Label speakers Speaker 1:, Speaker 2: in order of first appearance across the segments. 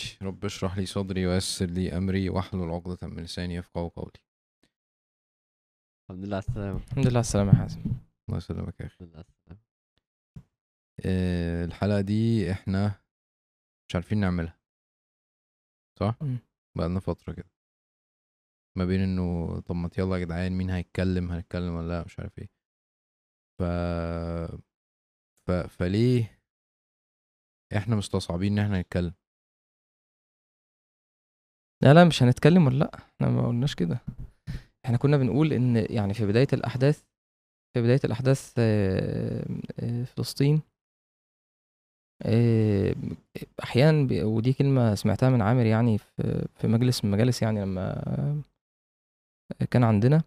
Speaker 1: ماشي رب اشرح لي صدري ويسر لي أمري واحلل عقدة من لساني يفقهوا قولي.
Speaker 2: الحمد لله على السلامة.
Speaker 3: الحمد لله على السلامة يا حازم.
Speaker 1: الله يسلمك يا أخي.
Speaker 2: الحمد لله على السلامة.
Speaker 1: آه، الحلقة دي إحنا مش عارفين نعملها. صح؟ بقالنا فترة كده. ما بين إنه طب ما يلا يا جدعان مين هيتكلم؟ هنتكلم ولا لأ؟ مش عارف إيه. ف... ف... فليه إحنا مستصعبين إن إحنا نتكلم؟
Speaker 3: لا لا مش هنتكلم ولا لأ إحنا ما قلناش كده. إحنا كنا بنقول إن يعني في بداية الأحداث في بداية الأحداث آه، آه، فلسطين آه، أحيانا ودي كلمة سمعتها من عامر يعني في مجلس من المجالس يعني لما كان عندنا.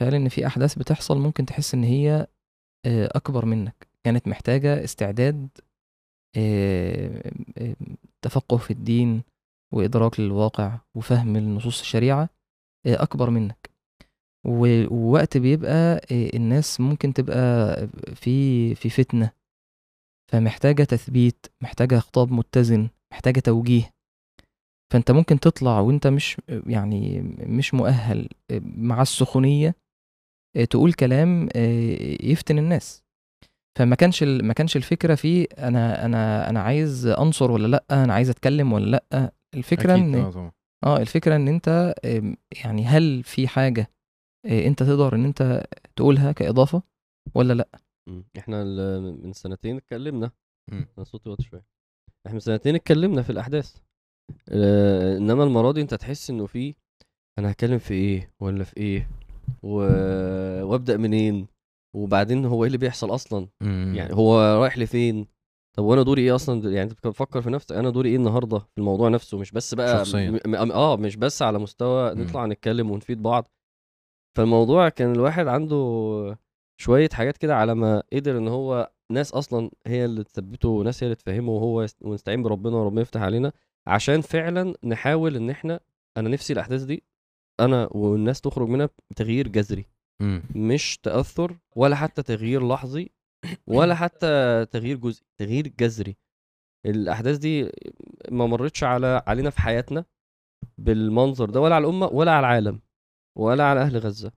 Speaker 3: فقال إن في أحداث بتحصل ممكن تحس إن هي أكبر منك. كانت محتاجة استعداد تفقه في الدين وإدراك للواقع وفهم لنصوص الشريعة آه، أكبر منك. ووقت بيبقى آه، الناس ممكن تبقى في في فتنة فمحتاجة تثبيت محتاجة خطاب متزن محتاجة توجيه. فأنت ممكن تطلع وأنت مش يعني مش مؤهل آه، مع السخونية تقول كلام يفتن الناس. فما كانش ما كانش الفكرة في أنا أنا أنا عايز أنصر ولا لأ أنا عايز أتكلم ولا
Speaker 1: لأ
Speaker 3: الفكرة
Speaker 1: أكيد إن
Speaker 3: آه آه الفكرة إن أنت يعني هل في حاجة آه، أنت تقدر إن أنت تقولها كإضافة ولا
Speaker 2: لأ. إحنا ال- من سنتين اتكلمنا. أنا صوتي واطي شوية. إحنا من سنتين اتكلمنا في الأحداث. آه إنما المرة دي أنت تحس إنه في أنا هتكلم في إيه ولا في إيه و... وأبدأ منين؟ وبعدين هو إيه اللي بيحصل أصلا؟
Speaker 1: مم.
Speaker 2: يعني هو رايح لفين؟ طب وأنا دوري إيه أصلا يعني أنت بتفكر في نفسك أنا دوري إيه النهارده في الموضوع نفسه مش بس بقى
Speaker 1: شخصياً.
Speaker 2: م... م... آه مش بس على مستوى. نطلع نتكلم ونفيد بعض فالموضوع كان الواحد عنده شوية حاجات كده على ما قدر إن هو ناس أصلا هي اللي تثبته وناس هي اللي تفهمه وهو يست... ونستعين بربنا وربنا يفتح علينا عشان فعلا نحاول إن إحنا أنا نفسي الأحداث دي أنا والناس تخرج منها بتغيير جذري
Speaker 1: مم.
Speaker 2: مش تأثر ولا حتى تغيير لحظي ولا حتى تغيير جزئي تغيير جذري. الأحداث دي ما مرتش على علينا في حياتنا بالمنظر ده ولا على الأمة ولا على العالم ولا على أهل غزة.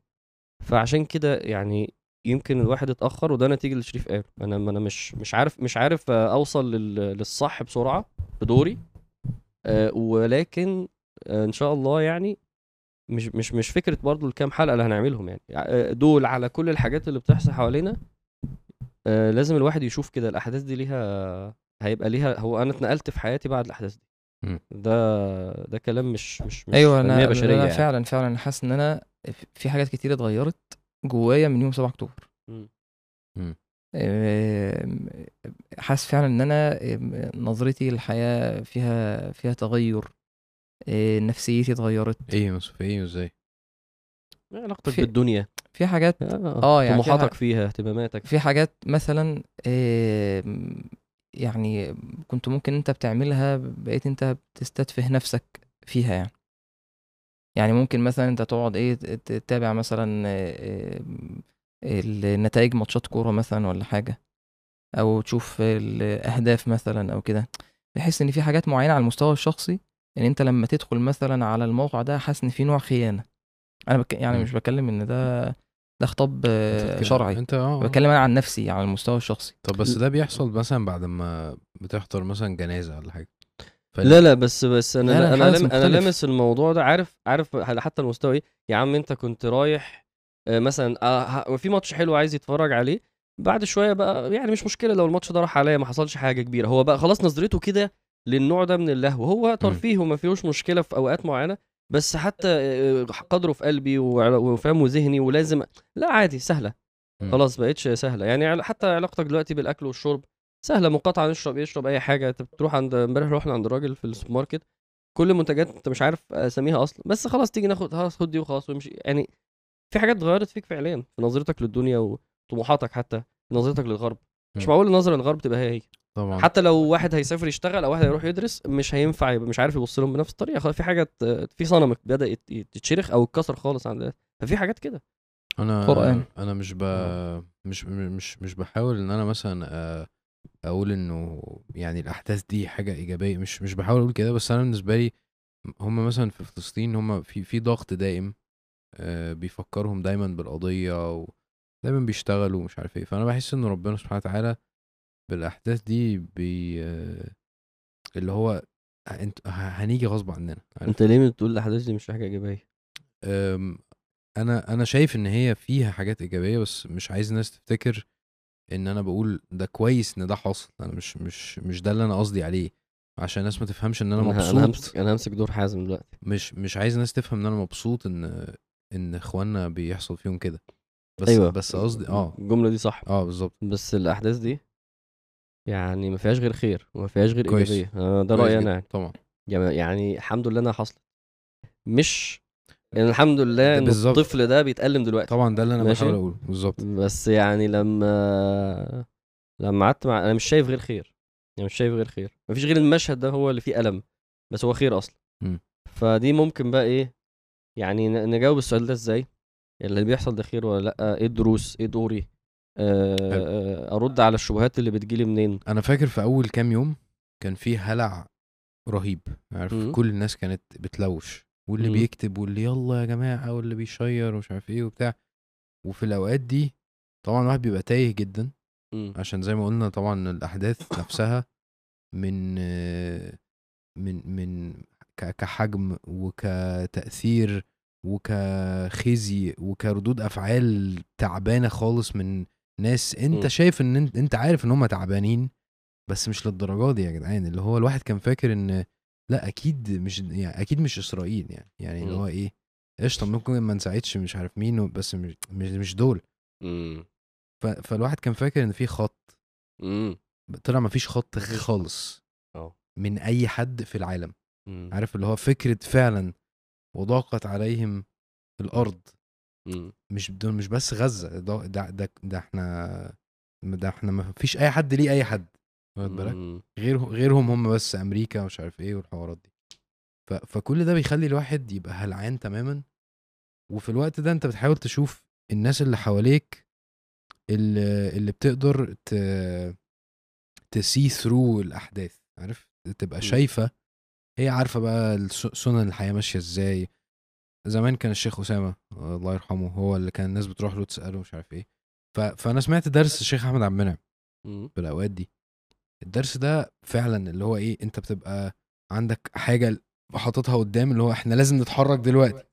Speaker 2: فعشان كده يعني يمكن الواحد اتأخر وده نتيجة اللي شريف قال أنا أنا مش مش عارف مش عارف أوصل لل- للصح بسرعة بدوري آه، ولكن آه، إن شاء الله يعني مش مش مش فكرة برضو الكام حلقة اللي هنعملهم يعني. آه، دول على كل الحاجات اللي بتحصل حوالينا آه، لازم الواحد يشوف كده الأحداث دي ليها هيبقى ليها هو أنا اتنقلت في حياتي بعد الأحداث دي.
Speaker 1: مم.
Speaker 2: ده ده كلام مش مش مش أيوه
Speaker 3: أنا
Speaker 2: بشرية
Speaker 3: أنا
Speaker 2: يعني.
Speaker 3: فعلا فعلا حاسس إن أنا في حاجات كتير اتغيرت جوايا من يوم 7 أكتوبر.
Speaker 2: مم.
Speaker 3: آم، حاسس فعلا إن أنا نظرتي للحياة فيها فيها تغير آه، نفسيتي اتغيرت.
Speaker 1: إيه مس- في إيه وإزاي؟
Speaker 2: إيه علاقتك
Speaker 3: في-
Speaker 2: بالدنيا.
Speaker 3: في حاجات
Speaker 2: آه,
Speaker 3: آه، يعني
Speaker 2: طموحاتك فيها اهتماماتك.
Speaker 3: في حاجات مثلا آم، يعني كنت ممكن انت بتعملها بقيت انت بتستتفه نفسك فيها يعني. يعني ممكن مثلا انت تقعد إيه تتابع مثلا النتائج ماتشات كورة مثلا ولا حاجة. أو تشوف الأهداف مثلا أو كده. بحس إن في حاجات معينة على المستوى الشخصي إن أنت لما تدخل مثلا على الموقع ده حاسس إن في نوع خيانة. أنا بك... يعني
Speaker 1: مم.
Speaker 3: مش بتكلم إن ده ده خطاب آه، شرعي.
Speaker 1: أنت آه
Speaker 3: بتكلم أنا عن نفسي على المستوى الشخصي.
Speaker 1: طب بس ده بيحصل مثلا بعد ما بتحضر مثلا جنازة ولا حاجة؟ فال-
Speaker 2: لا لا بس بس أنا
Speaker 3: لا، لا، أنا
Speaker 2: لم
Speaker 3: أنا.
Speaker 2: لامس الموضوع ده. عارف عارف على حتى المستوى إيه؟ يا عم أنت كنت رايح آه، مثلا آه، ه- في ماتش حلو عايز يتفرج عليه. بعد شوية بقى يعني مش مشكلة لو الماتش ده راح عليا ما حصلش حاجة كبيرة. هو بقى خلاص نظرته كده للنوع ده من اللهو. هو ترفيه وما فيهوش مشكلة في أوقات معينة. بس حتى آه، قدره في قلبي وع- وفهم وذهني ولازم لا عادي
Speaker 1: سهلة.
Speaker 2: خلاص بقتش سهلة. يعني حتى علاقتك دلوقتي بالأكل والشرب سهلة. مقاطعة نشرب يشرب أي حاجة. أنت بتروح عند امبارح رحنا عند الراجل في السوبر ماركت كل منتجات أنت مش عارف أساميها أصلا. بس خلاص تيجي ناخد خلاص خد دي وخلاص ويمشي يعني في حاجات اتغيرت فيك فعليا. في نظرتك للدنيا وطموحاتك حتى. نظرتك للغرب. مش. معقول النظرة للغرب تبقى هي هي.
Speaker 1: طبعا.
Speaker 2: حتى لو واحد هيسافر يشتغل أو واحد هيروح يدرس مش هينفع يبقى مش عارف يبص لهم بنفس الطريقة. خلاص في حاجة في صنم بدأ يت- يتشرخ أو اتكسر خالص عند ففي حاجات كده.
Speaker 1: أنا
Speaker 3: قرآن.
Speaker 1: أنا مش ب... مش مش مش بحاول إن أنا مثلا آه، أقول إنه يعني الأحداث دي حاجة إيجابية. مش مش بحاول أقول كده بس أنا بالنسبة لي هم مثلا في فلسطين هم في في ضغط دائم آه، بيفكرهم دايما بالقضية ودايما بيشتغلوا ومش عارف إيه. فأنا بحس إن ربنا سبحانه وتعالى بالأحداث دي بي آه، اللي هو أنت ه- هنيجي غصب عننا عارف؟
Speaker 2: أنت ليه بتقول الأحداث دي مش حاجة إيجابية؟
Speaker 1: أم، أنا أنا شايف إن هي فيها حاجات إيجابية بس مش عايز الناس تفتكر إن أنا بقول ده كويس إن ده حصل أنا مش مش مش ده اللي أنا قصدي عليه عشان الناس ما تفهمش إن أنا
Speaker 2: أنا أنا همسك
Speaker 1: مبسوط
Speaker 2: أنا همسك دور حازم دلوقتي.
Speaker 1: مش مش عايز الناس تفهم إن أنا مبسوط إن إن إخواننا بيحصل فيهم كده. بس
Speaker 2: أيوه
Speaker 1: بس قصدي آه.
Speaker 2: الجملة دي صح.
Speaker 1: آه بالظبط
Speaker 2: بس الأحداث دي يعني ما فيهاش غير خير وما فيهاش غير
Speaker 1: كويس.
Speaker 2: إيجابية. آه، ده
Speaker 1: رأيي
Speaker 2: أنا يعني.
Speaker 1: طبعا.
Speaker 2: يعني الحمد لله إنها حصلت. مش يعني الحمد لله إن
Speaker 1: بالظبط.
Speaker 2: الطفل ده بيتألم دلوقتي.
Speaker 1: طبعا ده اللي
Speaker 2: أنا.
Speaker 1: بحاول أقوله. بالظبط.
Speaker 2: بس يعني لما لما قعدت مع أنا مش شايف غير خير. يعني مش شايف غير خير. مفيش غير المشهد ده هو اللي فيه ألم. بس هو خير
Speaker 1: أصلا.
Speaker 2: فدي ممكن بقى إيه يعني نجاوب السؤال ده إزاي؟ اللي بيحصل ده خير ولا لأ؟ إيه الدروس؟ إيه دوري؟ أرد على الشبهات اللي بتجيلي منين
Speaker 1: أنا فاكر في أول كام يوم كان في هلع رهيب عارف
Speaker 2: مم.
Speaker 1: كل الناس كانت بتلوش واللي
Speaker 2: مم.
Speaker 1: بيكتب واللي يلا يا جماعة واللي بيشير ومش عارف إيه وبتاع وفي الأوقات دي طبعا الواحد بيبقى تايه جدا
Speaker 2: مم.
Speaker 1: عشان زي ما قلنا طبعا الأحداث نفسها من آه، من من كحجم وكتأثير وكخزي وكردود أفعال تعبانة خالص من ناس أنت
Speaker 2: مم.
Speaker 1: شايف إن انت, أنت عارف إن هم تعبانين بس مش للدرجة دي يا جدعان اللي هو الواحد كان فاكر إن لأ أكيد مش يعني أكيد مش إسرائيل يعني يعني اللي. هو إيه قشطة ممكن ما نساعدش مش عارف مين بس مش مش, مش دول فالواحد كان فاكر إن في خط. طلع ما فيش خط. خالص
Speaker 2: آه
Speaker 1: من أي حد في العالم. عارف اللي هو فكرة فعلا وضاقت عليهم
Speaker 2: الأرض.
Speaker 1: مش دول مش بس غزة ده ده ده, ده إحنا ده إحنا ما فيش أي حد ليه أي حد واخد بالك. غير غيرهم هم بس أمريكا ومش عارف إيه والحوارات دي. ف... فكل ده بيخلي الواحد يبقى هلعان تماما. وفي الوقت ده أنت بتحاول تشوف الناس اللي حواليك اللي, اللي بتقدر ت... تسي ثرو الأحداث عارف؟ تبقى. شايفة هي عارفة بقى سنن الحياة ماشية إزاي زمان كان الشيخ أسامة الله يرحمه هو اللي كان الناس بتروح له تسأله مش عارف إيه. ف... فأنا سمعت درس الشيخ أحمد عبد المنعم. في الأوقات دي. الدرس ده فعلا اللي هو إيه أنت بتبقى عندك حاجة حاططها قدام اللي هو إحنا لازم نتحرك دلوقتي.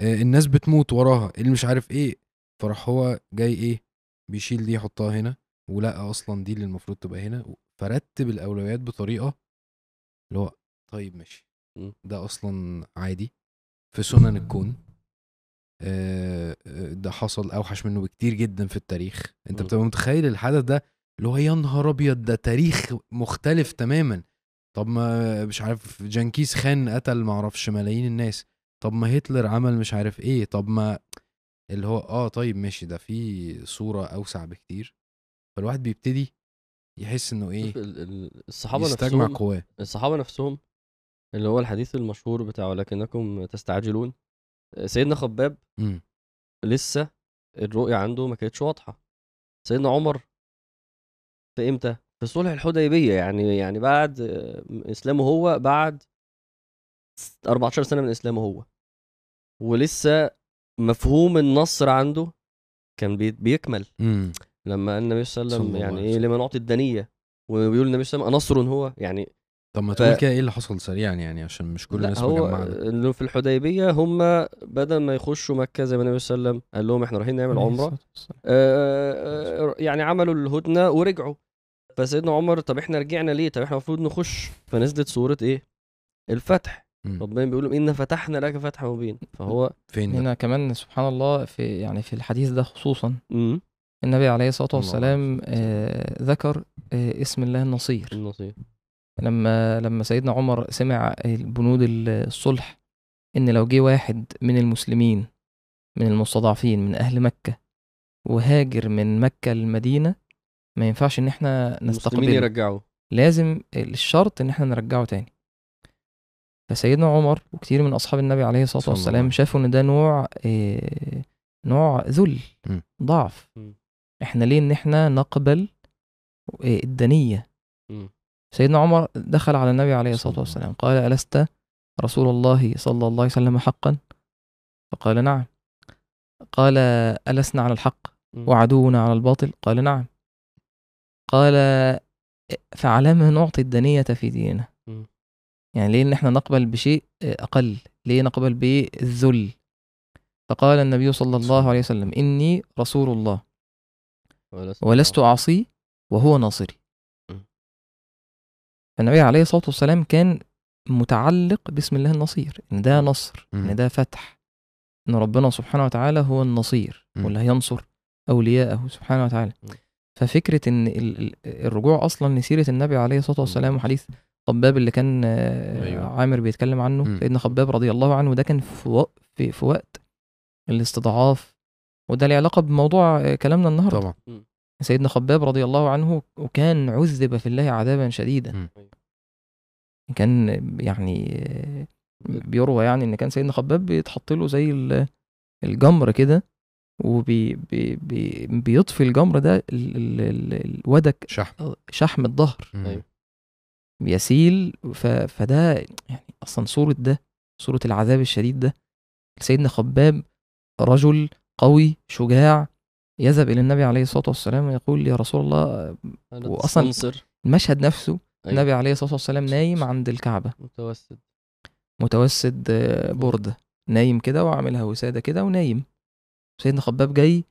Speaker 1: آه، الناس بتموت وراها اللي مش عارف إيه. فراح هو جاي إيه بيشيل دي يحطها هنا ولقى أصلا دي اللي المفروض تبقى هنا. فرتب الأولويات بطريقة اللي هو طيب ماشي. ده أصلا عادي. في سنن الكون. آه، آه، ده حصل أوحش منه بكتير جدا في التاريخ.
Speaker 2: أنت.
Speaker 1: بتبقى متخيل الحدث ده اللي هو يا نهار أبيض ده تاريخ مختلف تماما. طب ما مش عارف جنكيز خان قتل معرفش ملايين الناس. طب ما هتلر عمل مش عارف إيه. طب ما اللي هو آه طيب ماشي ده في صورة أوسع بكتير. فالواحد بيبتدي يحس
Speaker 2: إنه إيه؟
Speaker 1: الصحابة
Speaker 2: نفسهم
Speaker 1: قواه.
Speaker 2: الصحابة نفسهم اللي هو الحديث المشهور بتاع ولكنكم تستعجلون سيدنا خباب
Speaker 1: مم.
Speaker 2: لسه الرؤية عنده ما كانتش واضحة سيدنا عمر في إمتى؟ في صلح الحديبية يعني يعني بعد آه، إسلامه هو بعد 14 سنة من إسلامه هو ولسه مفهوم النصر عنده كان بي- بيكمل
Speaker 1: مم.
Speaker 2: لما النبي صلى الله عليه وسلم يعني
Speaker 1: إيه.
Speaker 2: لما نعطي الدنية وبيقول النبي صلى الله عليه وسلم أنصر هو يعني
Speaker 1: طب ما
Speaker 2: ف-
Speaker 1: تقول كده إيه اللي حصل سريعا يعني؟ عشان مش كل الناس
Speaker 2: هو
Speaker 1: ده.
Speaker 2: إنه في الحديبية هم بدل ما يخشوا مكة زي ما النبي صلى الله عليه وسلم قال لهم إحنا رايحين نعمل
Speaker 3: عليه
Speaker 2: عمرة
Speaker 3: الصلاة والسلام.
Speaker 2: آه، آه، يعني عملوا الهدنة ورجعوا. فسيدنا عمر طب إحنا رجعنا ليه؟ طب إحنا المفروض نخش. فنزلت سورة إيه؟ الفتح. ربنا بيقول لهم إن فتحنا لك فتحا مبين فهو
Speaker 1: فين؟
Speaker 3: هنا كمان سبحان الله في يعني في الحديث ده خصوصا النبي عليه الصلاة
Speaker 1: الله
Speaker 3: والسلام آه، ذكر آه، اسم الله النصير.
Speaker 2: النصيب
Speaker 3: لما لما سيدنا عمر سمع البنود الصلح إن لو جه واحد من المسلمين من المستضعفين من أهل مكة وهاجر من مكة للمدينة ما ينفعش إن
Speaker 2: إحنا
Speaker 3: نستقبله
Speaker 2: يرجعوا
Speaker 3: لازم الشرط إن إحنا نرجعه تاني فسيدنا عمر وكتير من أصحاب النبي عليه
Speaker 1: الصلاة
Speaker 3: والسلام شافوا إن ده نوع آه، نوع ذل. ضعف. إحنا ليه إن إحنا نقبل آه،
Speaker 2: الدنية.
Speaker 3: سيدنا عمر دخل على النبي عليه الصلاة والسلام قال ألست رسول الله صلى الله عليه وسلم حقا؟ فقال نعم. قال ألسنا على الحق. وعدونا على الباطل؟ قال نعم. قال فعلامة نعطي الدنية في ديننا. يعني ليه إن إحنا نقبل بشيء أقل؟ ليه نقبل بالذل؟ فقال النبي صلى الله عليه وسلم إني رسول الله
Speaker 2: ولست
Speaker 3: اعصيه وهو ناصري. فالنبي عليه الصلاة والسلام كان متعلق باسم الله النصير إن ده نصر. إن ده فتح إن ربنا سبحانه وتعالى هو النصير. واللي هينصر أولياءه سبحانه وتعالى
Speaker 2: مم.
Speaker 3: ففكرة إن ال- ال- الرجوع أصلا لسيرة النبي عليه الصلاة والسلام وحديث خباب اللي كان آه،
Speaker 1: أيوة.
Speaker 3: عامر بيتكلم عنه. سيدنا خباب رضي الله عنه ده كان في وقت في, في وقت الاستضعاف وده له علاقة بموضوع آه، كلامنا النهارده
Speaker 1: طبعا
Speaker 3: سيدنا خباب رضي الله عنه وكان عذب في الله عذابا شديدا. كان يعني بيروى يعني إن كان سيدنا خباب بيتحط له زي ال- الجمر كده وبي بي بي بيطفي الجمر ده ال- ال- ال- الودك
Speaker 1: شحم.
Speaker 3: شحم الظهر. بيسيل ف... فده يعني أصلا صورة ده صورة العذاب الشديد ده. سيدنا خباب رجل قوي شجاع يذهب إلى النبي عليه الصلاة والسلام ويقول يا رسول الله
Speaker 2: تستنصر.
Speaker 3: المشهد نفسه
Speaker 2: أيوة.
Speaker 3: النبي عليه الصلاة والسلام نايم عند الكعبة
Speaker 2: متوسد
Speaker 3: متوسد آه، برده نايم كده وعاملها وسادة كده ونايم سيدنا خباب جاي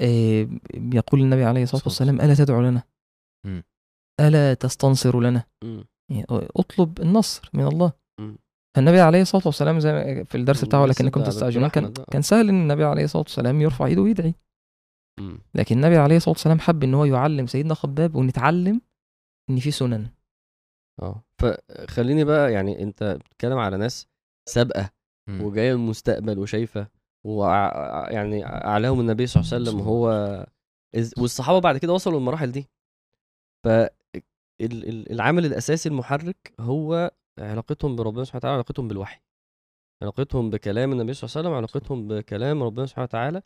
Speaker 3: آه، يقول للنبي عليه
Speaker 1: الصلاة
Speaker 3: والسلام ألا تدعو لنا. ألا تستنصر لنا. يعني اطلب النصر من الله. فالنبي عليه الصلاة والسلام زي في الدرس بتاعه لكنكم تستعجلون كان. كان سهل إن النبي عليه الصلاة والسلام يرفع إيده ويدعي. لكن النبي عليه الصلاة والسلام حب إن هو يعلم سيدنا خباب ونتعلم إن في سنن.
Speaker 2: آه. فخليني بقى يعني أنت بتتكلم على ناس
Speaker 1: سابقة.
Speaker 2: وجاية من المستقبل وشايفة وع... يعني أعلاهم النبي صلى الله عليه وسلم هو. والصحابة بعد كده وصلوا للمراحل دي. ف ال- ال- العامل الأساسي المحرك هو علاقتهم بربنا سبحانه وتعالى علاقتهم بالوحي. علاقتهم بكلام النبي صلى الله عليه وسلم علاقتهم بكلام ربنا سبحانه وتعالى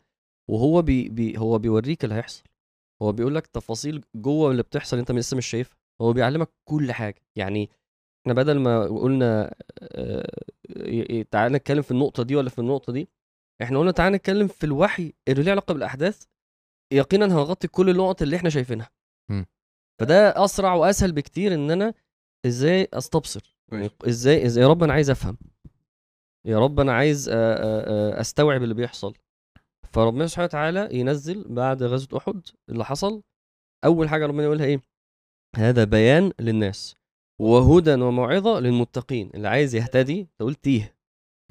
Speaker 2: وهو بي بي هو بيوريك اللي هيحصل. هو بيقول لك تفاصيل جوه اللي بتحصل انت لسه مش شايفها. هو بيعلمك كل حاجة. يعني إحنا بدل ما قلنا آه، ي- تعالى نتكلم في النقطة دي ولا في النقطة دي إحنا قلنا تعالى نتكلم في الوحي اللي له علاقة بالأحداث يقينا هنغطي كل النقط اللي إحنا شايفينها. فده أسرع وأسهل بكتير إن أنا إزاي أستبصر. يعني إزاي إزاي يا رب أنا عايز أفهم. يا رب أنا عايز آه، آه، أستوعب اللي بيحصل. فربنا سبحانه وتعالى ينزل بعد غزوة أحد اللي حصل أول حاجة ربنا يقولها إيه؟ هذا بيان للناس وهدى وموعظة للمتقين. اللي عايز يهتدي تقول تيه.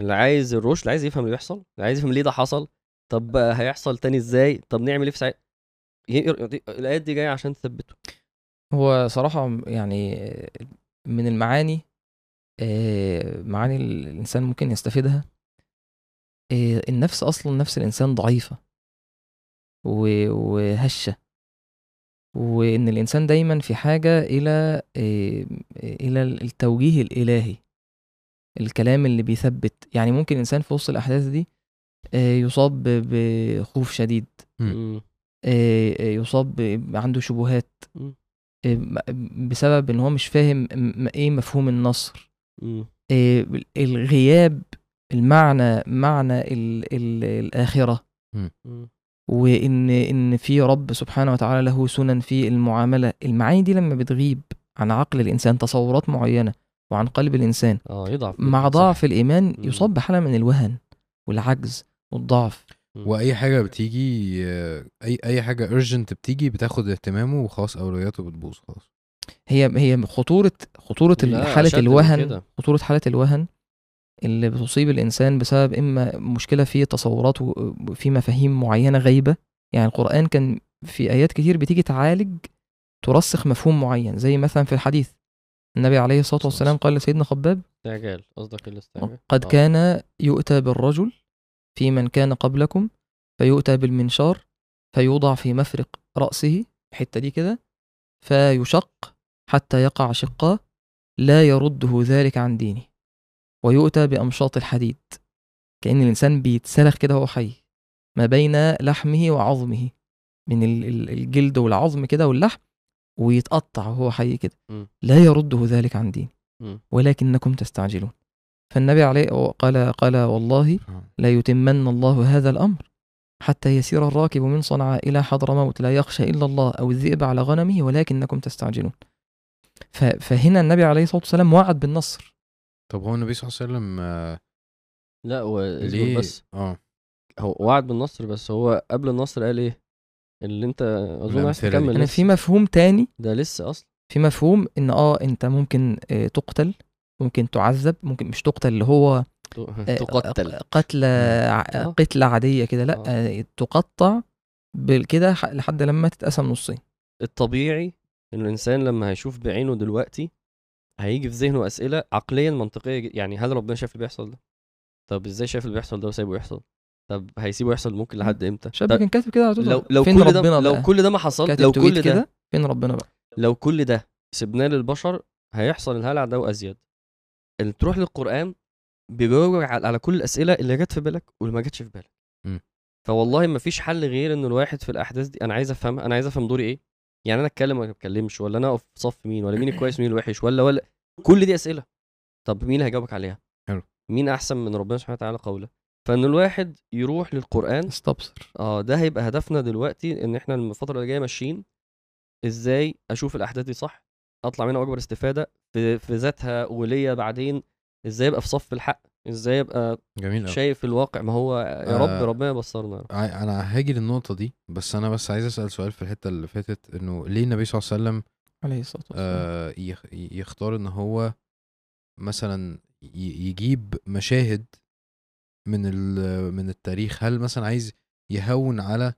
Speaker 2: اللي عايز الرشد اللي عايز يفهم اللي بيحصل اللي عايز يفهم ليه ده حصل طب هيحصل تاني إزاي؟ طب نعمل إيه في ساعتها الآيات دي جاية عشان تثبته.
Speaker 3: هو صراحة يعني من المعاني آه، معاني الإنسان ممكن يستفيدها النفس أصلا نفس الإنسان ضعيفة و- وهشة. وإن الإنسان دايما في حاجة إلى آه، إلى التوجيه الإلهي. الكلام اللي بيثبت. يعني ممكن الإنسان في وسط الأحداث دي آه، يصاب بخوف شديد. آه، آه، يصاب عنده شبهات. آه، بسبب إن هو مش فاهم إيه مفهوم النصر. آه، الغياب المعنى معنى ال ال الآخرة
Speaker 2: مم.
Speaker 3: وإن إن في رب سبحانه وتعالى له سنن في المعاملة المعاني دي لما بتغيب عن عقل الإنسان تصورات معينة وعن قلب الإنسان
Speaker 2: آه يضعف
Speaker 3: مع. ضعف الإيمان
Speaker 2: مم.
Speaker 3: يصاب بحالة من الوهن والعجز والضعف.
Speaker 1: وأي حاجة بتيجي آه، أي أي حاجة ارجنت بتيجي بتاخد اهتمامه وخلاص أولوياته بتبوظ خلاص
Speaker 3: هي هي خطورة
Speaker 2: خطورة حالة
Speaker 3: الوهن
Speaker 2: كده.
Speaker 3: خطورة حالة الوهن اللي بتصيب الإنسان بسبب إما مشكلة في تصورات وفي مفاهيم معينة غايبة. يعني القرآن كان في آيات كتير بتيجي تعالج ترسخ مفهوم معين. زي مثلا في الحديث النبي عليه الصلاة والسلام قال لسيدنا خباب
Speaker 2: استعجال قصدك الاستعجال؟
Speaker 3: قد
Speaker 2: آه.
Speaker 3: كان يؤتى بالرجل في من كان قبلكم فيؤتى بالمنشار فيوضع في مفرق رأسه الحتة دي كده فيشق حتى يقع شقاه لا يرده ذلك عن دينه. ويؤتى بأمشاط الحديد. كأن الإنسان بيتسلخ كده وهو حي. ما بين لحمه وعظمه. من ال- ال- الجلد والعظم كده واللحم ويتقطع وهو حي كده. لا يرده ذلك عن دين. ولكنكم تستعجلون. فالنبي عليه قال قال والله. لا يتمن الله هذا الأمر حتى يسير الراكب من صنعاء إلى حضرموت لا يخشى إلا الله أو الذئب على غنمه. ولكنكم تستعجلون. فهنا النبي عليه الصلاة والسلام وعد بالنصر.
Speaker 1: طب هو النبي صلى الله عليه وسلم آه،
Speaker 2: لا هو
Speaker 1: ليه
Speaker 2: بس
Speaker 1: آه
Speaker 2: هو وعد بالنصر بس هو قبل النصر قال إيه اللي أنت أظن عايز
Speaker 1: الأمثلة دي.
Speaker 2: تكمل
Speaker 3: أنا
Speaker 2: لسه.
Speaker 3: في مفهوم تاني
Speaker 2: ده لسه أصلا
Speaker 3: في مفهوم إن آه أنت ممكن آه، تقتل ممكن تعذب ممكن مش تقتل اللي هو آه،
Speaker 2: تقتل آه.
Speaker 3: قتلة عادية كده لا
Speaker 2: آه.
Speaker 3: آه، تقطع بالكده ح- لحد لما تتقسم نصين
Speaker 2: الطبيعي إن الإنسان لما هيشوف بعينه دلوقتي هيجي في ذهنه أسئلة عقليا منطقية يعني هل ربنا شايف اللي بيحصل ده؟ طب إزاي شايف اللي بيحصل ده وسايبه يحصل؟ طب هيسيبه يحصل ممكن لحد إمتى؟
Speaker 3: شاب كان كاتب كده على تويتر
Speaker 2: لو لو
Speaker 3: فين
Speaker 2: كل
Speaker 3: ربنا
Speaker 2: ده لو كل ده ما حصل لو كل ده
Speaker 3: كده؟ فين ربنا بقى؟
Speaker 2: لو كل ده سيبناه للبشر هيحصل الهلع ده وأزيد. اللي تروح للقرآن بيجاوب على كل الأسئلة اللي جت في بالك واللي ما جاتش في بالك.
Speaker 1: مم.
Speaker 2: فوالله ما فيش حل غير إن الواحد في الأحداث دي أنا عايز افهم أنا عايز أفهم دوري إيه؟ يعني أنا أتكلم ولا ما اتكلمش ولا أنا أقف في صف مين ولا مين الكويس مين الوحش ولا ولا كل دي أسئلة. طب مين هيجاوبك عليها؟
Speaker 1: حلو.
Speaker 2: مين أحسن من ربنا سبحانه وتعالى قولا؟ فإن الواحد يروح للقرآن
Speaker 3: استبصر
Speaker 2: آه ده هيبقى هدفنا دلوقتي إن إحنا الفترة اللي جاية ماشيين إزاي أشوف الأحداث دي صح أطلع منها اكبر استفادة في, في ذاتها وليا بعدين إزاي أبقى في صف الحق. إزاي ابقى
Speaker 1: جميل قوي
Speaker 2: شايف الواقع؟ ما هو يا رب
Speaker 1: آه.
Speaker 2: ربنا يبصرنا.
Speaker 1: أنا هاجي للنقطة دي بس أنا بس عايز أسأل سؤال في الحتة اللي فاتت إنه ليه النبي صلى الله عليه وسلم
Speaker 3: عليه الصلاة والسلام.
Speaker 1: آه يخ- يختار إن هو مثلا يجيب مشاهد من ال- من التاريخ؟ هل مثلا عايز يهون على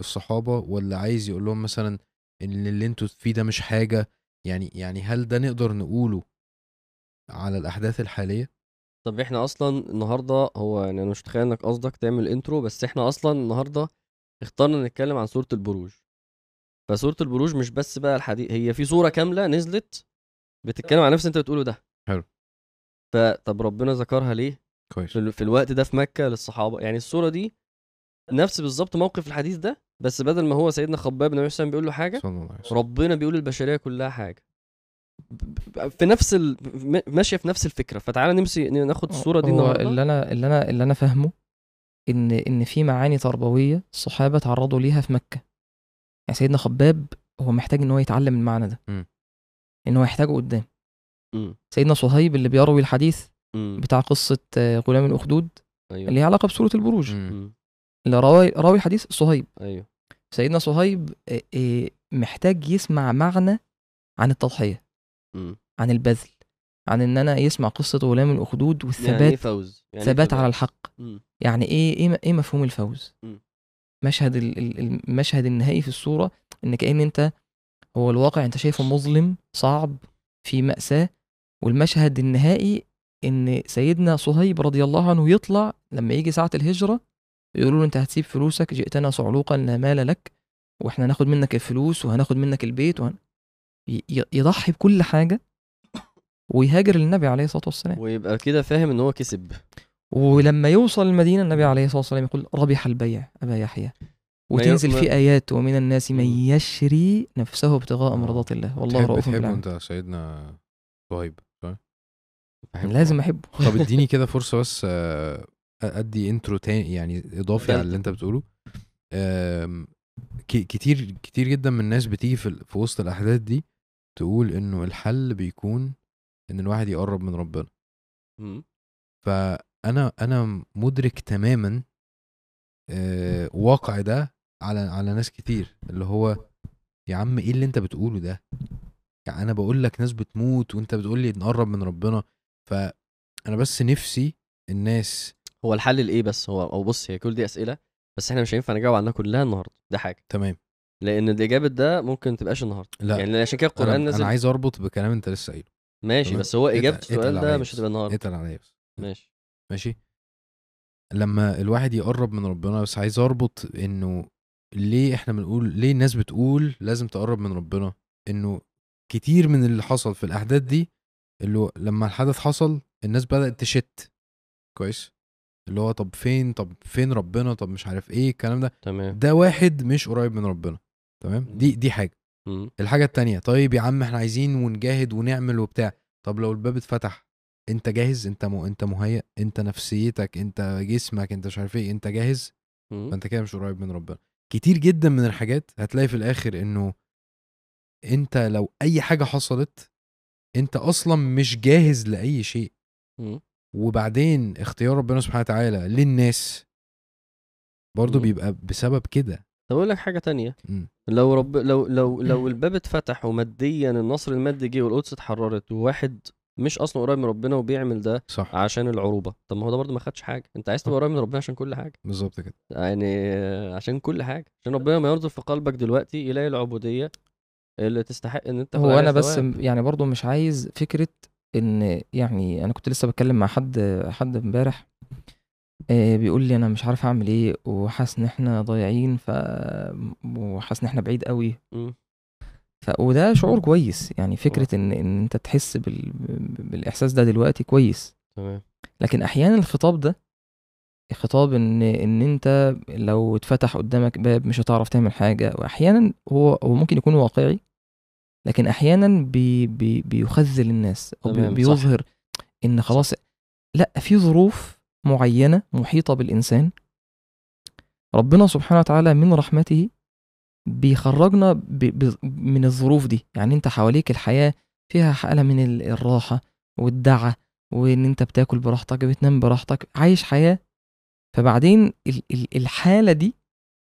Speaker 1: الصحابة ولا عايز يقول لهم مثلا إن اللي أنتوا فيه ده مش حاجة؟ يعني يعني هل ده نقدر نقوله على الأحداث الحالية؟
Speaker 2: طب إحنا أصلا النهارده هو يعني أنا مش متخيل إنك قصدك تعمل intro بس إحنا أصلا النهارده اخترنا نتكلم عن سوره البروج. فسوره البروج مش بس بقى الحديث هي في سوره كاملة نزلت بتتكلم عن نفس اللي أنت بتقوله ده.
Speaker 1: حلو.
Speaker 2: فطب ربنا ذكرها ليه؟
Speaker 1: كويس.
Speaker 2: في, ال- في الوقت ده في مكة للصحابة. يعني السوره دي نفس بالظبط موقف الحديث ده بس بدل ما هو سيدنا خباب بن عثمان بيقول له حاجة
Speaker 1: صلى الله عليه وسلم.
Speaker 2: ربنا بيقول للبشرية كلها ب- في نفس ال... م- ماشية في نفس الفكرة فتعالى نمسي ناخد الصورة دي
Speaker 3: هو
Speaker 2: النهارده
Speaker 3: اللي أنا اللي أنا اللي أنا فاهمه ان إن في معاني تربوية الصحابه تعرضوا ليها في مكة يعني سيدنا خباب هو محتاج إن هو يتعلم المعنى ده
Speaker 1: مم.
Speaker 3: إن هو يحتاجه قدام
Speaker 2: مم.
Speaker 3: سيدنا صهيب اللي بيروي الحديث
Speaker 2: مم.
Speaker 3: بتاع قصة آه، غلام الأخدود
Speaker 2: أيوه
Speaker 3: اللي هي علاقة بسورة البروج.
Speaker 1: مم.
Speaker 3: اللي راوي راوي الحديث صهيب
Speaker 2: أيوه
Speaker 3: سيدنا صهيب آه، آه، محتاج يسمع معنى عن التضحية
Speaker 2: مم.
Speaker 3: عن البذل عن إن أنا يسمع قصة غلام الأخدود
Speaker 2: يعني إيه
Speaker 3: والثبات
Speaker 2: فوز يعني إيه
Speaker 3: ثبات
Speaker 2: ثبات؟
Speaker 3: على الحق
Speaker 2: مم.
Speaker 3: يعني إيه إيه إيه مفهوم الفوز
Speaker 2: مم.
Speaker 3: مشهد ال- ال- المشهد النهائي في الصورة إن كأن أنت هو الواقع أنت شايفه مظلم صعب في مأساة والمشهد النهائي إن سيدنا صهيب رضي الله عنه يطلع لما يجي ساعة الهجرة يقولوا له أنت هتسيب فلوسك جئتنا صعلوقا لا مال لك وإحنا هناخد منك الفلوس وهناخد منك البيت وهن... يضحي بكل حاجة ويهاجر للنبي عليه الصلاة والسلام.
Speaker 2: ويبقى كده فاهم إن هو كسب.
Speaker 3: ولما يوصل المدينة النبي عليه الصلاة والسلام يقول ربح البيع أبا يحيى. وتنزل في آيات ومن الناس من. يشري نفسه ابتغاء
Speaker 1: آه.
Speaker 3: مرضات الله. والله رؤوف بالعباد
Speaker 1: أنت سيدنا صهيب.
Speaker 3: لازم أحبه.
Speaker 1: طب إديني كده فرصة بس آه، أدي انترو تاني يعني إضافي على اللي أنت بتقوله. كتير كتير جدا من الناس بتيجي في وسط الأحداث دي تقول إنه الحل بيكون إن الواحد يقرب من ربنا.
Speaker 2: مم.
Speaker 1: فأنا أنا مدرك تماما آه، واقع ده على على ناس كتير. اللي هو يا عم إيه اللي أنت بتقوله ده؟ يعني أنا بقول لك ناس بتموت وأنت بتقول لي نقرب من ربنا. فأنا بس نفسي الناس
Speaker 2: هو الحل لإيه بس؟ هو أو بص هي كل دي أسئلة بس إحنا مش هينفع نجاوب عنها كلها النهارده. ده حاجة.
Speaker 1: تمام.
Speaker 2: لأن الإجابة ده ممكن تبقاش النهارده.
Speaker 1: لا.
Speaker 2: يعني عشان كده القرآن
Speaker 1: أنا,
Speaker 2: نزل
Speaker 1: أنا عايز أربط بكلام أنت لسه قايله.
Speaker 2: ماشي. بس هو
Speaker 1: إجابة
Speaker 2: السؤال ده مش. هتبقى النهارده.
Speaker 1: اتقل عليا بس.
Speaker 2: ماشي.
Speaker 1: ماشي. لما الواحد يقرب من ربنا بس عايز أربط إنه ليه إحنا بنقول ليه الناس بتقول لازم تقرب من ربنا؟ إنه كتير من اللي حصل في الأحداث دي اللي لما الحدث حصل الناس بدأت تشت. كويس؟ اللي هو طب فين؟ طب فين ربنا؟ طب مش عارف إيه الكلام ده.
Speaker 2: تمام.
Speaker 1: ده واحد مش قريب من ربنا. تمام؟ دي دي حاجة.
Speaker 2: مم.
Speaker 1: الحاجة التانية طيب يا عم إحنا عايزين ونجاهد ونعمل وبتاع. طب لو الباب اتفتح انت جاهز؟ انت م... انت مهيأ انت نفسيتك انت جسمك انت مش عارف إيه انت جاهز؟
Speaker 2: مم.
Speaker 1: فانت كده مش قريب من ربنا. كتير جدا من الحاجات هتلاقي في الآخر إنه انت لو أي حاجة حصلت انت أصلا مش جاهز لأي شيء. وبعدين اختيار ربنا سبحانه وتعالى للناس. برضه. بيبقى بسبب كده.
Speaker 2: طب أقول لك حاجة تانية. لو رب لو لو لو الباب اتفتح وماديا النصر المادي جه والقدس اتحررت وواحد مش أصلا قريب من ربنا وبيعمل ده
Speaker 1: صح.
Speaker 2: عشان العروبة طب ما هو ده برضه ما خدش حاجة. أنت عايز تبقى قريب من ربنا عشان كل حاجة.
Speaker 1: بالظبط كده.
Speaker 2: يعني عشان كل حاجة. عشان ربنا ما يرزق في قلبك دلوقتي يلاقي العبودية اللي تستحق إن أنت
Speaker 3: هو أنا بس. يعني برضو مش عايز فكرة إن يعني أنا كنت لسه بتكلم مع حد حد إمبارح. آه، بيقول لي أنا مش عارف أعمل إيه وحاسس إن إحنا ضايعين ف وحاسس إن إحنا بعيد قوي. ف... وده شعور كويس يعني فكرة إن إن أنت تحس بال... بالإحساس ده دلوقتي كويس
Speaker 2: تمام
Speaker 3: لكن أحيانا الخطاب ده خطاب إن إن أنت لو اتفتح قدامك باب مش هتعرف تعمل حاجة واحيانا هو هو ممكن يكون واقعي لكن أحيانا بي بي بيخذل الناس أو بي
Speaker 2: تمام، صح.
Speaker 3: بيظهر إن خلاص لأ في ظروف معينة محيطة بالإنسان. ربنا سبحانه وتعالى من رحمته بيخرجنا ب ب من الظروف دي. يعني أنت حواليك الحياة فيها حالة من ال- الراحة والدعة وإن أنت بتاكل براحتك بتنام براحتك عايش حياة. فبعدين ال- ال- الحالة دي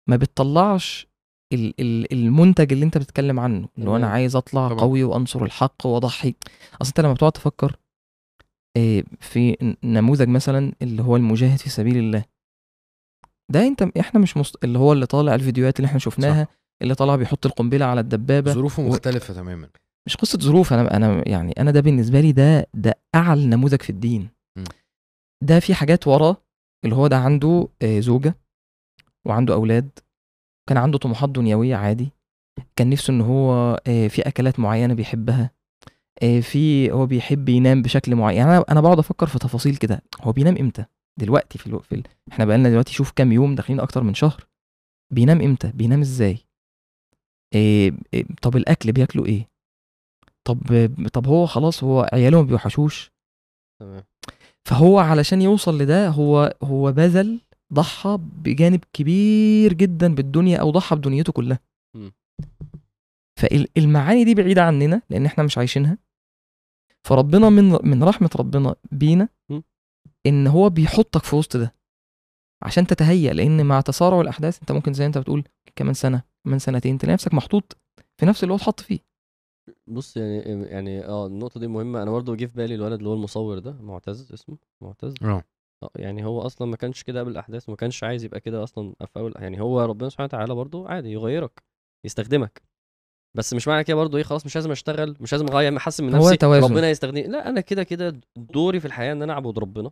Speaker 3: ما بتطلعش ال- ال- المنتج اللي أنت بتتكلم عنه. اللي هو
Speaker 2: أنا.
Speaker 3: عايز أطلع
Speaker 1: طبعا.
Speaker 3: قوي وأنصر الحق وأضحي. أصل أنت لما بتقعد تفكر في ن- نموذج مثلا اللي هو المجاهد في سبيل الله. ده انت إحنا مش مست... اللي هو اللي طالع الفيديوهات اللي إحنا شفناها
Speaker 1: صح.
Speaker 3: اللي طالع بيحط القنبلة على الدبابة
Speaker 1: ظروفه
Speaker 3: و-
Speaker 1: مختلفة تماما.
Speaker 3: مش قصة ظروف أنا أنا يعني أنا ده بالنسبة لي ده ده أعلى نموذج في الدين.
Speaker 1: م.
Speaker 3: ده في حاجات وراه اللي هو ده عنده آه، زوجة وعنده أولاد. كان عنده طموحات دنيوية عادي. كان نفسه إن هو آه، في أكلات معينة بيحبها. آه، في هو بيحب ينام بشكل معين. يعني أنا أنا بقعد أفكر في تفاصيل كده. هو بينام إمتى؟ دلوقتي في, ألو... في ال... إحنا بقالنا دلوقتي شوف كام يوم داخلين أكتر من شهر. بينام إمتى؟ بينام إزاي؟ إيه إيه طب الأكل بياكلوا إيه؟ طب طب هو خلاص هو عياله ما بيوحشوش.
Speaker 2: تمام.
Speaker 3: فهو علشان يوصل لده هو هو بذل ضحى بجانب كبير جدا بالدنيا أو ضحى بدنيته كلها. فالمعاني دي بعيدة عننا لأن إحنا مش عايشينها. فربنا من من رحمة ربنا بينا. إن هو بيحطك في وسط ده عشان تتهيأ لأن مع تسارع الأحداث أنت ممكن زي أنت بتقول كمان سنة كمان سنتين تلاقي نفسك محطوط في نفس اللي هو اتحط فيه.
Speaker 2: بص يعني يعني آه النقطة دي مهمة. أنا برضه جه في بالي الولد اللي هو المصور ده معتز اسمه؟ معتز؟
Speaker 1: آه.
Speaker 2: آه يعني هو أصلا ما كانش كده قبل الأحداث وما كانش عايز يبقى كده أصلا في أول يعني هو ربنا سبحانه وتعالى برضه عادي يغيرك يستخدمك. بس مش معنى كده برضه إيه خلاص مش لازم أشتغل مش لازم أغير احسن من نفسي. ربنا يستخدمني لا أنا كده كده دوري في الحياة إن أنا أعبد ربنا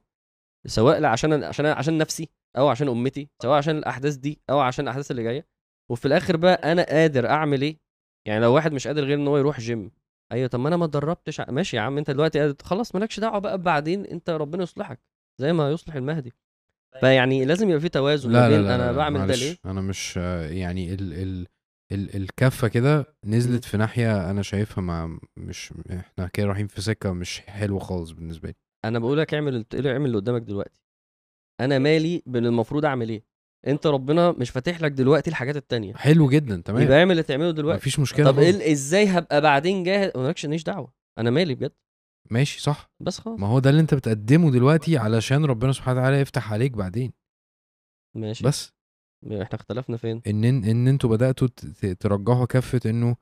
Speaker 2: سواء عشان عشان عشان نفسي أو عشان أمتي سواء عشان الأحداث دي أو عشان الأحداث اللي جاية. وفي الآخر بقى أنا قادر أعمل إيه؟ يعني لو واحد مش قادر غير إن هو يروح جيم أيوه طب ما أنا ما اتدربتش ماشي يا عم أنت دلوقتي قادر. خلاص مالكش دعوة بقى بعدين أنت ربنا يصلحك زي ما يصلح المهدي. فيعني لازم يبقى في توازن
Speaker 1: لا لا لا
Speaker 2: أنا
Speaker 1: لا،
Speaker 2: بعمل ده ليه؟
Speaker 1: أنا مش يعني ال ال ال الكفة كده نزلت في ناحية أنا شايفها مع مش إحنا كده رايحين في سكة مش حلوة خالص بالنسبة لي.
Speaker 2: أنا بقول لك اعمل اعمل اللي قدامك دلوقتي. أنا مالي بين المفروض أعمل إيه؟ أنت ربنا مش فاتح لك دلوقتي الحاجات التانية.
Speaker 1: حلو جدا تمام.
Speaker 2: يبقى اعمل اللي تعمله دلوقتي.
Speaker 1: مفيش مشكلة
Speaker 2: طب. إيه إزاي هبقى بعدين جاهز؟ مالكش ماليش دعوة. أنا مالي بجد.
Speaker 1: ماشي صح.
Speaker 2: بس خلاص.
Speaker 1: ما هو ده اللي أنت بتقدمه دلوقتي علشان ربنا سبحانه وتعالى يفتح عليك بعدين.
Speaker 2: ماشي.
Speaker 1: بس.
Speaker 2: إحنا اختلفنا فين؟
Speaker 1: إن إن أنتوا بدأتوا ت- ت- ترجحوا كفة إنه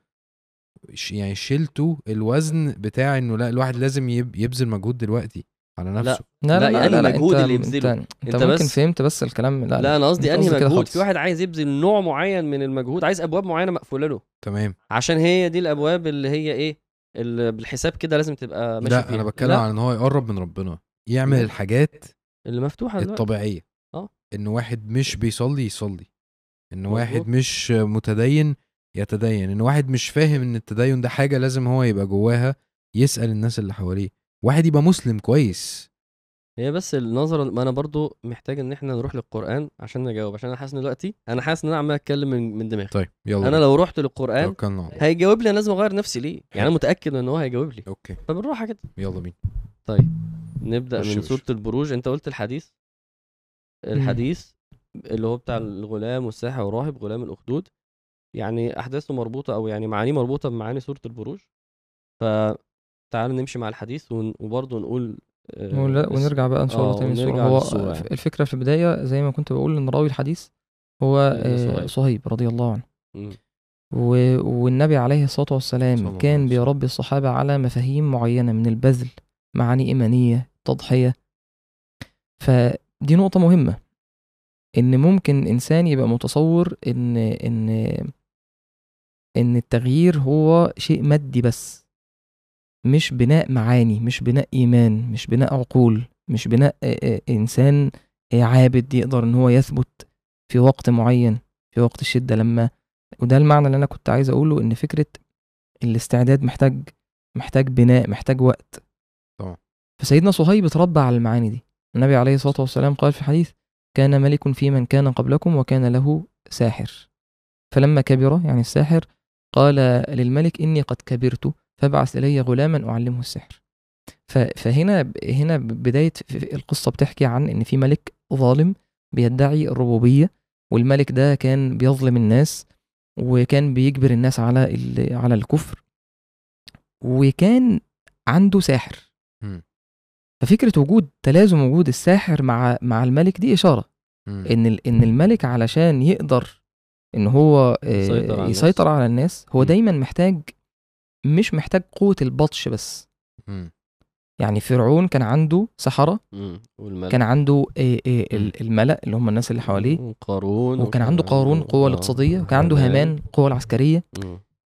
Speaker 1: ش- يعني شلتوا الوزن بتاع إنه لا الواحد لازم يب- يبذل مجهود دلوقتي على نفسه.
Speaker 3: لا
Speaker 2: لا، يعني المجهود
Speaker 3: انت
Speaker 2: اللي يبذله.
Speaker 3: انت, انت,
Speaker 2: انت
Speaker 3: ممكن
Speaker 2: بس-
Speaker 3: فهمت بس الكلام لا
Speaker 2: لا, أنا قصدي
Speaker 3: أنهي
Speaker 2: مجهود. في واحد عايز يبذل نوع معين من المجهود عايز أبواب معينة مقفولة له.
Speaker 1: تمام.
Speaker 2: عشان هي دي الأبواب اللي هي إيه اللي بالحساب كده لازم تبقى ماشي
Speaker 1: لا
Speaker 2: فيها.
Speaker 1: أنا بتكلم
Speaker 2: لا،
Speaker 1: عن إن هو يقرب من ربنا يعمل
Speaker 2: لا.
Speaker 1: الحاجات
Speaker 2: اللي مفتوحة دلوقتي. الطبيعية.
Speaker 1: إن واحد مش بيصلي يصلي
Speaker 2: إن.
Speaker 1: واحد مش متدين يتدين إن واحد مش فاهم إن التدين ده حاجة لازم هو يبقى جواها يسأل الناس اللي حواليه. واحد يبقى مسلم كويس.
Speaker 2: هي بس النظرة ما أنا برضو محتاج إن إحنا نروح للقرآن عشان نجاوب عشان أنا حاسس إن دلوقتي أنا حاسس إن أنا عمال أتكلم من, من دماغي.
Speaker 1: طيب يلا
Speaker 2: أنا لو رحت
Speaker 1: للقرآن
Speaker 2: هيجاوب لي أنا لازم أغير نفسي ليه؟ يعني أنا متأكد إن هو هيجاوب لي.
Speaker 1: أوكي.
Speaker 2: فبالراحه كده.
Speaker 1: يلا بينا.
Speaker 2: طيب
Speaker 1: نبدأ
Speaker 2: من. سورة البروج. أنت قلت الحديث؟ الحديث اللي هو بتاع الغلام والساحر والراهب غلام الأخدود يعني أحداثه مربوطة أو يعني معانيه مربوطة بمعاني سورة البروج فتعال نمشي مع الحديث ون- وبرضه نقول آه،
Speaker 3: ونرجع بقى إن شاء الله
Speaker 2: آه،
Speaker 3: تاني الصورة هو
Speaker 2: يعني.
Speaker 3: الفكرة في البداية زي ما كنت بقول إن راوي الحديث هو
Speaker 2: آه، صهيب.
Speaker 3: رضي الله عنه
Speaker 2: مم.
Speaker 3: و- والنبي عليه الصلاة والسلام كان. بيربي الصحابة على مفاهيم معينة من البذل معاني إيمانية تضحية فدي نقطة مهمة. إن ممكن إنسان يبقى متصور إن إن إن التغيير هو شيء مادي بس مش بناء معاني مش بناء إيمان مش بناء عقول مش بناء إنسان عابد يقدر إن هو يثبت في وقت معين في وقت الشدة لما. وده المعنى اللي أنا كنت عايز أقوله إن فكرة الاستعداد محتاج محتاج بناء محتاج وقت.
Speaker 1: طبعا.
Speaker 3: فسيدنا صهيب اتربى على المعاني دي. النبي عليه الصلاة والسلام قال في حديث كان ملك في من كان قبلكم وكان له ساحر. فلما كبر يعني الساحر قال للملك إني قد كبرت فابعث إلي غلاما أعلمه السحر. فهنا هنا بداية القصة بتحكي عن إن في ملك ظالم بيدعي الربوبية والملك ده كان بيظلم الناس وكان بيجبر الناس على على الكفر وكان عنده ساحر. ففكرة وجود تلازم وجود الساحر مع مع الملك دي إشارة
Speaker 1: مم.
Speaker 3: إن ال- إن الملك علشان يقدر إن هو آه،
Speaker 2: يسيطر على الناس.
Speaker 3: يسيطر على الناس هو. دايما محتاج مش محتاج قوة البطش بس
Speaker 1: مم.
Speaker 3: يعني فرعون كان عنده.
Speaker 2: والملك
Speaker 3: كان عنده
Speaker 1: مم.
Speaker 3: ال- الملأ اللي هم الناس اللي حواليه
Speaker 2: قارون
Speaker 3: وكان عنده قارون قوة
Speaker 2: آه،
Speaker 3: الاقتصادية وكان عنده
Speaker 2: هامان.
Speaker 3: قوة العسكرية.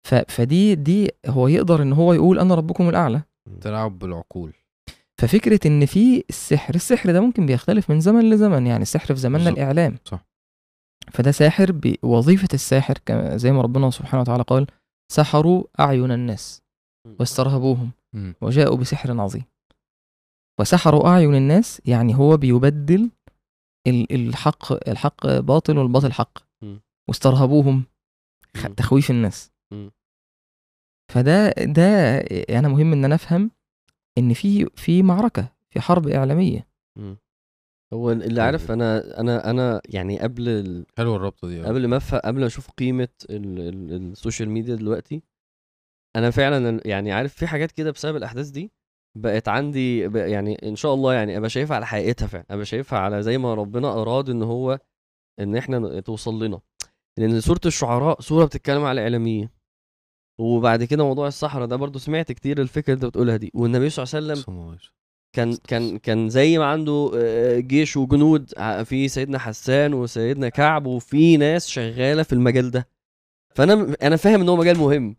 Speaker 3: ف... فدي دي هو يقدر إن هو يقول أنا ربكم الأعلى
Speaker 1: تلعب بالعقول
Speaker 3: ففكرة إن في السحر السحر ده ممكن بيختلف من زمن لزمن يعني السحر في زماننا. الإعلام
Speaker 1: صح.
Speaker 3: فده ساحر بوظيفة الساحر زي ما ربنا سبحانه وتعالى قال سحروا أعين الناس واسترهبوهم. وجاءوا بسحر عظيم وسحروا أعين الناس يعني هو بيبدل ال- الحق الحق باطل والباطل حق. واسترهبوهم. تخويف الناس. فده ده أنا مهم إن أنا أفهم إن في في معركة في حرب إعلامية
Speaker 2: مم. هو اللي عارف أنا أنا أنا يعني قبل ال...
Speaker 1: حلوة الرابطة دي أوي.
Speaker 2: قبل ما أفهم قبل ما أشوف قيمة ال... ال... ال social media دلوقتي أنا فعلا يعني عارف في حاجات كده بسبب الأحداث دي بقت عندي ب... يعني إن شاء الله يعني أبقى شايفها على حقيقتها فعلا أبقى شايفها على زي ما ربنا أراد إن هو إن إحنا توصل لنا لأن سورة الشعراء سورة بتتكلم على الاعلاميين وبعد كده موضوع الصحراء ده برضو سمعت كتير الفكرة اللي انت بتقولها دي. والنبي صلى الله عليه وسلم. كان كان كان زي ما عنده آه، جيش وجنود في سيدنا حسان وسيدنا كعب وفي ناس شغالة في المجال ده. فأنا أنا فاهم إن هو مجال مهم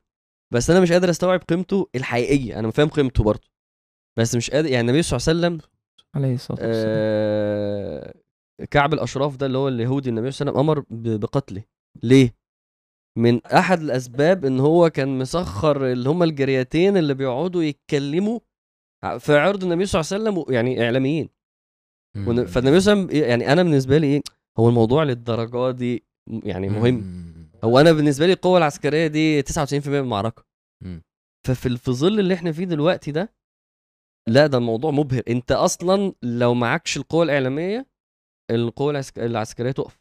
Speaker 2: بس أنا مش قادر أستوعب قيمته الحقيقية. أنا فاهم قيمته برضه بس مش قادر يعني النبي صلى الله عليه وسلم
Speaker 3: عليه الصلاة والسلام.
Speaker 2: آه كعب الأشراف ده اللي هو اليهودي النبي صلى الله عليه وسلم أمر ب- بقتله. ليه؟ من أحد الأسباب إن هو كان مسخر اللي هم الجريتين اللي بيقعدوا يتكلموا في عرض النبي صلى الله عليه وسلم يعني
Speaker 1: إعلاميين.
Speaker 2: فالنبي صلى الله عليه وسلم يعني أنا بالنسبة لي إيه هو الموضوع للدرجة دي يعني مهم. هو أنا بالنسبة لي القوة العسكرية دي 99% من المعركه. ففي في ظل اللي إحنا فيه دلوقتي ده لا ده الموضوع مبهر أنت أصلا لو معكش القوة الإعلامية القوة العسك... العسكرية تقف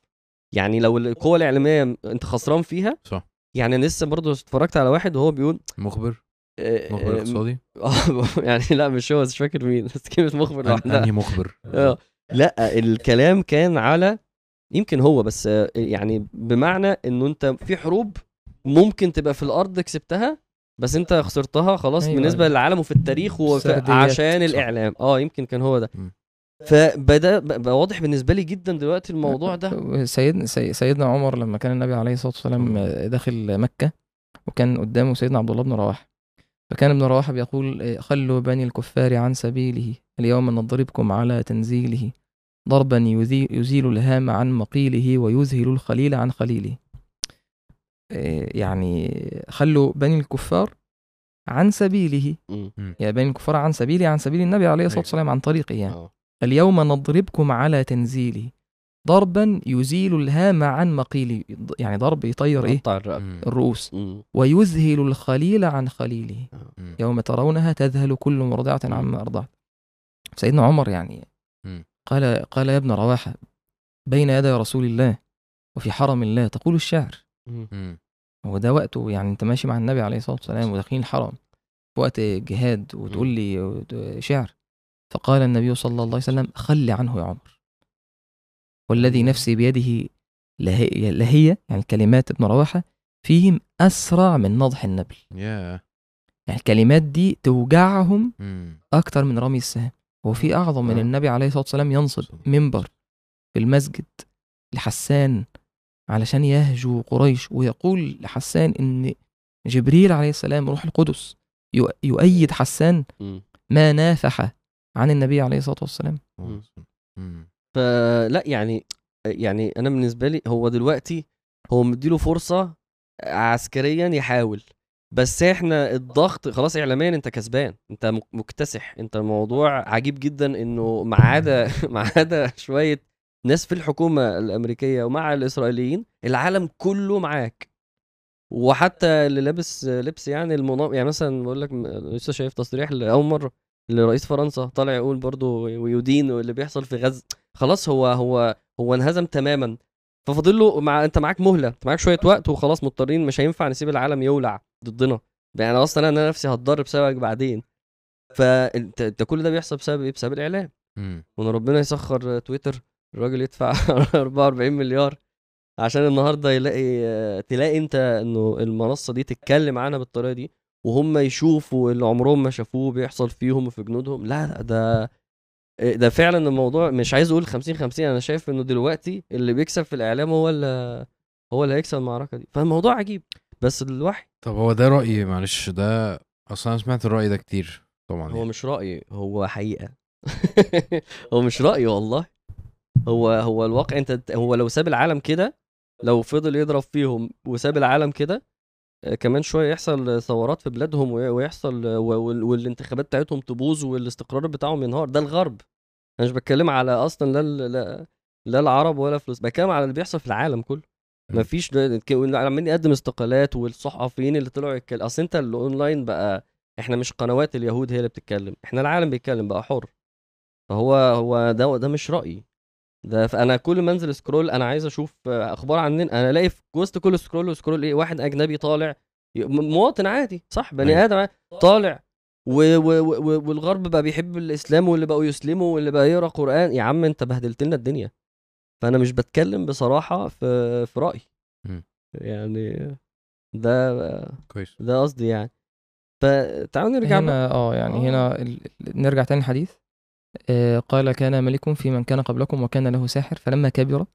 Speaker 2: يعني لو القوة الإعلامية أنت خسران فيها
Speaker 1: صح
Speaker 2: يعني لسه برضه اتفرجت على واحد وهو بيقول
Speaker 1: مخبر
Speaker 2: آه،
Speaker 1: مخبر
Speaker 2: آه،
Speaker 1: اقتصادي
Speaker 2: آه، يعني لا مش هو مش فاكر مين بس كلمة مخبر لوحدها
Speaker 1: أنهي مخبر
Speaker 2: آه لا الكلام كان على يمكن هو بس يعني بمعنى إنه أنت في حروب ممكن تبقى في الأرض كسبتها بس أنت خسرتها خلاص
Speaker 3: أيوة،
Speaker 2: بالنسبة
Speaker 3: أيوة.
Speaker 2: للعالم وفي التاريخ وفي
Speaker 3: سرديات.
Speaker 2: عشان
Speaker 1: صح.
Speaker 2: الإعلام آه يمكن كان هو ده. فبدأ بقى واضح بالنسبة لي جدا دلوقتي الموضوع ده.
Speaker 3: سيدنا سي- سيدنا عمر لما كان النبي عليه الصلاة والسلام داخل مكة وكان قدامه سيدنا عبد الله بن رواحة. فكان ابن رواحة بيقول خلوا بني الكفار عن سبيله اليوم نضربكم على تنزيله. ضربا يزي- يزيل الهام عن مقيله ويذهل الخليل عن خليله. إيه، يعني خلوا بني الكفار عن سبيله. يا بني الكفار عن سبيله عن سبيل النبي عليه الصلاة
Speaker 2: أيوة.
Speaker 3: والسلام عن طريقه يعني.
Speaker 2: آه.
Speaker 3: اليوم نضربكم على تنزيلي. ضربا يزيل الهام عن مقيلي. يعني ضرب يطير
Speaker 1: إيه.
Speaker 3: الرؤوس. ويذهل الخليل عن خليله
Speaker 1: مم.
Speaker 3: يوم ترونها تذهل كل مرضعة. عما أرضعت. سيدنا عمر يعني. قال قال يا ابن رواحة بين يدي رسول الله وفي حرم الله تقول الشعر. هو ده وقته. يعني أنت ماشي مع النبي عليه الصلاة والسلام وداخلين الحرم. في وقت جهاد وتقول لي شعر. فقال النبي صلى الله عليه وسلم خل عنه يا عمر والذي نفسي بيده لهي, لهي يعني كلمات ابن رواحة فيهم أسرع من نضح النبل يعني الكلمات دي توجعهم. أكتر من رمي السهام هو في أعظم من
Speaker 2: آه.
Speaker 3: النبي عليه الصلاة والسلام ينصب منبر في المسجد لحسان علشان يهجو قريش ويقول لحسان إن جبريل عليه السلام روح القدس يؤ- يؤيد حسان. ما نافح عن النبي عليه الصلاة والسلام.
Speaker 2: فلا يعني يعني أنا بالنسبة لي هو دلوقتي هو مديله فرصة عسكريا يحاول بس إحنا الضغط خلاص اعلاميا أنت كسبان أنت مك- مكتسح. أنت الموضوع عجيب جدا إنه ما عدا ما عدا شوية ناس في الحكومة الأمريكية ومع الإسرائيليين العالم كله معاك. وحتى اللي لابس لبس يعني المنظم يعني مثلا بقول لك لسه شايف تصريح لأول مرة. لرئيس فرنسا طالع يقول برضه ويدين اللي بيحصل في غزة. خلاص هو هو هو انهزم تماما. ففاضل له مع انت معاك مهلة انت معاك شوية وقت وخلاص مضطرين مش هينفع نسيب العالم يولع ضدنا. يعني أصلا أنا نفسي هتضر بسببك بعدين. فأنت أنت كل ده بيحصل بسبب إيه؟ بسبب
Speaker 1: الإعلام.
Speaker 2: وان ربنا يسخر تويتر الراجل يدفع 44 مليار عشان النهارده يلاقي تلاقي أنت إنه المنصة دي تتكلم عنها بالطريقة دي. وهم يشوفوا اللي عمرهم ما شافوه بيحصل فيهم وفي جنودهم. لا لا ده ده فعلا الموضوع مش عايز أقول 50 50 أنا شايف إنه دلوقتي اللي بيكسب في الإعلام هو اللي هو اللي هيكسب المعركة دي. فالموضوع عجيب. بس الوحي.
Speaker 1: طب هو ده رأيي؟ معلش ده أصلا أنا سمعت الرأي ده كتير طبعا
Speaker 2: هو
Speaker 1: يعني.
Speaker 2: مش رأي هو حقيقة. هو مش رأي والله. هو هو الواقع أنت هو لو ساب العالم كده لو فضل يضرب فيهم وساب العالم كده كمان شوية يحصل ثورات في بلادهم وي- ويحصل وال- والانتخابات بتاعتهم تبوظ والاستقرار بتاعهم ينهار. ده الغرب. أنا مش بتكلم على أصلا لا لا لا العرب ولا فلوس بتكلم على اللي بيحصل في العالم كله. مفيش عمالين يقدم استقالات والصحفيين اللي طلعوا يتكلم أصل أنت الاونلاين بقى إحنا مش قنوات اليهود هي اللي بتتكلم إحنا العالم بيتكلم بقى حر. فهو هو ده ده مش رأيي. ده فانا كل ما أنزل سكرول أنا عايز أشوف آه، أخبار عننا أنا الاقي في وسط كل سكرول وسكرول إيه؟ واحد أجنبي طالع مواطن عادي صح؟ بني
Speaker 1: أيوة.
Speaker 2: آدم طالع و و و والغرب بقى بيحب الإسلام واللي بقوا يسلموا واللي بقى يقرأ قرآن. يا عم أنت بهدلت لنا الدنيا. فأنا مش بتكلم بصراحة في في
Speaker 1: رأيي.
Speaker 2: يعني ده
Speaker 1: كويس.
Speaker 2: ده قصدي يعني. فتعالوا نرجع
Speaker 3: هنا آه يعني
Speaker 2: آه.
Speaker 3: هنا ال... نرجع تاني الحديث آه قال كان ملك في من كان قبلكم وكان له ساحر فلما كبر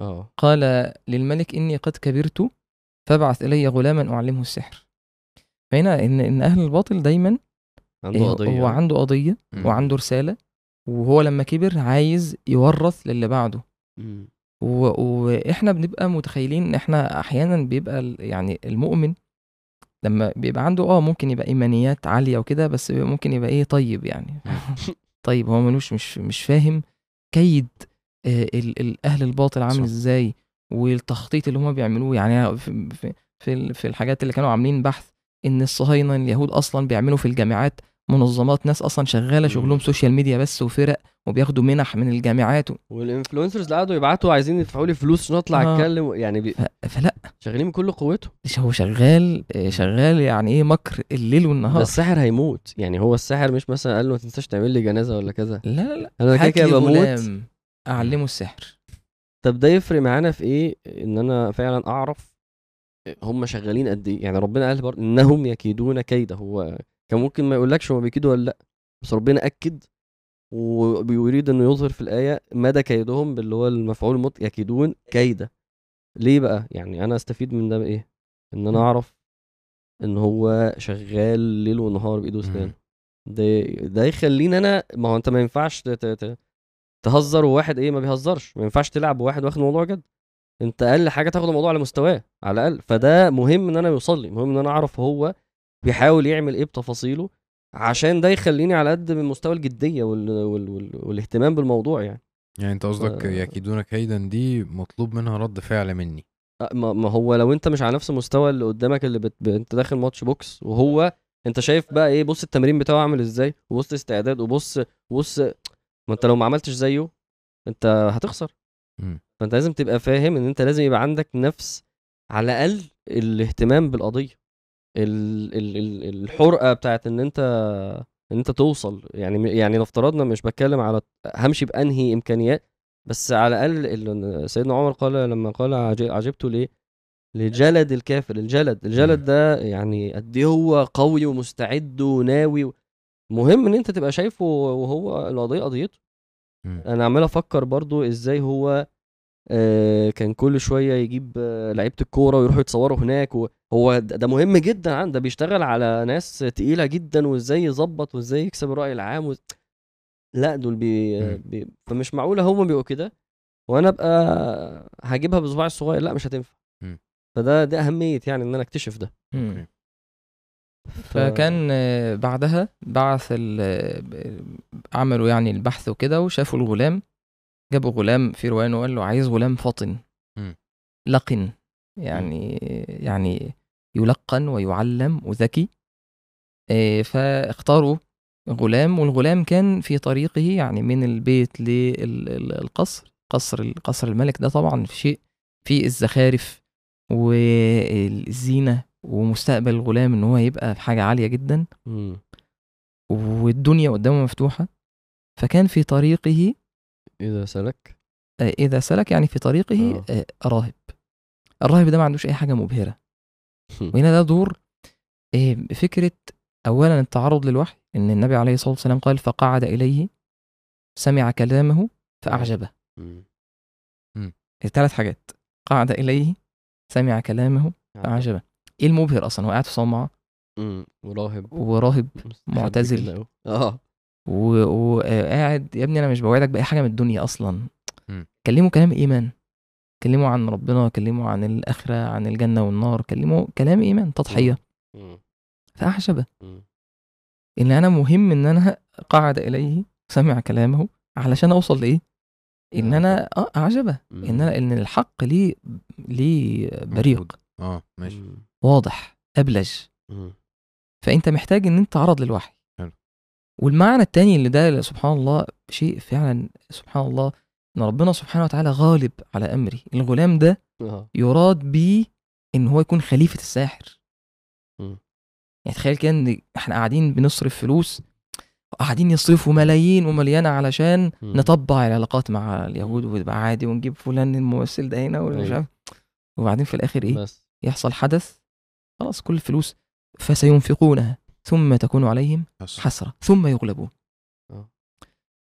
Speaker 2: آه.
Speaker 3: قال للملك إني قد كبرت فابعث إلي غلاما أعلمه السحر. فهنا إن إن أهل الباطل دايما
Speaker 2: عنده
Speaker 3: إيه،
Speaker 2: قضية.
Speaker 3: هو عنده قضية. وعنده رسالة وهو لما كبر عايز يورث للي بعده. و... وإحنا بنبقى متخيلين إن إحنا أحيانا بيبقى يعني المؤمن لما بيبقى عنده آه ممكن يبقى إيمانيات عالية وكده بس ممكن يبقى إيه طيب يعني. طيب هو ملوش مش مش فاهم كيد آه، ال... ال... أهل الباطل عامل
Speaker 1: صح.
Speaker 3: إزاي والتخطيط اللي هم بيعملوه يعني في في الحاجات اللي كانوا عاملين بحث إن الصهاينة اليهود أصلا بيعملوا في الجامعات منظمات ناس أصلا
Speaker 2: شغالة.
Speaker 3: شغلهم social media بس وفرق وبياخدوا منح من الجامعات و...
Speaker 2: وال influencers اللي قعدوا يبعتوا عايزين يدفعوا لي فلوس عشان أطلع
Speaker 3: آه.
Speaker 2: أتكلم يعني بي...
Speaker 3: ف... فلا.
Speaker 2: شغالين بكل قوتهم.
Speaker 3: هو شغال آه، شغال يعني إيه مكر الليل والنهار؟
Speaker 2: الساحر هيموت. يعني هو الساحر مش مثلا قال له ما تنساش تعمل لي جنازة ولا كذا.
Speaker 3: لا لا لا.
Speaker 2: أنا كده كده بموت.
Speaker 3: أعلمه السحر.
Speaker 2: طب ده يفرق معانا في إيه؟ إن أنا فعلا أعرف هم شغالين قد إيه. يعني ربنا قال برضه إنهم يكيدون كيدا هو كان ممكن ما يقولكش هو بيكيدوا ولا لأ بس ربنا أكد ويريد إنه يظهر في الآية مدى كيدهم باللي هو المفعول المط يكيدون كيدا ليه بقى؟ يعني أنا أستفيد من ده بإيه؟ إن أنا أعرف إن هو شغال ليل ونهار بإيده واسنانه ده ده يخليني أنا ما هو أنت ما ينفعش تهزر وواحد إيه ما بيهزرش. ما ينفعش تلعب وواحد واخد الموضوع جد. أنت أقل حاجة تاخد الموضوع على مستواه على الأقل. فده مهم إن أنا يوصل لي مهم إن أنا أعرف هو بيحاول يعمل إيه بتفاصيله عشان ده يخليني على قد من مستوى الجدية وال... وال... وال... والاهتمام بالموضوع يعني
Speaker 1: يعني أنت قصدك
Speaker 2: آه.
Speaker 1: يكيدون كيدا دي مطلوب منها رد فعل مني
Speaker 2: أه، ما هو لو أنت مش على نفس المستوى اللي قدامك اللي بت... أنت داخل match box وهو أنت شايف بقى إيه بص التمرين بتاعه عامل إزاي وبص استعداد وبص بص ما أنت لو ما عملتش زيه أنت هتخسر
Speaker 1: مم.
Speaker 2: فأنت لازم تبقى فاهم إن أنت لازم يبقى عندك نفس على الأقل الاهتمام بالقضية ال... ال... ال... الحرقة بتاعت إن أنت إن أنت توصل. يعني يعني لو افترضنا مش بتكلم على همشي بأنهي إمكانيات بس على الأقل ال- سيدنا عمر قال لما قال عج- عجبت ليه؟ لجلد الكافر الجلد. الجلد. ده يعني قد إيه هو قوي ومستعد وناوي. مهم إن أنت تبقى شايفه وهو القضية قضيته. أنا عمال أفكر برضو إزاي هو كان كل شوية يجيب آه، لعيبة الكورة ويروحوا يتصوروا هناك وهو ده مهم جدا عنده ده بيشتغل على ناس تقيلة جدا وإزاي يظبط وإزاي يكسب الرأي العام و... لا دول بي... بي... فمش معقولة هم بيبقوا كده. وأنا ابقى هجيبها بصباعي الصغير لا مش هتنفع. فده ده أهمية يعني إن أنا أكتشف ده. ف...
Speaker 3: فكان آه، بعدها بعث ال- آه، عملوا يعني البحث وكده وشافوا الغلام. جابوا غلام في روان وقال له عايز غلام فطن. لقن. يعني يعني يلقن ويعلم وذكي. آه، فاختاروا غلام والغلام كان في طريقه يعني من البيت للقصر. قصر القصر الملك ده طبعا في شيء في الزخارف والزينة ومستقبل الغلام إن هو يبقى في حاجة عالية جدا.
Speaker 2: مم.
Speaker 3: والدنيا قدامه مفتوحة. فكان في طريقه
Speaker 2: إذا سلك؟
Speaker 3: آه، إذا سلك يعني في طريقه
Speaker 2: آه.
Speaker 3: آه، راهب. الراهب ده ما عندوش أي حاجة مبهرة. وهنا ده دور آه، فكرة أولا التعرض للوحي إن النبي عليه الصلاة والسلام قال فقعد إليه سمع كلامه فأعجبه. ثلاث حاجات. قعد إليه سمع كلامه فأعجبه. إيه المبهر أصلا؟ هو قاعد في صومعة.
Speaker 2: وراهب.
Speaker 3: وراهب معتزل.
Speaker 2: آه.
Speaker 3: وقاعد يا ابني أنا مش بوعدك بأي حاجة من الدنيا أصلا
Speaker 1: مم.
Speaker 3: كلموا كلام إيمان كلموا عن ربنا كلموا عن الآخرة عن الجنة والنار كلموا كلام
Speaker 2: مم.
Speaker 3: فأعجبه
Speaker 2: مم.
Speaker 3: إن أنا مهم إن أنا قعد إليه سمع كلامه علشان أوصل لإيه إن أنا آه اعجبه إن أنا إن الحق ليه ليه بريق.
Speaker 1: آه ماشي.
Speaker 3: واضح
Speaker 2: أبلج.
Speaker 3: فأنت محتاج إن أنت تعرض للوحي. والمعنى التاني اللي ده سبحان الله شيء فعلا سبحان الله إن ربنا سبحانه وتعالى غالب على امره الغلام ده
Speaker 2: آه.
Speaker 3: يراد بيه إن هو يكون خليفة الساحر. يعني تخيل كده إن إحنا قاعدين بنصرف فلوس قاعدين يصرفوا ملايين ومليانة علشان. نطبع العلاقات مع اليهود ويبقى عادي ونجيب فلان الممثل ده هنا ومش
Speaker 2: أيوة.
Speaker 3: عارف. وبعدين في الآخر إيه؟
Speaker 2: بس.
Speaker 3: يحصل حدث خلاص كل الفلوس فسينفقونها. ثم تكون عليهم. حسرة ثم يغلبون
Speaker 2: آه.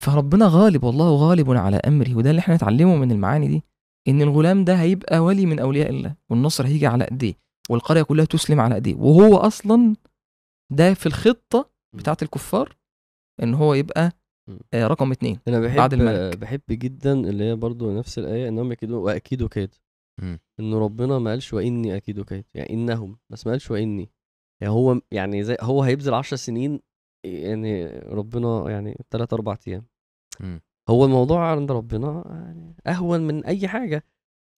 Speaker 3: فربنا غالب والله غالب على أمره وده اللي إحنا نتعلمه من المعاني دي إن الغلام ده هيبقى ولي من أولياء الله والنصر هيجي على ايديه والقرية كلها تسلم على ايديه وهو أصلا ده في الخطة بتاعت الكفار إن هو يبقى. آه، رقم اتنين
Speaker 2: أنا بحب
Speaker 3: بعد الملك.
Speaker 2: بحب جدا اللي هي برضو نفس الآية إنهم يكيدون وأكيدوا كيد. انه ربنا ما قالش وإني أكيد كيد يعني إنهم بس ما قالش وإني يعني هو يعني زي هو هيبذل 10 سنين يعني ربنا يعني 3 4 أيام.
Speaker 1: مم.
Speaker 2: هو الموضوع عند ربنا يعني أهون من أي حاجة.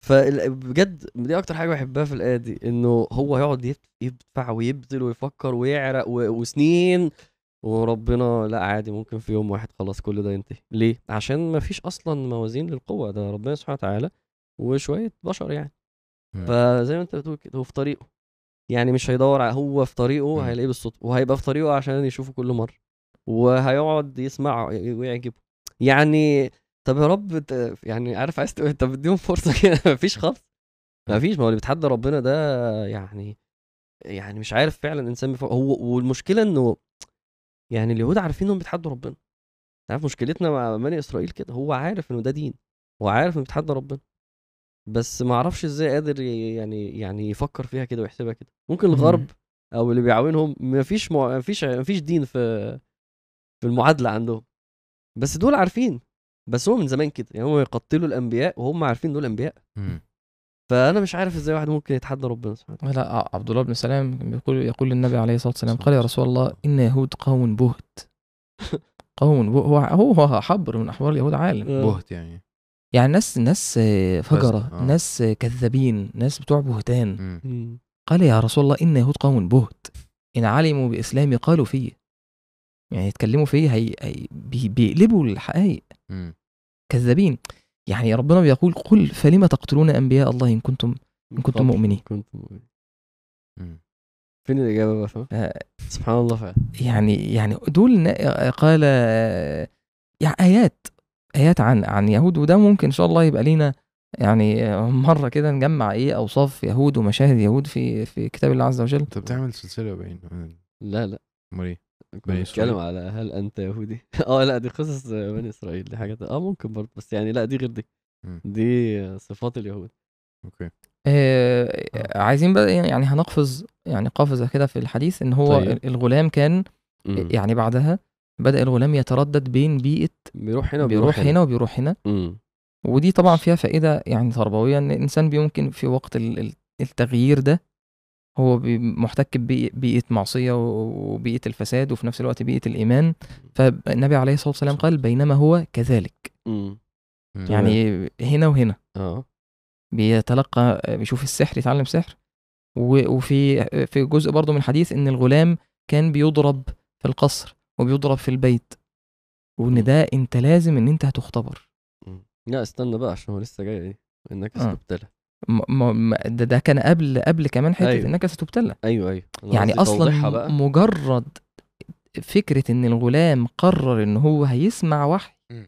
Speaker 2: فبجد دي أكتر حاجة بحبها في الآية دي إنه هو يقعد يدفع ويبذل ويفكر ويعرق و- وسنين وربنا لأ عادي ممكن في يوم واحد خلاص كل ده ينتهي. ليه؟ عشان ما فيش أصلا موازين للقوة ده ربنا سبحانه وتعالى وشوية بشر يعني.
Speaker 1: مم.
Speaker 2: فزي ما أنت بتقول كده هو في طريقه. يعني مش هيدور على هو في طريقه. هيلاقيه بالصدفة وهيبقى في طريقه عشان يشوفه كل مرة وهيقعد يسمع ويعجبه. يعني طب يا رب يعني عارف عايز طب اديهم فرصة كده مفيش خالص مفيش ما هو اللي بيتحدى ربنا ده يعني يعني مش عارف فعلا إنسان بيفكر. هو والمشكلة إنه يعني اليهود عارفين إنهم بيتحدوا ربنا. عارف مشكلتنا مع بني إسرائيل كده؟ هو عارف إنه ده دين وعارف إنه بيتحدى ربنا. بس ما أعرفش إزاي قادر يعني يعني يفكر فيها كده ويحسبها كده. ممكن الغرب أو اللي بيعاونهم مفيش مع... مفيش مفيش دين في في المعادلة عندهم. بس دول عارفين. بس هو من زمان كده. يعني هم يقتلوا الأنبياء وهم عارفين دول أنبياء.
Speaker 1: مم.
Speaker 2: فأنا مش عارف إزاي واحد ممكن يتحدى ربنا سبحانه وتعالى.
Speaker 3: لا عبد الله بن سلام كان بيقول يقول للنبي عليه الصلاة والسلام قال يا رسول الله إن يهود قوم بهت. قوم هو هو حبر من احبار اليهود عالم.
Speaker 1: بهت يعني.
Speaker 3: يعني ناس ناس فجرة
Speaker 1: آه.
Speaker 3: ناس كذابين ناس بتوع بهتان. قال يا رسول الله ان يهود قوم بهت. إن علموا بإسلامي قالوا فيه يعني يتكلموا فيه هي, هي بي- بيقلبوا الحقائق. كذابين. يعني ربنا بيقول قل فلم تقتلون أنبياء الله إن كنتم إن كنتم مؤمنين.
Speaker 2: كنتم مؤمنين. فين الإجابة بقى
Speaker 3: آه،
Speaker 2: سبحان الله فعلا.
Speaker 3: يعني يعني دول قال يعني آيات. آيات عن عن يهود وده ممكن إن شاء الله يبقى لينا يعني مرة كده نجمع إيه أوصاف يهود ومشاهد يهود في في كتاب الله عز وجل
Speaker 1: أنت بتعمل سلسلة باين
Speaker 2: لا لا أمال
Speaker 1: إيه
Speaker 2: بنتكلم. على هل أنت يهودي آه لا دي قصص بني إسرائيل دي حاجات آه ممكن برضه بس يعني لا دي غير دي. دي صفات اليهود
Speaker 1: أوكي
Speaker 3: آه عايزين بقى يعني هنقفز يعني قفزة كده في الحديث إن هو
Speaker 2: طيب.
Speaker 3: الغلام كان. يعني بعدها بدأ الغلام يتردد بين بيئة
Speaker 2: بيروح هنا
Speaker 3: بيروح هنا. وبيروح هنا.
Speaker 2: مم.
Speaker 3: ودي طبعا فيها فائدة يعني تربوية إن الإنسان ممكن في وقت ال- ال- التغيير ده هو محتك ببيئه معصية وبيئة الفساد وفي نفس الوقت بيئة الإيمان. فالنبي عليه الصلاة والسلام قال بينما هو كذلك.
Speaker 2: مم.
Speaker 1: مم.
Speaker 3: يعني هنا وهنا.
Speaker 2: آه.
Speaker 3: بيتلقى بيشوف السحر يتعلم سحر. و- وفي في جزء برضه من الحديث إن الغلام كان بيضرب في القصر. وبيضرب في البيت
Speaker 2: وإن.
Speaker 3: ده أنت لازم إن أنت هتختبر.
Speaker 2: لا استنى بقى عشان هو لسه جاي دي إنك
Speaker 3: آه.
Speaker 2: استبتلى
Speaker 3: م- م- م- ده, ده كان قبل قبل كمان حتة
Speaker 2: أيوة.
Speaker 3: إنك ستبتلى
Speaker 2: أيوه أيوه
Speaker 3: يعني
Speaker 2: أصلا بقى
Speaker 3: مجرد فكرة إن الغلام قرر إن هو هيسمع وحي
Speaker 1: مم.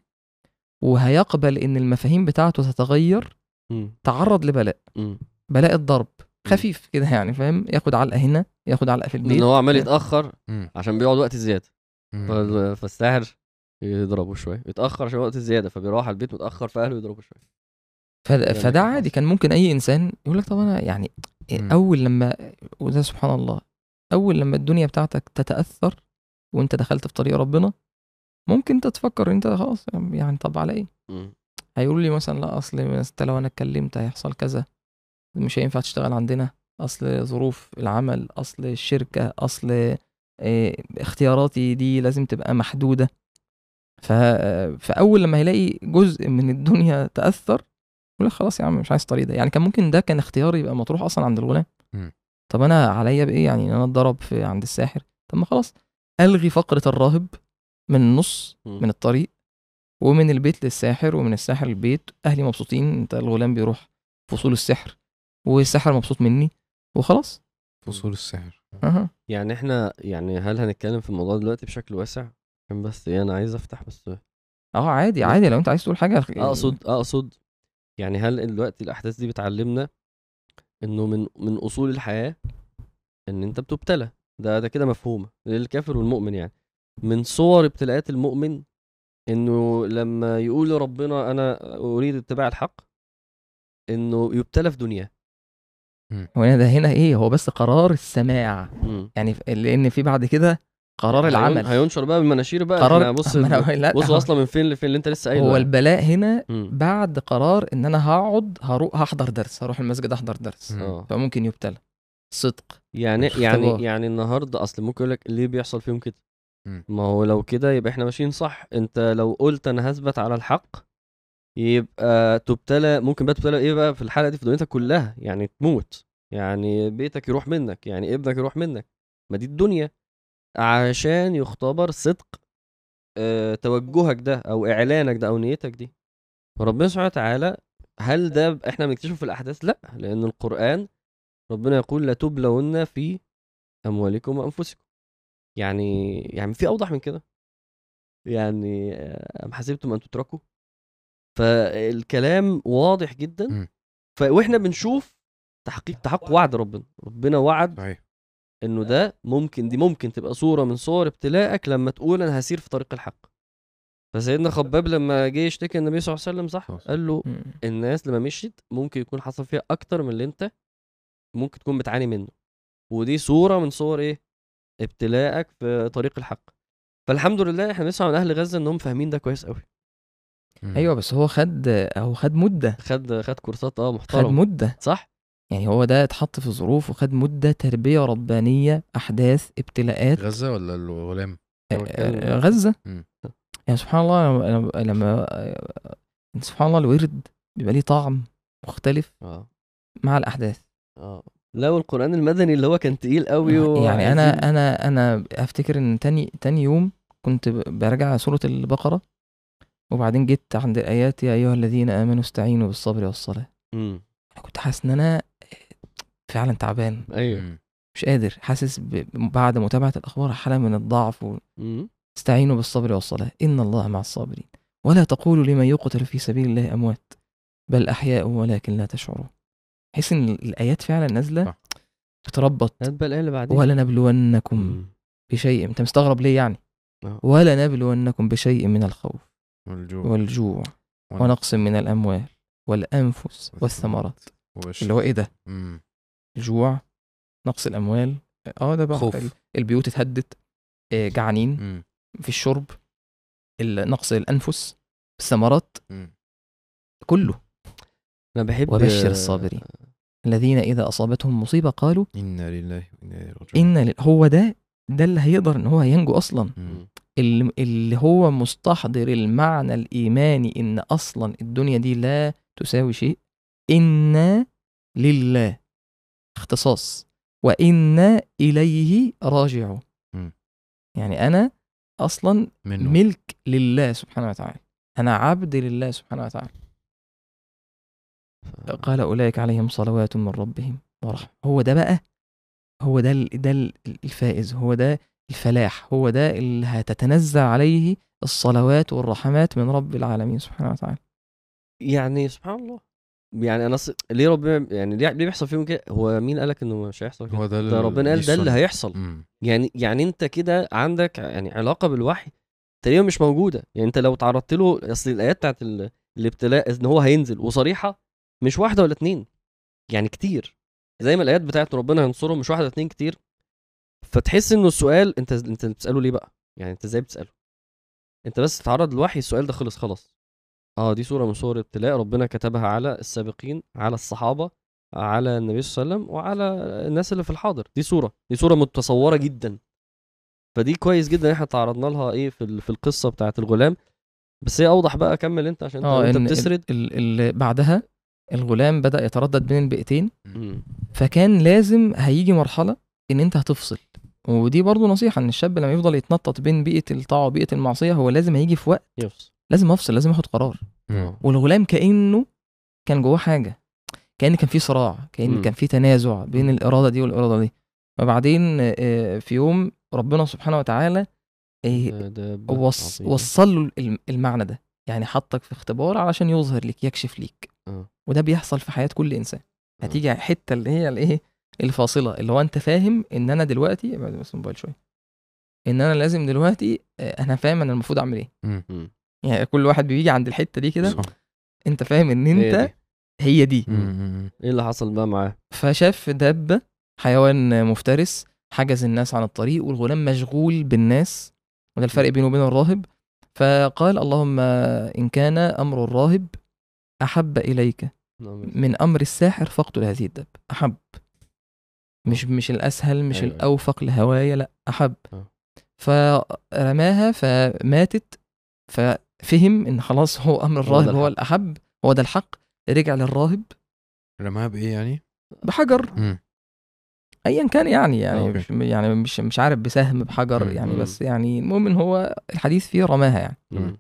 Speaker 3: وهيقبل إن المفاهيم بتاعته تتغير
Speaker 2: مم.
Speaker 3: تعرض لبلاء
Speaker 2: مم.
Speaker 3: بلاء الضرب خفيف كده يعني فاهم ياخد علقة هنا ياخد علقة في البيت
Speaker 2: لأن هو عمال
Speaker 1: يتأخر.
Speaker 2: عشان بيقعد وقت زيادة
Speaker 1: مم.
Speaker 2: فالساحر يضربه شوية يتأخر عشان وقت زيادة فبيروح على البيت متأخر فأهله يضربه شوية
Speaker 3: فد-
Speaker 2: اللي
Speaker 3: فده عادي. كان ممكن أي إنسان يقول لك طب أنا يعني
Speaker 1: مم.
Speaker 3: أول لما وده سبحان الله أول لما الدنيا بتاعتك تتأثر وأنت دخلت في طريق ربنا ممكن أنت تفكر أنت خلاص يعني طب على
Speaker 2: إيه.
Speaker 3: هيقولوا لي مثلا لا أصل أنت لو أنا اتكلمت هيحصل كذا مش هينفع تشتغل عندنا أصل ظروف العمل أصل الشركة أصل اختياراتي دي لازم تبقى محدودة. ف... فأول لما هيلاقي جزء من الدنيا تأثر يقول خلاص يا عم مش عايز الطريق ده. يعني كان ممكن ده كان اختيار يبقى مطروح أصلا عند الغلام. طب أنا عليا بإيه؟ يعني إن أنا أتضرب في عند الساحر. طب ما خلاص ألغي فقرة الراهب من النص. من الطريق ومن البيت للساحر ومن الساحر للبيت أهلي مبسوطين أنت الغلام بيروح فصول السحر والساحر مبسوط مني وخلاص.
Speaker 1: فصول السحر.
Speaker 3: أها.
Speaker 2: يعني إحنا يعني هل هنتكلم في الموضوع دلوقتي بشكل واسع؟ عشان بس إيه أنا عايز أفتح بس
Speaker 3: آه عادي عادي لو أنت عايز تقول حاجة
Speaker 2: أقصد أقصد يعني هل دلوقتي الأحداث دي بتعلمنا إنه من من أصول الحياة إن أنت بتبتلى؟ ده ده كده مفهومه للكافر والمؤمن يعني. من صور ابتلاءات المؤمن إنه لما يقول لربنا أنا أريد اتباع الحق إنه يبتلى في دنياه.
Speaker 3: هو ده هنا إيه هو بس قرار السماع
Speaker 2: مم.
Speaker 3: يعني لأن في بعد كده قرار العمل
Speaker 2: هينشر بقى بالمناشير بقى
Speaker 3: قرار
Speaker 2: بص
Speaker 3: لا،
Speaker 2: بص واصله من فين لفين اللي أنت لسه قايله
Speaker 3: هو
Speaker 2: يعني.
Speaker 3: البلاء هنا
Speaker 2: مم.
Speaker 3: بعد قرار إن أنا هقعد هروح هحضر درس هروح المسجد أحضر درس
Speaker 1: مم.
Speaker 2: آه
Speaker 3: فممكن يبتلى صدق
Speaker 2: يعني
Speaker 3: اختبار.
Speaker 2: يعني يعني النهارده أصل ممكن يقول لك ليه بيحصل فيهم كده
Speaker 1: مم.
Speaker 2: ما هو لو كده يبقى إحنا ماشيين صح أنت لو قلت أنا هثبت على الحق يبقى تبتلى ممكن بقى تبتلى إيه بقى في الحلقة دي في دنيتك كلها يعني تموت. يعني بيتك يروح منك يعني ابنك يروح منك. ما دي الدنيا. عشان يختبر صدق آه توجهك ده أو إعلانك ده أو نيتك دي. فربنا سبحانه وتعالى هل ده إحنا بنكتشفه في الأحداث؟ لأ لأن القرآن ربنا يقول لا تبلون في أموالكم وأنفسكم. يعني يعني في أوضح من كده. يعني آه، أم حسبتم أن تتركوا؟ فالكلام واضح جدا. ف... وإحنا بنشوف تحقيق تحقق وعد ربنا ربنا وعد
Speaker 1: صحيح
Speaker 2: إنه ده ممكن دي ممكن تبقى صورة من صور ابتلاءك لما تقول أنا هسير في طريق الحق فسيدنا خباب لما جه يشتكي النبي صلى الله عليه وسلم صح. قال له. الناس لما مشيت ممكن يكون حصل فيها أكتر من اللي أنت ممكن تكون بتعاني منه ودي صورة من صور إيه ابتلاءك في طريق الحق فالحمد لله إحنا بنسمع من أهل غزة إنهم فاهمين ده كويس قوي.
Speaker 3: أيوه بس هو خد هو خد مدة.
Speaker 2: خد خد كورسات آه
Speaker 3: خد
Speaker 2: محترم
Speaker 3: مدة.
Speaker 2: صح؟
Speaker 3: يعني هو ده اتحط في ظروف وخد مدة تربية ربانية أحداث ابتلاءات.
Speaker 1: غزة ولا الغلام؟
Speaker 2: بتكلم-
Speaker 3: آه، غزة.
Speaker 1: مم.
Speaker 3: يعني سبحان الله لما لما آه، سبحان الله الورد بيبقى ليه طعم مختلف
Speaker 2: آه.
Speaker 3: مع الأحداث.
Speaker 2: آه. لا والقرآن المدني اللي هو كان تقيل قوي و-
Speaker 3: يعني أنا أنا أنا أفتكر إن تاني تاني يوم كنت براجع سورة البقرة. وبعدين جيت عند الايات يا أيها الذين آمنوا استعينوا بالصبر والصلاة.
Speaker 2: مم.
Speaker 3: أنا كنت حاسس إن أنا فعلا تعبان.
Speaker 1: أيوه.
Speaker 3: مش قادر. حاسس ب... بعد متابعة الأخبار حالة من الضعف و...
Speaker 2: مم.
Speaker 3: استعينوا بالصبر والصلاة. إن الله مع الصابرين. ولا تقولوا لمن يقتل في سبيل الله أموات. بل أحياء ولكن لا تشعرون. حس إن الآيات فعلا نازلة
Speaker 1: صح.
Speaker 3: بتربط.
Speaker 2: هات بقى الآية اللي بعدين
Speaker 3: ولنبلونكم. بشيء. أنت مستغرب ليه يعني؟
Speaker 2: آه.
Speaker 3: ولنبلونكم بشيء من الخوف.
Speaker 1: والجوع.
Speaker 3: والجوع.
Speaker 1: ونقص.
Speaker 3: من الأموال والأنفس والثمرات. اللي هو إيه ده؟
Speaker 1: مم.
Speaker 3: الجوع نقص الأموال. آه ده بقى.
Speaker 1: خوف.
Speaker 3: ال- البيوت اتهدت. آه، جعانين.
Speaker 1: مم.
Speaker 3: في الشرب. ال- نقص الأنفس. الثمرات.
Speaker 1: مم.
Speaker 3: كله.
Speaker 2: أنا بحب
Speaker 3: وبشر الصابرين. الذين إذا أصابتهم مصيبة قالوا
Speaker 1: إنا لله وإنا إليه راجعون.
Speaker 3: ل- هو ده ده اللي هيقدر إن هو ينجو أصلا.
Speaker 1: مم.
Speaker 3: اللي, اللي هو مستحضر المعنى الإيماني إن أصلا الدنيا دي لا تساوي شيء إنا لله. اختصاص. وإنا إليه راجعون. يعني أنا أصلا
Speaker 1: منه.
Speaker 3: ملك لله سبحانه وتعالى. أنا عبد لله سبحانه وتعالى. قال أولئك عليهم صلوات من ربهم ورحمة. هو ده بقى؟ هو ده ده ال- الفائز. هو ده الفلاح هو ده اللي هتتنزل عليه الصلوات والرحمات من رب العالمين سبحانه وتعالى.
Speaker 2: يعني سبحان الله. يعني أنا ص... ليه ربنا يعني ليه بيحصل فيهم كده؟ هو مين قالك إنه مش هيحصل كده؟
Speaker 1: هو ده
Speaker 2: ده ربنا قال ده اللي. هيحصل.
Speaker 1: مم.
Speaker 2: يعني يعني أنت كده عندك يعني علاقة بالوحي تقريبا مش موجودة. يعني أنت لو تعرضت له أصل الآيات بتاعت ال... الابتلاء إن هو هينزل وصريحة مش واحدة ولا اتنين. يعني كتير. زي ما الآيات بتاعت ربنا ينصرهم مش واحدة ولا اتنين كتير. فتحس إنه السؤال أنت أنت بتسأله ليه بقى؟ يعني أنت إزاي بتسأله؟ أنت بس تتعرض للوحي السؤال ده خلص خلاص. آه دي صورة من صور الابتلاء ربنا كتبها على السابقين على الصحابة على النبي صلى الله عليه وسلم وعلى الناس اللي في الحاضر. دي صورة دي صورة متصورة جدا. فدي كويس جدا إن إحنا تعرضنا لها إيه في في القصة بتاعت الغلام. بس هي أوضح بقى كمل أنت عشان أنت,
Speaker 3: آه
Speaker 2: انت بتسرد.
Speaker 3: ال- ال- بعدها الغلام بدأ يتردد بين البيئتين. فكان لازم هيجي مرحلة إن أنت هتفصل. ودي برضو نصيحة إن الشاب لما يفضل يتنطط بين بيئة الطاعة وبيئة المعصية هو لازم هيجي في وقت
Speaker 2: يفس
Speaker 3: لازم أفصل لازم اخد قرار
Speaker 1: مم.
Speaker 3: والغلام كأنه كان جواه حاجة كأن كان في صراع كأن
Speaker 2: مم.
Speaker 3: كان في تنازع بين الإرادة دي والإرادة دي وبعدين آه، في يوم ربنا سبحانه وتعالى آه، وص. وصل له الم- المعنى ده يعني حطك في اختبار علشان يظهر لك يكشف ليك
Speaker 2: آه.
Speaker 3: وده بيحصل في حياة كل إنسان
Speaker 2: آه.
Speaker 3: هتيجي حتة اللي هي الإيه الفاصلة. اللي هو أنت فاهم إن أنا دلوقتي ابعد بس الموبايل شوية. إن أنا لازم دلوقتي آه، أنا فاهم أنا المفروض أعمل
Speaker 2: إيه.
Speaker 3: يعني كل واحد بيجي عند الحتة دي كده. أنت فاهم إن
Speaker 2: هي
Speaker 3: أنت
Speaker 2: دي.
Speaker 3: هي دي.
Speaker 1: مم. مم.
Speaker 2: إيه اللي حصل بقى معاه؟
Speaker 3: فشاف دابه حيوان مفترس حجز الناس عن الطريق والغلام مشغول بالناس وده الفرق بينه وبين الراهب. فقال اللهم إن كان أمر الراهب أحب إليك. من أمر الساحر فاقتل هذه الدابه أحب. مش مش الأسهل مش
Speaker 2: أيوة.
Speaker 3: الأوفق لهوايا لأ أحب
Speaker 2: آه.
Speaker 3: فرماها فماتت ففهم إن خلاص هو أمر
Speaker 2: هو
Speaker 3: الراهب هو
Speaker 2: الحق.
Speaker 3: الأحب هو ده الحق رجع للراهب
Speaker 1: رماها بإيه يعني؟
Speaker 3: بحجر
Speaker 1: مم.
Speaker 3: ايا كان يعني يعني
Speaker 1: أوكي.
Speaker 3: مش يعني مش مش عارف بسهم بحجر
Speaker 1: مم.
Speaker 3: يعني. بس يعني المهم إن هو الحديث فيه رماها يعني
Speaker 2: مم.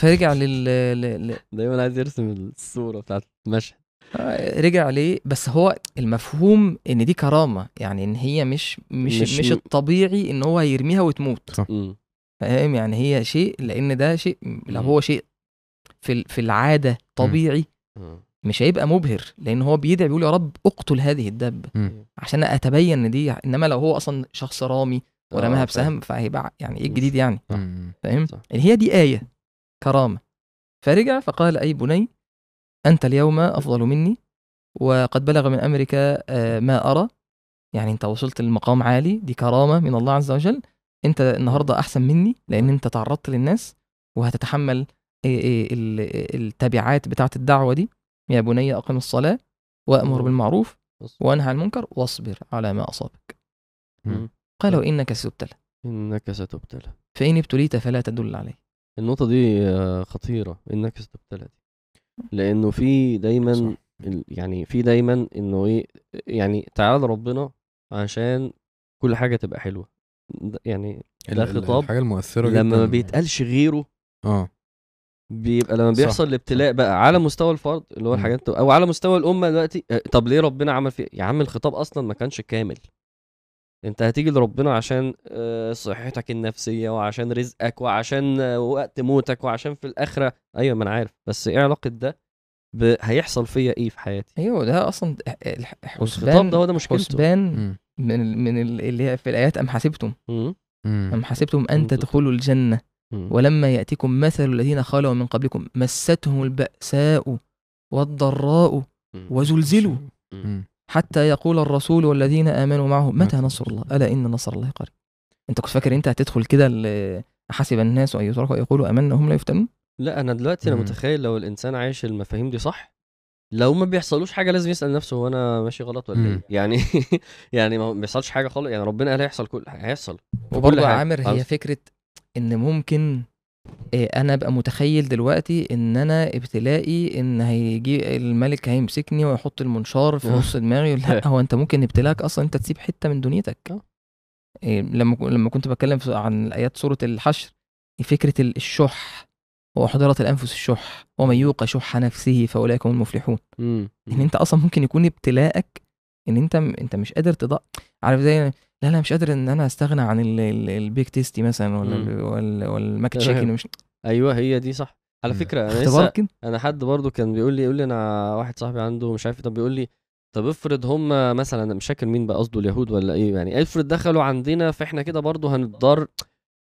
Speaker 3: فرجع لل.
Speaker 2: دايما عايز يرسم الصورة بتاعت المشهد
Speaker 3: رجع ليه بس هو المفهوم إن دي كرامة يعني إن هي مش مش
Speaker 2: مش
Speaker 3: مش, الطبيعي إن هو يرميها وتموت. فاهم يعني هي شيء لأن ده شيء لو. هو شيء في ال- في العادة طبيعي
Speaker 2: آه.
Speaker 3: مش هيبقى مبهر لأن هو بيدعي بيقول يا رب أقتل هذه
Speaker 1: الدابة.
Speaker 3: عشان أتبين إن دي إنما لو هو أصلا شخص رامي ورماها
Speaker 2: آه،
Speaker 3: بسهم فهيبقى يعني إيه الجديد يعني. فاهم. يعني هي دي آية كرامة فرجع فقال أي بني أنت اليوم أفضل مني وقد بلغ من أمرك آه، ما أرى. يعني أنت وصلت لمقام عالي دي كرامة من الله عز وجل. أنت النهاردة أحسن مني لأن أنت تعرضت للناس وهتتحمل إيه ال- التبعات بتاعت الدعوة دي. يا بني أقم الصلاة وأمر
Speaker 2: مم.
Speaker 3: بالمعروف
Speaker 2: بص.
Speaker 3: وأنهى عن المنكر واصبر على ما أصابك.
Speaker 1: مم.
Speaker 3: قال وانك ستبتلى.
Speaker 2: إنك ستبتلى.
Speaker 3: فإن ابتليت فلا تدل عليه.
Speaker 2: النقطة دي آه، خطيرة. إنك ستبتلى. دي لأنه في دايما
Speaker 1: صح.
Speaker 2: يعني في دايما إنه إيه يعني تعالى ربنا عشان كل حاجة تبقى حلوة ده- يعني ده خطاب
Speaker 1: الحاجة المؤثرة
Speaker 2: لما ما
Speaker 1: جدا
Speaker 2: بيتقالش غيره
Speaker 1: آه
Speaker 2: بيبقى لما
Speaker 1: صح.
Speaker 2: بيحصل الابتلاء بقى على مستوى الفرد اللي هو. الحاجات أو على مستوى الأمة دلوقتي آه، طب ليه ربنا عمل فيه يا عم الخطاب أصلا ما كانش كامل انت هتيجي لربنا عشان آه، صحتك النفسية وعشان رزقك وعشان آه، وقت موتك وعشان في الآخرة أيوه ما أنا عارف بس إيه علاقة ده ب... هيحصل فيا إيه في حياتي
Speaker 3: أيوه ده أصلا
Speaker 2: الخطاب ده هو ده مشكلته
Speaker 3: حسبان. من ال- من ال- اللي هي في الآيات أم حسبتم
Speaker 2: مم.
Speaker 3: أم حسبتم
Speaker 2: أن تدخلوا-
Speaker 3: الجنة
Speaker 2: مم.
Speaker 3: ولما ياتكم مثل الذين خلوا من قبلكم مستهم البأساء والضراء. وزلزلوا. حتى يقول الرسول والذين آمنوا معه متى
Speaker 1: متى
Speaker 3: نصر الله ألا إن نصر الله قريب أنت كنت فاكر أنت هتدخل كده حسب الناس ان يتركوا يقولوا امنا هم لا يفتنون
Speaker 2: لا أنا دلوقتي
Speaker 1: أنا.
Speaker 2: متخيل لو الإنسان عايش المفاهيم دي صح لو ما بيحصلوش حاجة لازم يسأل نفسه هو أنا ماشي غلط ولا. إيه يعني يعني ما بيحصلش حاجة خالص يعني ربنا قال هيحصل كل هيحصل
Speaker 3: وبرضه. عامر هي. فكرة إن ممكن أنا أبقى متخيل دلوقتي إن أنا ابتلائي إن هيجي الملك هيمسكني ويحط المنشار في
Speaker 2: آه.
Speaker 3: نص دماغي لأ؟ هو أنت ممكن ابتلاك أصلا أنت تسيب حتة من دنيتك.
Speaker 2: آه.
Speaker 3: إيه، لما لما كنت بتكلم عن آيات سورة الحشر فكرة ال- الشح وحضرت الأنفس الشح ومن يوق شح نفسه فأولئك هم المفلحون. إن أنت أصلا ممكن يكون ابتلاءك إن أنت أنت مش قادر تضع عارف زي لا أنا مش قادر إن أنا أستغنى عن ال- ال- ال Big Tasty مثلا ولا ولا ولا الماك
Speaker 2: تمام.
Speaker 3: chicken مش
Speaker 2: أيوه هي دي صح. على. فكرة
Speaker 3: أنا
Speaker 2: لسه أنا حد برضو كان بيقول لي يقول لي أنا واحد صاحبي عنده مش عارف إيه، طب بيقول لي طب افرض هم مثلا مش فاكر مين بقى قصده اليهود ولا إيه يعني افرض دخلوا عندنا فإحنا كده برضو هنتضر.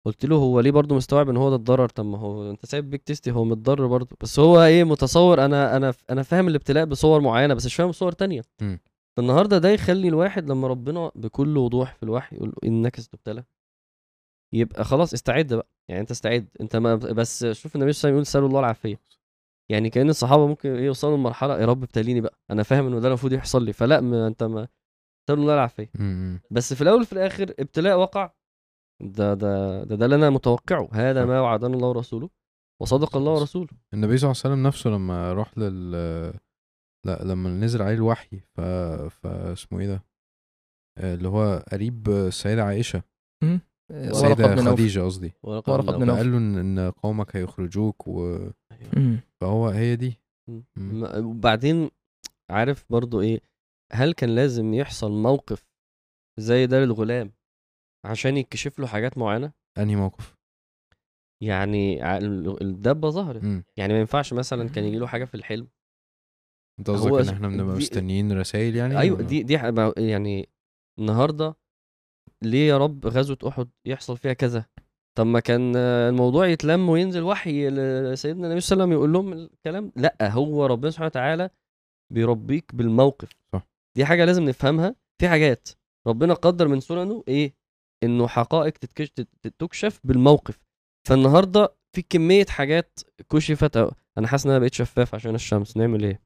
Speaker 2: قلت له هو ليه برضو مستوعب إن هو ده الضرر؟ طب ما هو أنت سايب بيك تيستي هو متضرر برضو. بس هو إيه متصور أنا أنا أنا فاهم الابتلاء بصور معينة بس مش فاهم صور تانية. فالنهارده ده يخلي الواحد لما ربنا بكل وضوح في الوحي يقول له إنك ستبتلى يبقى خلاص استعد بقى. يعني أنت استعد. أنت ما بس شوف النبي صلى الله عليه وسلم يقول سألوا الله العافية. يعني كأن الصحابة ممكن إيه يوصلوا لمرحلة يا رب ابتليني بقى. أنا فاهم إنه ده المفروض يحصل لي. فلا ما أنت ما سألوا الله
Speaker 1: العافية.
Speaker 2: بس في الأول وفي الآخر ابتلاء وقع. ده ده ده, ده اللي أنا متوقعه. هذا ما وعدنا الله ورسوله وصدق الله ورسوله.
Speaker 1: النبي صلى الله عليه وسلم نفسه لما راح لل لا لما نزل عليه الوحي ف فاسمه إيه ده؟ آه، اللي هو قريب السيدة عائشة.
Speaker 3: ورقه
Speaker 1: السيدة خديجة قصدي.
Speaker 2: ورقة
Speaker 3: بن.
Speaker 1: فقال له إن إن قومك هيخرجوك و...
Speaker 3: مم.
Speaker 1: فهو هي دي.
Speaker 2: مم.
Speaker 1: مم.
Speaker 2: وبعدين عارف برضو إيه؟ هل كان لازم يحصل موقف زي ده للغلام عشان يكشف له حاجات معينة؟
Speaker 1: أنهي موقف؟
Speaker 2: يعني ع- ال- الدبة ظهرت.
Speaker 1: مم.
Speaker 2: يعني ما ينفعش مثلا كان يجي له حاجة في الحلم.
Speaker 1: انت قصدك
Speaker 2: إن
Speaker 1: إحنا بنبقى مستنيين رسائل يعني؟ أيوه؟
Speaker 2: دي دي يعني النهارده ليه يا رب غزوة أحد يحصل فيها كذا؟ طب ما كان الموضوع يتلم وينزل وحي لسيدنا النبي صلى الله عليه وسلم يقول لهم الكلام؟ لأ هو ربنا سبحانه وتعالى بيربيك بالموقف.
Speaker 1: صح.
Speaker 2: دي حاجة لازم نفهمها. في حاجات ربنا قدر من سننه إيه؟ إنه حقائق تتكش تت- تكشف بالموقف. فالنهاردة في كمية حاجات كشفت. أنا حاسس إن أنا بقيت شفاف عشان الشمس. نعمل إيه؟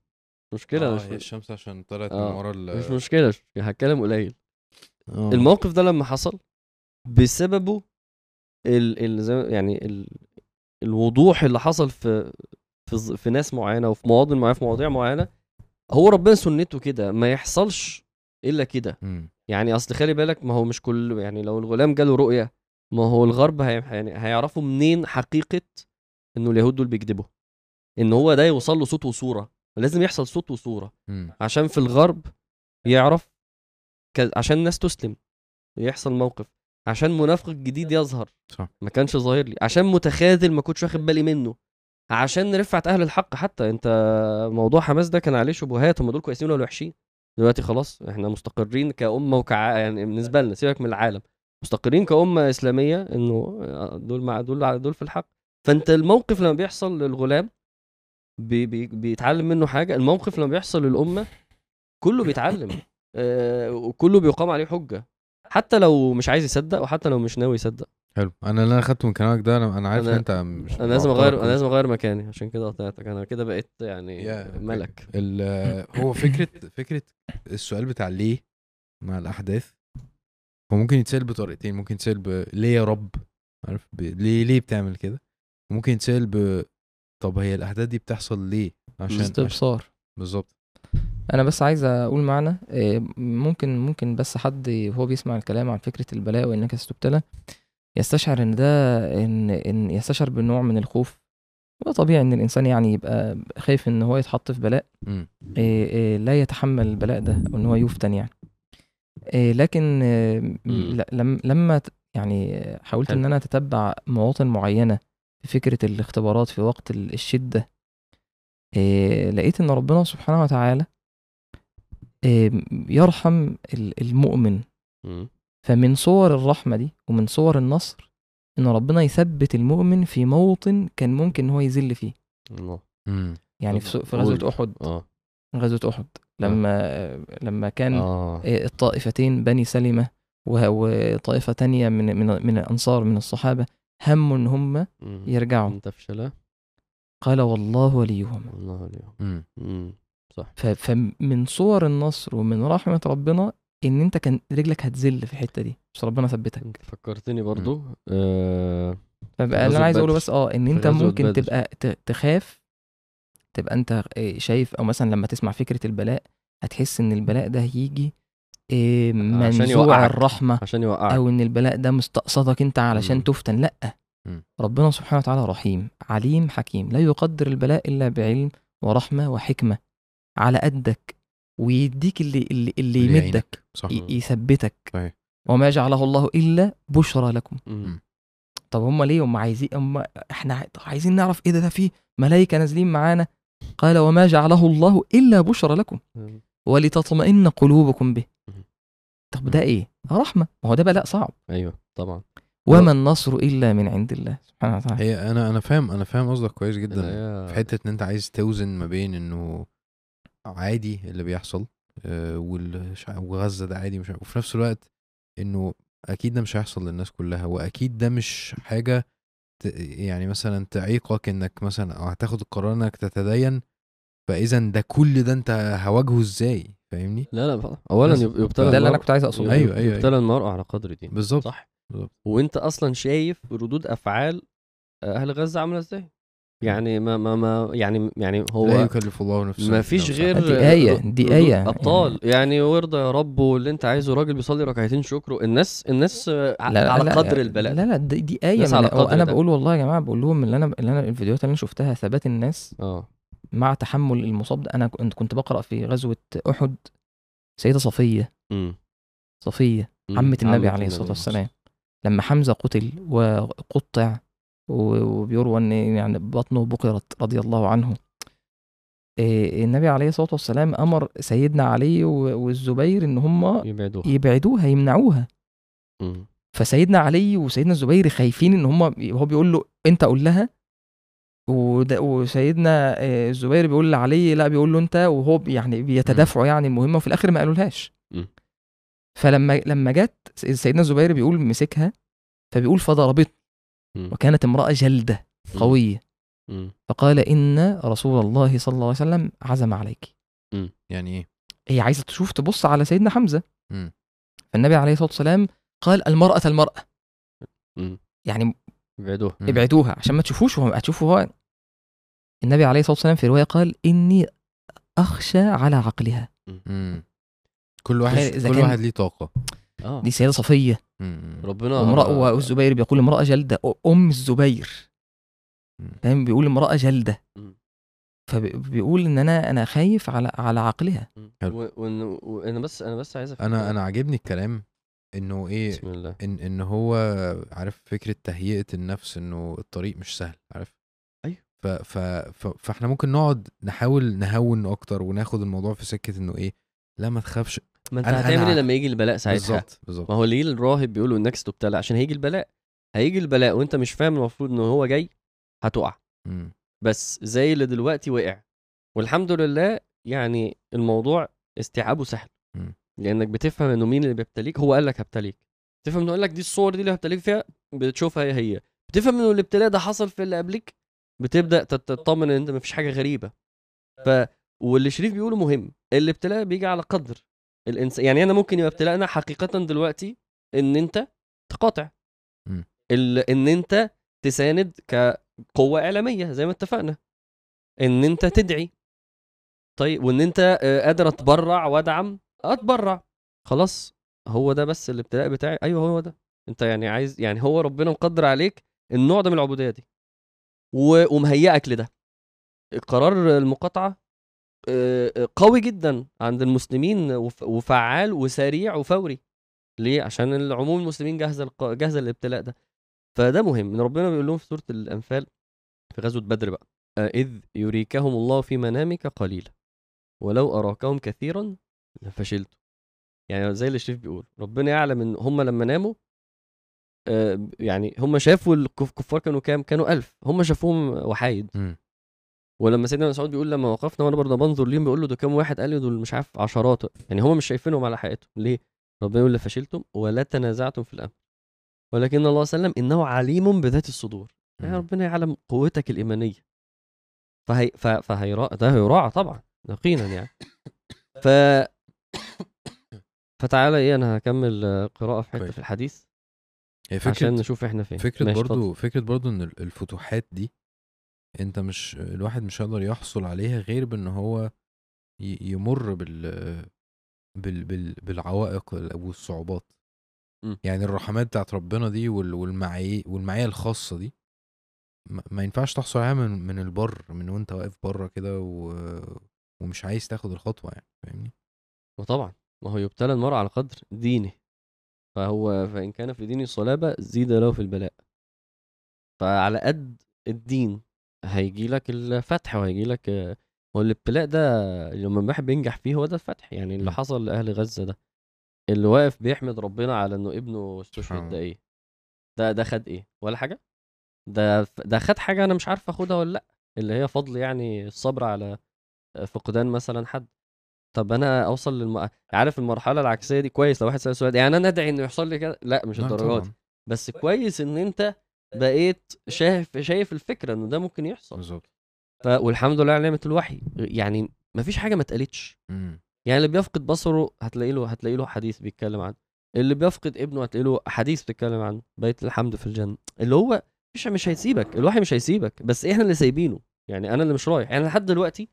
Speaker 2: مشكلة
Speaker 1: آه
Speaker 2: مش
Speaker 1: هي الشمس عشان طلعت
Speaker 2: آه،
Speaker 1: من ورا ال
Speaker 2: مش مشكلة مش مشكلة، هتكلم قليل
Speaker 1: آه.
Speaker 2: الموقف ده لما حصل بسببه ال ال زي يعني ال الوضوح اللي حصل في في, في ناس معينة وفي مواضن معينة في مواضيع معينة هو ربنا سنته كده ما يحصلش إلا كده. يعني أصل خلي بالك ما هو مش كل يعني لو الغلام جاله رؤية ما هو الغرب هي يعني هيعرفوا منين حقيقة إنه اليهود دول بيكذبوا إن هو ده يوصل له صوت وصورة لازم يحصل صوت وصورة.
Speaker 1: مم.
Speaker 2: عشان في الغرب يعرف ك... عشان الناس تسلم يحصل موقف. عشان منافق جديد يظهر.
Speaker 1: صح.
Speaker 2: ما كانش ظاهر لي. عشان متخاذل ما كنتش واخد بالي منه. عشان رفعت أهل الحق حتى. انت موضوع حماس ده كان عليه شبهات. هم دول كويسين ولا وحشين؟ دلوقتي خلاص إحنا مستقرين كأمة وكع يعني بالنسبة لنا سيبك من العالم. مستقرين كأمة إسلامية إنه دول مع دول دول في الحق. فانت الموقف لما بيحصل للغلام بي بي بيتعلم منه حاجة. الموقف لما بيحصل للأمة كله بيتعلم. آه، وكله بيقام عليه حجة. حتى لو مش عايز يصدق وحتى لو مش ناوي يصدق.
Speaker 1: حلو. أنا اللي أنا خدته من كلامك ده أنا أنا عارف
Speaker 2: أنا-
Speaker 1: أنت مش
Speaker 2: أنا لازم اغير
Speaker 1: أنا
Speaker 2: لازم أغير مكاني. عشان كده قطعتك. أنا كده بقيت يعني
Speaker 1: يا-
Speaker 2: ملك.
Speaker 1: هو فكره فكرة السؤال بتاع ليه مع الأحداث هو ممكن يتسأل بطريقتين. ممكن يتسأل ب ليه يا رب؟ عارف؟ ب... ليه ليه بتعمل كده؟ وممكن يتسأل ب طب هي الأحداث دي بتحصل ليه عشان.
Speaker 3: استبصار
Speaker 1: بالظبط
Speaker 3: أنا بس عايز أقول معنى إيه، ممكن ممكن بس حد وهو بيسمع الكلام عن فكرة البلاء وإنك ستبتلى يستشعر إن ده ان إن يستشعر بنوع من الخوف وده طبيعي إن الإنسان يعني يبقى خايف إن هو يتحط في بلاء. إيه إيه لا يتحمل البلاء ده أو إن هو يفتن يعني إيه لكن إيه لم لما يعني حاولت
Speaker 2: إن.
Speaker 3: أنا أتتبع مواطن معينة في فكرة الاختبارات في وقت ال- الشدة. إيه لقيت إن ربنا سبحانه وتعالى إيه يرحم ال- المؤمن. فمن صور الرحمة دي ومن صور النصر إن ربنا يثبت المؤمن في موطن كان ممكن إن هو يذل فيه.
Speaker 2: الله.
Speaker 3: يعني
Speaker 2: طب
Speaker 3: في. غزوة أحد.
Speaker 2: آه.
Speaker 3: غزوة أحد. لما لما كان
Speaker 2: آه.
Speaker 3: آه، الطائفتين بني سلمة وطائفة تانية من من من الأنصار من الصحابة هموا إن هم. يرجعوا
Speaker 2: أنت فشلة
Speaker 3: قال والله وليهم
Speaker 2: والله.
Speaker 1: مم.
Speaker 2: صح
Speaker 3: فمن صور النصر ومن رحمة ربنا إن أنت كان رجلك هتزل في الحتة دي بس ربنا ثبتك
Speaker 2: أنت فكرتني برضو آه
Speaker 3: فبقى اللي أنا عايز أقوله
Speaker 2: بدر.
Speaker 3: بس إن
Speaker 2: في
Speaker 3: أنت
Speaker 2: غزوة
Speaker 3: ممكن
Speaker 2: بدر.
Speaker 3: تبقى تخاف تبقى أنت آه، شايف أو مثلا لما تسمع فكرة البلاء هتحس إن البلاء ده هيجي آه، منزوع. الرحمة
Speaker 2: عشان يوقعك
Speaker 3: أو إن البلاء ده مستقصدك أنت علشان
Speaker 2: مم.
Speaker 3: تفتن لأ
Speaker 1: مم.
Speaker 3: ربنا سبحانه وتعالى رحيم عليم حكيم لا يقدر البلاء إلا بعلم ورحمة وحكمة على قدك ويديك اللي اللي, اللي. يمدك
Speaker 1: صح
Speaker 3: يثبتك
Speaker 1: صحيح.
Speaker 3: وما جعله الله إلا بشرى لكم
Speaker 2: مم.
Speaker 3: طب هم ليه هم عايزين هم إحنا عايزين نعرف إيه ده ده فيه ملائكة نازلين معانا قال وما جعله الله إلا بشرى لكم. ولتطمئن قلوبكم به. طب ده إيه؟ رحمة. ما هو ده بلاء صعب.
Speaker 2: أيوه طبعا.
Speaker 3: وما النصر إلا من عند الله سبحانه وتعالى.
Speaker 1: هي أنا أنا فاهم أنا فاهم قصدك كويس جدا في حتة إن أنت عايز توزن ما بين إنه عادي اللي بيحصل آه، والش- وغزة ده عادي مش عارف. وفي نفس الوقت إنه أكيد ده مش هيحصل للناس كلها وأكيد ده مش حاجة ت- يعني مثلا تعيقك إنك مثلا أو هتاخد القرار إنك تتدين فإذا ده كل ده أنت هواجهه إزاي فاهمني
Speaker 2: لا لا بقى. اولا يبتلى
Speaker 3: ده اللي
Speaker 2: أنا
Speaker 3: كنت عايز أقصده
Speaker 1: أيوة، أيوة، أيوة.
Speaker 2: يبتلى المرء على قدر دينه
Speaker 1: بالظبط
Speaker 2: صح
Speaker 1: بالظبط.
Speaker 2: وأنت أصلا شايف ردود أفعال أهل غزة عاملة إزاي يعني ما ما ما يعني يعني
Speaker 1: لا
Speaker 2: هو
Speaker 1: يكلف الله نفسا
Speaker 2: ما فيش. غير
Speaker 3: دي آية، دي آية.
Speaker 2: أبطال يعني وارضى يا رب واللي أنت عايزه راجل بيصلي ركعتين شكر الناس الناس
Speaker 3: لا
Speaker 2: على
Speaker 3: لا
Speaker 2: قدر
Speaker 3: لا
Speaker 2: البلاء
Speaker 3: لا لا دي, دي آية من
Speaker 2: على قدر
Speaker 3: أنا
Speaker 2: ده.
Speaker 3: بقول والله يا جماعة بقول لهم اللي أنا اللي أنا الفيديوهات اللي أنا شفتها ثبات الناس
Speaker 2: آه
Speaker 3: مع تحمل المصاب ده أنا كنت بقرأ في غزوة أحد سيدة صفية
Speaker 2: امم
Speaker 3: صفية
Speaker 2: أمم.
Speaker 3: عمة النبي عليه
Speaker 2: النبي.
Speaker 3: والسلام لما حمزة قتل وقطع وبيروى إن يعني بطنه بقرت رضي الله عنه إيه، النبي عليه الصلاة والسلام أمر سيدنا علي والزبير إن هم
Speaker 2: يبعدوها
Speaker 3: يبعدوها يمنعوها
Speaker 2: أمم.
Speaker 3: فسيدنا علي وسيدنا الزبير خايفين إن هم هو بيقول له أنت قول لها وده وسيدنا آه، الزبير بيقول لعلي لا بيقول له أنت وهو يعني بيتدافعوا يعني المهمة وفي الآخر ما قالولهاش. فلما لما جت سيدنا الزبير بيقول مسكها فبيقول فضربتني
Speaker 2: مم.
Speaker 3: وكانت امرأة جلدة
Speaker 2: قوية.
Speaker 3: فقال إن رسول الله صلى الله عليه وسلم عزم عليك
Speaker 1: يعني إيه
Speaker 3: هي عايزة تشوف تبص على سيدنا
Speaker 1: حمزة.
Speaker 3: فالنبي عليه الصلاة والسلام قال المرأة
Speaker 2: المرأة.
Speaker 3: يعني
Speaker 2: يبعدوها
Speaker 1: مم.
Speaker 3: ابعدوها. عشان ما تشوفوش هتشوفوا هو النبي عليه الصلاة والسلام في رواية قال إني أخشى على عقلها.
Speaker 1: مم. كل واحد كل واحد ليه طاقة.
Speaker 2: آه.
Speaker 3: دي سيدة صفية.
Speaker 1: مم.
Speaker 2: ربنا
Speaker 3: وامراه والزبير بيقول امراه جلدة. أم الزبير. فاهم؟ بيقول امراه جلدة.
Speaker 2: مم.
Speaker 3: فبيقول إن أنا أنا خايف على على عقلها.
Speaker 2: وأنا بس أنا بس عايز.
Speaker 1: أنا أنا عاجبني الكلام إنه إيه
Speaker 2: بسم الله.
Speaker 1: إن إن هو عارف فكرة تهيئة النفس إنه الطريق مش سهل عارف؟
Speaker 2: أيوه.
Speaker 1: ف ف ف فإحنا ممكن نقعد نحاول نهون أكتر وناخد الموضوع في سكة إنه إيه لا ما تخافش.
Speaker 2: ما
Speaker 1: أنت
Speaker 2: هتعمل
Speaker 1: إيه
Speaker 2: لما يجي البلاء ساعتها؟
Speaker 1: بالظبط بالظبط.
Speaker 2: ما هو ليه الراهب بيقولوا انك تبتلى عشان هيجي البلاء. هيجي البلاء وأنت مش فاهم المفروض إن هو جاي هتقع.
Speaker 1: مم.
Speaker 2: بس زي اللي دلوقتي وقع. والحمد لله يعني الموضوع استيعابه سهل.
Speaker 1: مم.
Speaker 2: لأنك بتفهم إنه مين اللي بيبتليك؟ هو قال لك هبتليك. تفهم إنه قال لك دي الصور دي اللي هبتليك فيها؟ بتشوفها هي هي. بتفهم إنه الابتلاء ده حصل في اللي قبلك بتبدأ تطمن إن أنت مفيش حاجة غريبة. ف واللي شريف بيقوله مهم. الابتلاء بيجي على قدر. الانسان يعني أنا ممكن يبقى ابتلاءنا حقيقه دلوقتي إن أنت تقاطع. ال... إن أنت تساند كقوة إعلامية زي ما اتفقنا. إن أنت تدعي. طيب وإن أنت آه، قادر أتبرع وأدعم اتبرع خلاص هو ده بس الابتلاء بتاعي. أيوه هو ده. أنت يعني عايز يعني هو ربنا مقدر عليك النوع ده من العبودية دي. ومهيئك لده. قرار المقاطعة قوي جدا عند المسلمين وف- وفعال وسريع وفوري. ليه؟ عشان العموم المسلمين جاهزة جاهزة للابتلاء ده. فده مهم. إن ربنا بيقول لهم في سورة الأنفال في غزوة بدر بقى اذ يريكهم الله في منامك قليلا ولو أراكهم كثيرا لفشلتم يعني زي اللي الشريف بيقول ربنا يعلم إن هم لما ناموا آه، يعني هم شافوا الكفار كانوا كام؟ كانوا ألف. هم شافوهم وحايد.
Speaker 1: مم.
Speaker 2: ولما سيدنا مسعود بيقول لما وقفنا وأنا برضه بنظر ليهم بيقول له ده كام واحد؟ قال لي دول مش عارف عشرات. يعني هم مش شايفينهم على حقيقتهم. ليه؟ ربنا يقول لفشلتم ولا تنازعتم في الأمر. ولكن الله سلم إنه عليم بذات الصدور. يعني. ربنا يعلم قوتك الإيمانية. فهي ف... فهيراعى ده هيراعى طبعا يقينا يعني. ف فتعالى إيه أنا هكمل قراءة في
Speaker 1: حتة.
Speaker 2: في الحديث
Speaker 1: هي
Speaker 2: عشان
Speaker 1: فكره
Speaker 2: نشوف إحنا فين
Speaker 1: فكرة
Speaker 2: ماشي،
Speaker 1: برضو
Speaker 2: اتفضل.
Speaker 1: فكرة برضو إن ال- الفتوحات دي أنت مش الواحد مش هيقدر يحصل عليها غير بإن هو يمر بال بال بال بالعوائق والصعوبات
Speaker 2: م.
Speaker 1: يعني الرحمات بتاعت ربنا دي وال- والمعايير والمعايير الخاصة دي ما ما ينفعش تحصل عليها من من البر من وأنت واقف برة كده و... ومش عايز تاخد الخطوة يعني فاهمني
Speaker 2: وطبعا ما هو يبتلى المرء على قدر دينه. فهو فإن كان في دينه صلابة زيد له في البلاء. فعلى قد الدين هيجي لك الفتح وهيجي لك هو الابتلاء ده لما الواحد بينجح فيه هو ده الفتح يعني اللي
Speaker 1: م.
Speaker 2: حصل لأهل غزة ده. اللي واقف بيحمد ربنا على إنه ابنه استشهد ده. إيه؟ ده ده خد إيه؟ ولا حاجة؟ ده ده خد حاجة أنا مش عارف آخدها ولا لأ. اللي هي فضل يعني الصبر على فقدان مثلا حد. طب أنا أوصل للم... عارف المرحلة العكسية دي كويس لو واحد سأل سؤال يعني أنا أدعي إنه يحصل لي كده؟ لأ مش
Speaker 1: لا
Speaker 2: الدرجات. بس كويس. إن أنت بقيت شايف شايف الفكرة إنه ده ممكن يحصل.
Speaker 1: بالظبط
Speaker 2: ف... والحمد لله على نعمة الوحي. يعني ما فيش حاجة ما اتقالتش.
Speaker 1: مم.
Speaker 2: يعني اللي بيفقد بصره هتلاقي له هتلاقي له حديث بيتكلم عنه. اللي بيفقد ابنه هتلاقي له حديث بيتكلم عنه. بيت الحمد في الجنة. اللي هو مش مش هيسيبك الوحي مش هيسيبك. بس إحنا اللي سايبينه. يعني أنا اللي مش رايح. يعني لحد دلوقتي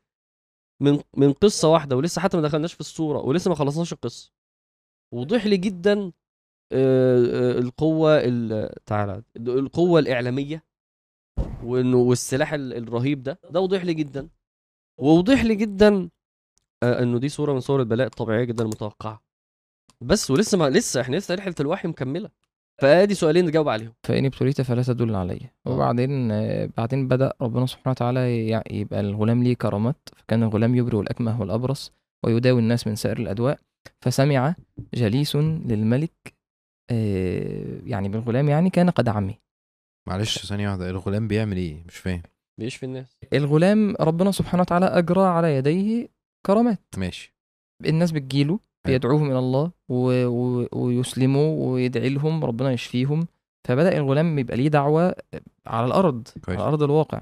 Speaker 2: من من قصة واحدة ولسه حتى ما دخلناش في الصورة ولسه ما خلصناش القصة. وضح لي جدا القوة ال- تعالى القوة الإعلامية وإنه والسلاح ال- الرهيب ده. ده وضح لي جدا. ووضح لي جدا إنه دي صورة من صور البلاء الطبيعية جدا المتوقعه بس ولسه ما لسه إحنا لسه رحلة الوحي مكملة. فادي سؤالين نجاوب عليهم.
Speaker 3: فإن ابتليت فلا تدل علي
Speaker 2: آه.
Speaker 3: وبعدين آه، بعدين بدأ ربنا سبحانه وتعالى يبقى الغلام ليه كرامات. فكان الغلام يبرئ الأكمه والأبرص ويداوي الناس من سائر الأدواء. فسمع جليس للملك آه، يعني بالغلام يعني كان قد عمي.
Speaker 1: معلش ثانية واحدة. الغلام بيعمل إيه؟ مش فاهم.
Speaker 2: بيشفي الناس.
Speaker 3: الغلام ربنا سبحانه وتعالى أجرى على يديه كرامات.
Speaker 1: ماشي.
Speaker 3: الناس بتجيله بيدعوهم إلى الله و... و... ويسلموا ويدعي لهم ربنا يشفيهم. فبدأ الغلام يبقى ليه دعوة على الأرض
Speaker 1: كويس.
Speaker 3: على أرض الواقع.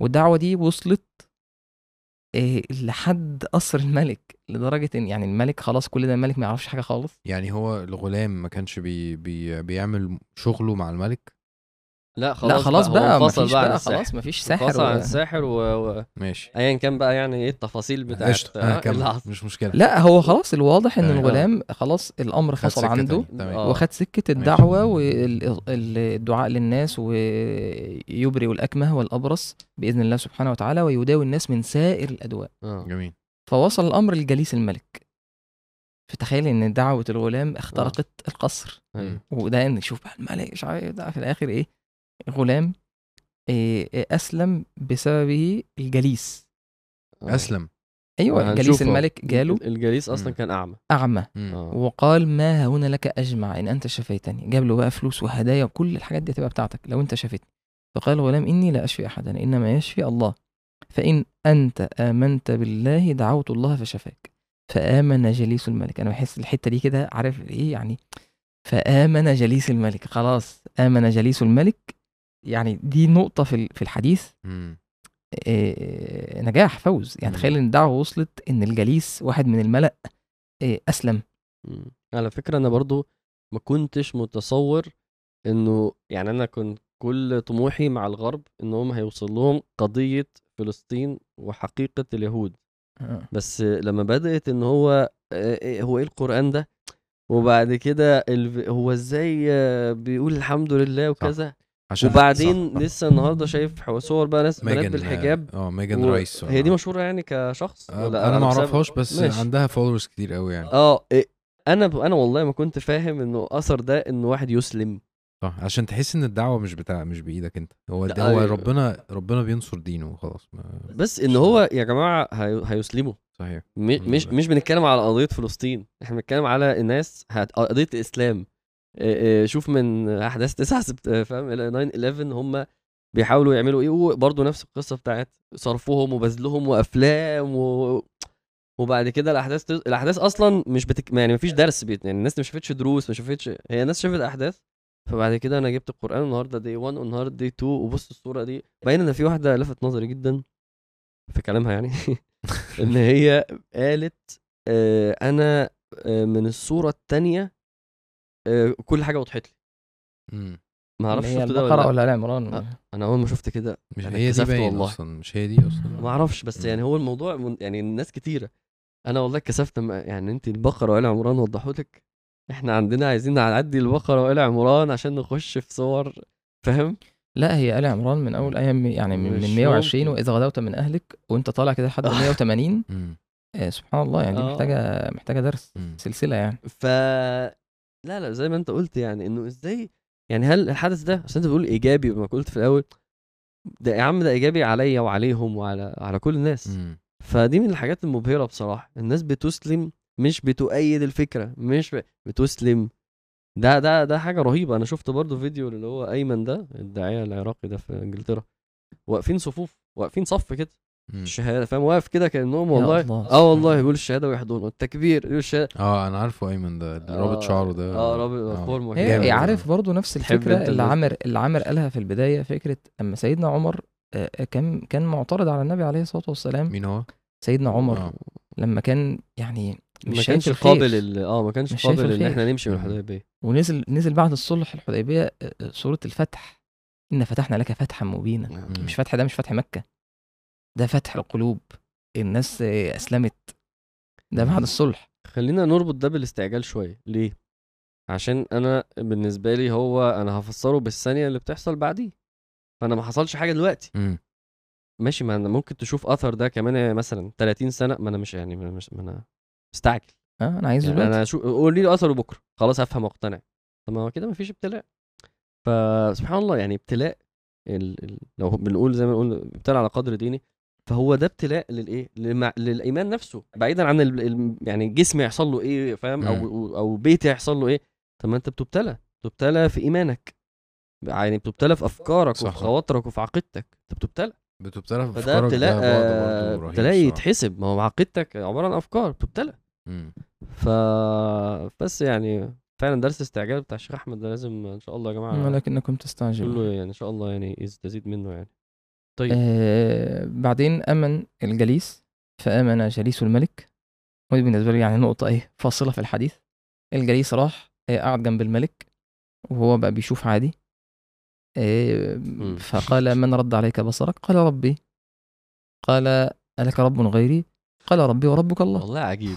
Speaker 3: والدعوة دي وصلت إيه لحد قصر الملك لدرجة إن يعني الملك خلاص كل ده الملك ما يعرفش حاجة خالص.
Speaker 1: يعني هو الغلام ما كانش بي بي بيعمل شغله مع الملك؟
Speaker 2: لا خلاص
Speaker 3: لا خلاص بقى
Speaker 2: انفصل
Speaker 3: مفيش
Speaker 2: بقى, عن
Speaker 3: بقى. خلاص مفيش ساحر
Speaker 2: انفصل عن
Speaker 3: و...
Speaker 2: الساحر و... و...
Speaker 1: ماشي.
Speaker 2: ايا كان بقى يعني إيه التفاصيل بتاعت آه،
Speaker 1: آه
Speaker 2: اللي.
Speaker 1: مش مشكلة.
Speaker 3: لا هو خلاص الواضح إن
Speaker 1: تمام.
Speaker 3: الغلام خلاص الأمر
Speaker 1: خد
Speaker 3: فصل عنده.
Speaker 2: آه.
Speaker 3: وخد سكة الدعوة والدعاء للناس ويبرئ الأكمه والأبرص بإذن الله سبحانه وتعالى ويداوي الناس من سائر الأدواء.
Speaker 2: آه.
Speaker 1: جميل.
Speaker 3: فوصل الأمر لجليس الملك. فتخيل إن دعوة الغلام اخترقت القصر. وده إن شوف بقى الملك مش عارف ده في الآخر إيه؟ الغلام إيه إيه أسلم بسببه الجليس.
Speaker 2: آه.
Speaker 1: أسلم.
Speaker 3: أيوه
Speaker 2: هنشوف
Speaker 3: جليس
Speaker 2: أهو.
Speaker 3: الملك جاله.
Speaker 2: الجليس أصلا
Speaker 1: مم.
Speaker 2: كان
Speaker 3: أعمى.
Speaker 1: مم.
Speaker 2: آه.
Speaker 3: وقال ما هنا لك أجمع إن أنت شفيتني. جاب له بقى فلوس وهدايا وكل الحاجات دي هتبقى بتاعتك لو أنت شفيتني. فقال الغلام إني لا أشفي أحدا إنما يشفي الله. فإن أنت آمنت بالله دعوت الله فشفاك. فآمن جليس الملك. أنا بحس الحتة دي كده عارف إيه يعني؟ فآمن جليس الملك. خلاص آمن جليس الملك. يعني دي نقطة في في الحديث
Speaker 1: مم.
Speaker 3: آه، نجاح فوز يعني. تخيل إن الدعوة وصلت إن الجليس واحد من الملأ آه، أسلم
Speaker 2: مم. على فكرة أنا برضو ما كنتش متصور إنه يعني أنا كنت كل طموحي مع الغرب إنهم هيوصل لهم قضية فلسطين وحقيقة اليهود
Speaker 3: آه.
Speaker 2: بس لما بدأت إن هو إيه- هو إيه القرآن ده وبعد كده هو إزاي آه، بيقول الحمد لله وكذا
Speaker 1: عشان
Speaker 2: وبعدين
Speaker 1: صح،.
Speaker 2: لسه النهارده شايف صور بقى ناس بنات
Speaker 1: ميجان
Speaker 2: بالحجاب.
Speaker 1: آه ميجان
Speaker 2: و-
Speaker 1: رايس.
Speaker 2: هي دي
Speaker 1: ولا-
Speaker 2: مشهورة يعني كشخص؟
Speaker 1: آه،
Speaker 2: ولا
Speaker 1: أنا ما أعرفهاش بس
Speaker 2: ماشي.
Speaker 1: عندها followers كتير قوي يعني.
Speaker 2: آه إيه، أنا ب... أنا والله ما كنت فاهم إنه أثر ده انه واحد يسلم.
Speaker 1: صح عشان تحس إن الدعوة مش بتاع مش بإيدك أنت. هو ده هو
Speaker 2: أيوة.
Speaker 1: ربنا ربنا بينصر دينه وخلاص ما-
Speaker 2: بس إن هو يا جماعة هي... هيسلموا.
Speaker 1: صحيح.
Speaker 2: م... مش. مش بنتكلم على قضية فلسطين. إحنا بنتكلم على الناس هت... قضية الإسلام. شوف من أحداث 9 سبت... فاهم؟ إلى 9 11 هم بيحاولوا يعملوا إيه وبرضه نفس القصة بتاعت صرفهم وبذلهم وأفلام و... وبعد كده الأحداث تز... الأحداث أصلا مش بتك... يعني مفيش درس بيت... يعني الناس ما شافتش دروس ما شافتش هي الناس شافت أحداث فبعد كده أنا جبت القرآن النهارده دي 1 والنهاردة دي 2 وبص الصورة دي باين إن في واحدة لفت نظري جدا في كلامها يعني إن هي قالت آه أنا آه من الصورة الثانية آه كل حاجة وضحت لي
Speaker 1: مم.
Speaker 2: ما
Speaker 3: أعرفش هي
Speaker 2: شفت ده ولا
Speaker 3: ولا
Speaker 2: لأ.
Speaker 3: ال عمران
Speaker 2: آه. أنا أول ما شفت كده
Speaker 1: مش
Speaker 2: أنا
Speaker 1: هي دي
Speaker 2: اتكسفت
Speaker 1: باين
Speaker 2: والله.
Speaker 1: أصلا مش هي دي أصلا
Speaker 2: ما أعرفش بس
Speaker 1: مم.
Speaker 2: يعني هو الموضوع من يعني الناس كتيرة أنا والله اتكسفت لما- يعني أنت البقرة وال عمران وضحوا لك إحنا عندنا عايزين نعدي البقرة وال عمران عشان نخش في صور فاهم
Speaker 3: لا هي آل عمران من أول إيه م- يعني من,
Speaker 2: مش
Speaker 3: من 120
Speaker 2: ممكن.
Speaker 3: وإذا غدوت من أهلك وأنت طالع كده لحد 180
Speaker 1: مم.
Speaker 3: آه سبحان الله يعني دي
Speaker 2: آه.
Speaker 3: محتاجة محتاجة درس
Speaker 1: مم.
Speaker 3: سلسلة يعني
Speaker 2: ف لا لا زي ما انت قلت يعني انه إزاي يعني هل الحدث ده اصل انت بتقول إيجابي ما قلت في الأول ده يا عم ده إيجابي عليا وعليهم وعلى على كل الناس
Speaker 1: مم.
Speaker 2: فدي من الحاجات المبهرة بصراحة الناس بتسلم مش بتؤيد الفكرة مش ب... بتسلم ده ده ده حاجة رهيبة أنا شفت برضو فيديو اللي هو أيمن ده الداعية العراقي ده في إنجلترا واقفين صفوف واقفين صف كده. الشهادة فاهم واقف كده
Speaker 3: كأنهم
Speaker 2: والله
Speaker 3: الله.
Speaker 2: آه والله يقول الشهادة ويحضنوا التكبير يقول الشهادة
Speaker 1: آه أنا عارفه أيمن ده اللي رابط شعره ده
Speaker 2: آه رابط فورمه
Speaker 3: هي
Speaker 1: ده.
Speaker 3: عارف برضو نفس
Speaker 2: الفكرة
Speaker 3: اللي عامر اللي عامر قالها في البداية فكرة أما سيدنا عمر آه، آه، كان كان معترض على النبي عليه الصلاة والسلام
Speaker 1: مين هو؟
Speaker 3: سيدنا عمر
Speaker 1: آه.
Speaker 3: لما كان يعني
Speaker 2: ما
Speaker 3: مش
Speaker 2: كانش
Speaker 3: شايف الخير
Speaker 2: قابل ال- آه ما كانش قابل
Speaker 3: إن.
Speaker 2: إحنا نمشي من. الحديبية
Speaker 3: ونزل نزل بعد الصلح الحديبية آه، آه، سورة الفتح إن فتحنا لك فتحا مبينا. مش فتح ده مش فتح مكة ده فتح القلوب الناس أسلمت. ده بعد. الصلح.
Speaker 2: خلينا نربط ده بالاستعجال شوية. ليه؟ عشان أنا بالنسبة لي هو أنا هفسره بالثانية اللي بتحصل بعديه. فأنا ما حصلش حاجة دلوقتي.
Speaker 1: مم.
Speaker 2: ماشي ما أنا ممكن تشوف أثر ده كمان مثلا 30 سنة ما أنا مش يعني ما أنا مش ما أنا مستعجل.
Speaker 3: آه أنا عايز
Speaker 2: يعني
Speaker 3: دلوقتي.
Speaker 2: أنا شو قول لي أثره بكرة. خلاص هفهم وأقتنع. طب ما هو كده ما فيش ابتلاء. فسبحان الله يعني ابتلاء ال... ال... لو بنقول زي ما نقول ابتلاء على قدر ديني فهو ده ابتلاء للإيه؟ للمع... للإيمان نفسه بعيدا عن ال... يعني الجسم يحصل له إيه فاهم؟ أو أو بيت يحصل له إيه؟ طب ما أنت بتبتلى بتبتلى في إيمانك يعني بتبتلى في أفكارك
Speaker 1: صح.
Speaker 2: وفي خواطرك وفي عقيدتك أنت بتبتلى.
Speaker 1: بتبتلى في
Speaker 2: فده
Speaker 1: أفكارك
Speaker 2: ابتلاء آه، ابتلاء. يتحسب. ما هو عقيدتك عبارة عن أفكار بتبتلى. ف بس يعني فعلا درس استعجال بتاع الشيخ أحمد ده لازم إن شاء الله يا جماعة
Speaker 3: ولكنكم تستعجلون.
Speaker 2: كله يعني إن شاء الله يعني يستزيد منه يعني. طيب.
Speaker 3: آه بعدين أمن الجليس فأمن جليس الملك. ودي بالنسبة لي يعني نقطة إيه فاصلة في الحديث. الجليس راح آه، قعد جنب الملك وهو بقى بيشوف عادي. آه،. فقال من رد عليك بصرك؟ قال ربي. قال ألك رب غيري؟ قال ربي وربك الله.
Speaker 2: والله عجيب.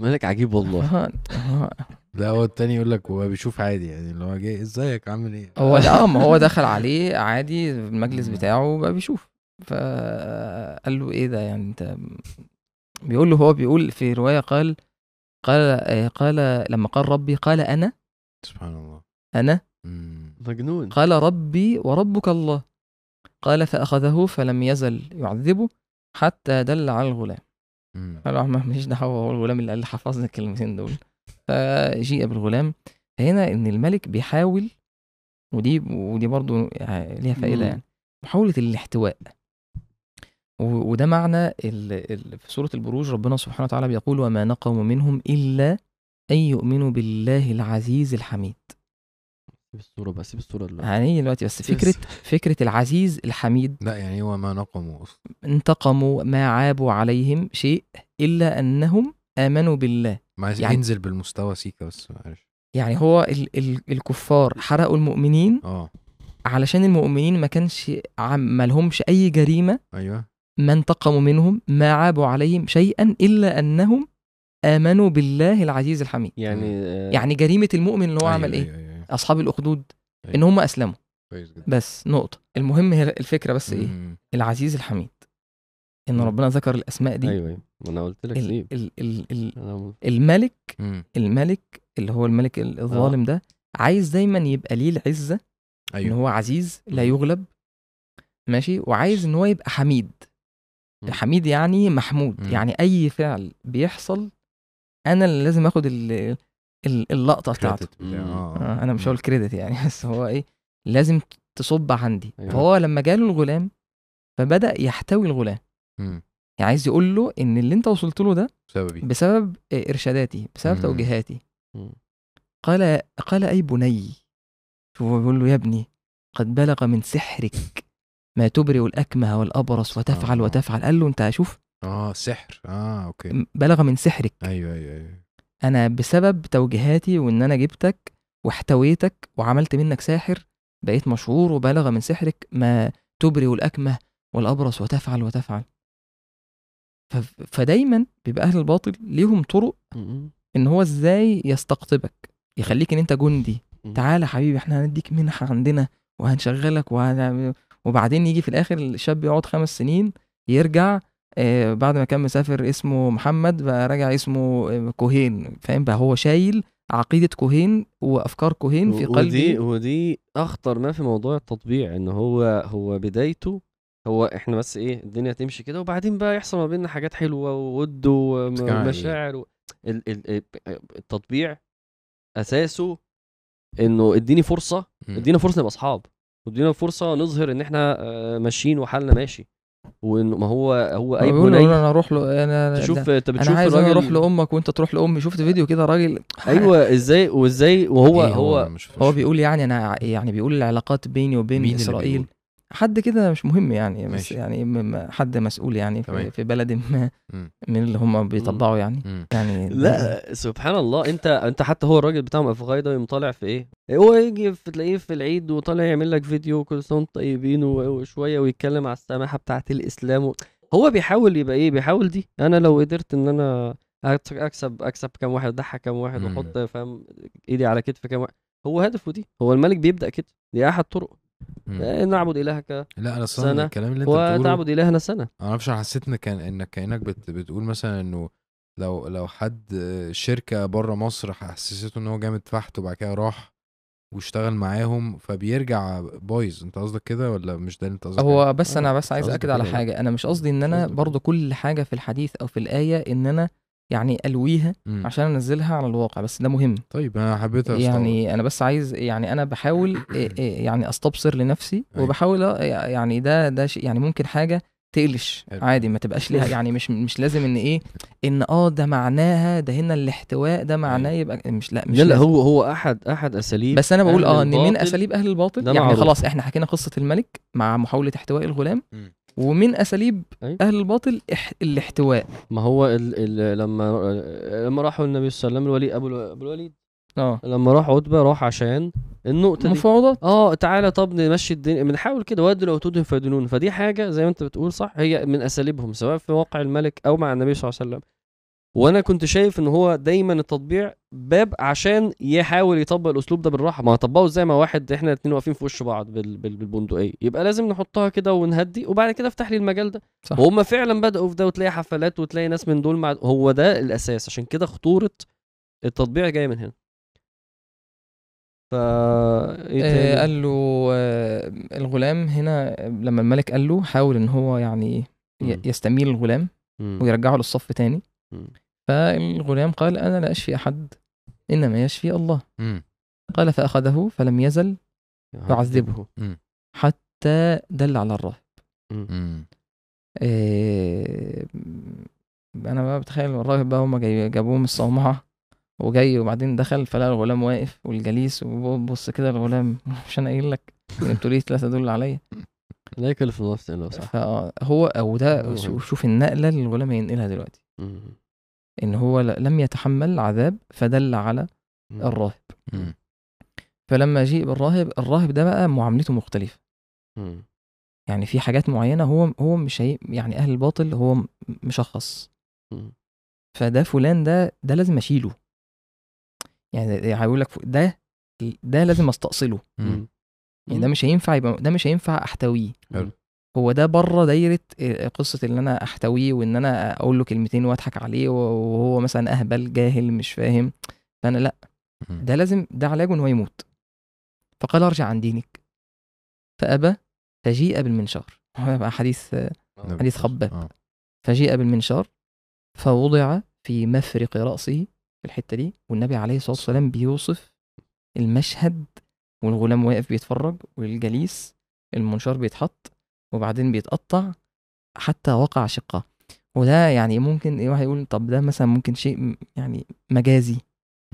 Speaker 2: مالك عجيب والله.
Speaker 1: لا هو التاني يقول لك هو بيشوف عادي يعني اللي هو جاي إزيك عامل إيه؟
Speaker 3: هو آه ما هو دخل عليه عادي المجلس. بتاعه بقى بيشوف. فقال له إيه ده يعني أنت؟ بيقول له هو بيقول في رواية قال قال آه، قال لما قال ربي قال أنا.
Speaker 1: سبحان الله. أنا.
Speaker 2: مجنون.
Speaker 3: قال ربي وربك الله. قال فأخذه فلم يزل يعذبه حتى دل على الغلام. قال له ما ماليش دعوة هو الغلام اللي قال لي حفظني الكلمتين دول. فجيء بالغلام فهنا إن الملك بيحاول ودي ودي برضو ليها
Speaker 2: فائدة.
Speaker 3: يعني محاولة الاحتواء. وده معنى ال... ال... في سورة البروج ربنا سبحانه وتعالى بيقول وما نقموا منهم إلا أن يؤمنوا بالله العزيز الحميد.
Speaker 2: سيب الصورة بقى سيب الصورة دلوقتي
Speaker 3: هنيجي دلوقتي بس؟ فكرة فكرة العزيز الحميد.
Speaker 1: لا يعني هو ما نقموا أصلا.
Speaker 3: انتقموا ما عابوا عليهم شيء إلا أنهم آمنوا بالله.
Speaker 1: ما عايز
Speaker 3: يعني-
Speaker 1: ينزل بالمستوى سيكا بس معلش
Speaker 3: يعني هو ال ال الكفار حرقوا المؤمنين
Speaker 1: آه.
Speaker 3: علشان المؤمنين ما كانش ما لهمش أي جريمة
Speaker 1: أيوه.
Speaker 3: ما انتقموا منهم ما عابوا عليهم شيئا إلا أنهم آمنوا بالله العزيز الحميد.
Speaker 2: يعني آه،
Speaker 3: يعني جريمة المؤمن اللي هو
Speaker 1: أيوة،
Speaker 3: عمل إيه؟
Speaker 1: أيوة، أيوة.
Speaker 3: أصحاب الأخدود
Speaker 1: أيوة.
Speaker 3: إن هم أسلموا.
Speaker 1: كويس جدا.
Speaker 3: بس نقطة. المهم هي الفكرة بس إيه؟
Speaker 1: مم.
Speaker 3: العزيز الحميد. إن
Speaker 2: مم.
Speaker 3: ربنا ذكر الأسماء دي.
Speaker 2: أيوه أيوه. ما أنا قلت لك
Speaker 3: ال
Speaker 2: سيب
Speaker 3: ال ال ال الملك
Speaker 1: مم.
Speaker 3: الملك اللي هو الملك ال- الظالم ده عايز دايما يبقى ليه العزة إن
Speaker 1: أيوه.
Speaker 3: هو عزيز لا. يغلب ماشي؟ وعايز إن هو يبقى حميد. حميد يعني محمود.
Speaker 1: مم.
Speaker 3: يعني أي فعل بيحصل أنا اللي لازم آخد ال- ال- اللقطة بتاعته. آه، أنا مش هقول كريدت يعني بس هو إيه لازم تصب عندي
Speaker 2: أيوة.
Speaker 3: فهو لما جاله الغلام فبدأ يحتوي الغلام.
Speaker 1: مم.
Speaker 3: يعني عايز يقول له إن اللي أنت وصلت له ده
Speaker 1: بسببي.
Speaker 3: بسبب إرشاداتي بسبب
Speaker 1: مم.
Speaker 3: توجيهاتي.
Speaker 2: مم.
Speaker 3: قال قال أي بني؟ شوف بيقول له يا ابني قد بلغ من سحرك ما تبرئ الأكمه والأبرص وتفعل
Speaker 1: آه.
Speaker 3: وتفعل. قال له أنت شوف.
Speaker 1: آه سحر. آه أوكي.
Speaker 3: بلغ من سحرك.
Speaker 1: أيوه أيوه أيوه.
Speaker 3: أنا بسبب توجيهاتي وإن أنا جبتك واحتويتك وعملت منك ساحر بقيت مشهور وبلغ من سحرك ما تبرئ الأكمه والأبرص وتفعل وتفعل. فدايما بيبقى أهل الباطل ليهم طرق. إن هو إزاي يستقطبك يخليك إن أنت جندي. تعالى حبيبي إحنا هنديك منحة عندنا وهنشغلك وهن... وبعدين يجي في الآخر الشاب يقعد خمس سنين يرجع آه، بعد ما كان مسافر اسمه محمد بقى راجع اسمه آه، كوهين فاهم بقى هو شايل عقيدة كوهين وأفكار كوهين في
Speaker 2: ودي
Speaker 3: قلبي
Speaker 2: ودي أخطر ما في موضوع التطبيع إن هو هو بدايته هو إحنا بس إيه الدنيا تمشي كده وبعدين بقى يحصل ما بيننا حاجات حلوة وود؟ ومشاعر و... ال... ال... التطبيع أساسه إنه اديني
Speaker 1: فرصة.
Speaker 2: ادينا فرصة نبقى أصحاب وادينا فرصة نظهر إن إحنا آه، ماشيين وحالنا ماشي وانه ما هو هو اي بني
Speaker 3: أنا أروح له أنا
Speaker 2: تشوف
Speaker 3: ده-
Speaker 2: انت بتشوف
Speaker 3: أنا عايز
Speaker 2: الراجل
Speaker 3: أروح لأمك وأنت تروح لأمي شفت فيديو كده راجل
Speaker 2: أيوه إزاي وإزاي وهو
Speaker 1: إيه
Speaker 2: هو
Speaker 3: هو
Speaker 1: مش-
Speaker 3: بيقول يعني أنا يعني بيقول العلاقات بيني وبين
Speaker 1: إسرائيل؟
Speaker 3: حد كده مش مهم يعني بس
Speaker 1: ماشي.
Speaker 3: يعني حد مسؤول يعني. في, في بلد ما. من اللي هم بيطبعوا يعني
Speaker 1: مم.
Speaker 3: يعني
Speaker 2: لا سبحان الله انت انت حتى هو الراجل بتاع افغاي ده يقوم طالع في إيه هو يجي في تلاقيه في العيد وطالع يعمل لك فيديو كل سنة وأنتم طيبين وشوية ويتكلم على السماحة بتاعه الإسلام و... هو بيحاول يبقى إيه بيحاول دي أنا لو قدرت ان أنا اكسب اكسب كام واحد اضحك كام واحد. واحط فاهم ايدي على كتف كام واحد هو هدفه دي هو الملك بيبدأ كده دي أحد طرق
Speaker 1: مم.
Speaker 2: آه، نعبد إلهك
Speaker 1: لا أنا
Speaker 2: سنة
Speaker 1: أصلا الكلام اللي أنت بتقوله
Speaker 2: وتعبد إلهنا سنة.
Speaker 1: أنا معرفش أنا حسيت إن كان انك كأنك بت بتقول مثلا إنه لو لو حد آه، شركة بره مصر حسسته إن هو جامد فحت وبعد كده راح واشتغل معاهم فبيرجع بايظ. أنت قصدك كده ولا مش ده اللي أنت قصدك؟
Speaker 3: هو بس أنا
Speaker 2: آه،
Speaker 3: بس عايز أكد على. حاجة. أنا مش قصدي إن
Speaker 2: أنا
Speaker 3: برضو كل حاجة في الحديث أو في الآية إن أنا يعني ألويها
Speaker 1: مم.
Speaker 3: عشان أنزلها على الواقع بس ده مهم
Speaker 1: طيب أنا حبيت أستوعب.
Speaker 3: يعني أنا بس عايز يعني أنا بحاول إيه إيه يعني أستبصر لنفسي
Speaker 1: أيوة.
Speaker 3: وبحاول أ- يعني ده ده شيء يعني ممكن حاجة تقلش
Speaker 1: حلو.
Speaker 3: عادي ما تبقاش ليها يعني مش مش لازم إن إيه إن آه ده معناها ده هنا الاحتواء ده معناه
Speaker 1: أيوة.
Speaker 3: يبقى مش لا مش
Speaker 2: لا. هو هو أحد أحد أساليب
Speaker 3: بس أنا بقول آه إن من أساليب أهل الباطل يعني
Speaker 2: معروف.
Speaker 3: خلاص إحنا حكينا قصة الملك مع محاولة احتواء الغلام. ومن
Speaker 2: أساليب.
Speaker 3: أهل الباطل إح... الاحتواء.
Speaker 2: ما هو ال ال لما لما راحوا النبي صلى الله عليه وسلم الوليد أبو الو- أبو الوليد.
Speaker 3: آه.
Speaker 2: لما راح عتبة راح عشان النقطة
Speaker 3: مفاوضات.
Speaker 2: آه تعالى طب نمشي الدنيا. بنحاول كده ودوا لو تدهم فيدنون. فدي حاجة زي ما أنت بتقول صح؟ هي من أساليبهم سواء في واقع الملك أو مع النبي صلى الله عليه وسلم. وأنا كنت شايف ان هو دايما التطبيع باب عشان يحاول يطبق الأسلوب ده بالراحة ما هطبقه إزاي ما واحد إحنا الاتنين واقفين في وش بعض بال- بال- بالبندقية يبقى لازم نحطها كده ونهدي وبعد كده افتح لي المجال ده
Speaker 3: صح.
Speaker 2: وهم فعلا بدأوا في ده وتلاقي حفلات وتلاقي ناس من دول مع هو ده الأساس عشان كده خطورة التطبيع جاية من هنا فا إيه
Speaker 3: آه؟ قال له آه الغلام هنا لما الملك قال له حاول ان هو يعني
Speaker 2: مم.
Speaker 3: يستميل الغلام
Speaker 2: مم.
Speaker 3: ويرجعه للصف تاني فالغلام قال أنا لا أشفي أحد إنما يشفي الله.
Speaker 1: مم.
Speaker 3: قال فأخذه فلم يزل يعذبه. حتى دل على الراهب. آه أنا بقى بتخيل الراهب بقى هم جاي- جابوه من الصومعة وجاي وبعدين دخل فلقى الغلام واقف والجليس وبص كده الغلام مش أنا قايل لك؟ أنتوا ليه لا تدل عليا.
Speaker 2: لا يكلف الله نفسا إلا وسعها.
Speaker 3: فهو أو ده. شوف النقلة اللي الغلام هينقلها دلوقتي. إن هو لم يتحمل عذاب فدل على. الراهب. فلما جيء بالراهب الراهب ده بقى معاملته
Speaker 2: مختلفة.
Speaker 3: يعني في حاجات معينة هو هو مش هي يعني أهل الباطل هو مشخص. فده فلان ده ده لازم أشيله يعني هيقول لك ده ده لازم
Speaker 1: أستأصله.
Speaker 3: يعني ده مش هينفع يبقى ده مش هينفع أحتويه
Speaker 1: حلو.
Speaker 3: هو ده بره دايرة آه، قصة ان أنا أحتويه وإن أنا أقول له كلمتين وأضحك عليه وهو مثلا أهبل جاهل مش فاهم فأنا
Speaker 1: لأ.
Speaker 3: ده لازم ده علاجه ان هو يموت فقال أرجع عن دينك فأبى فجيء بالمنشار هو حديث حديث خباب.
Speaker 1: آه.
Speaker 3: فجيء بالمنشار فوضع في مفرق رأسه في الحتة دي والنبي عليه الصلاة والسلام بيوصف المشهد والغلام واقف بيتفرج والجليس المنشار بيتحط وبعدين بيتقطع حتى وقع شقة. وده يعني ممكن إيه واحد يقول طب ده مثلا ممكن شيء يعني مجازي.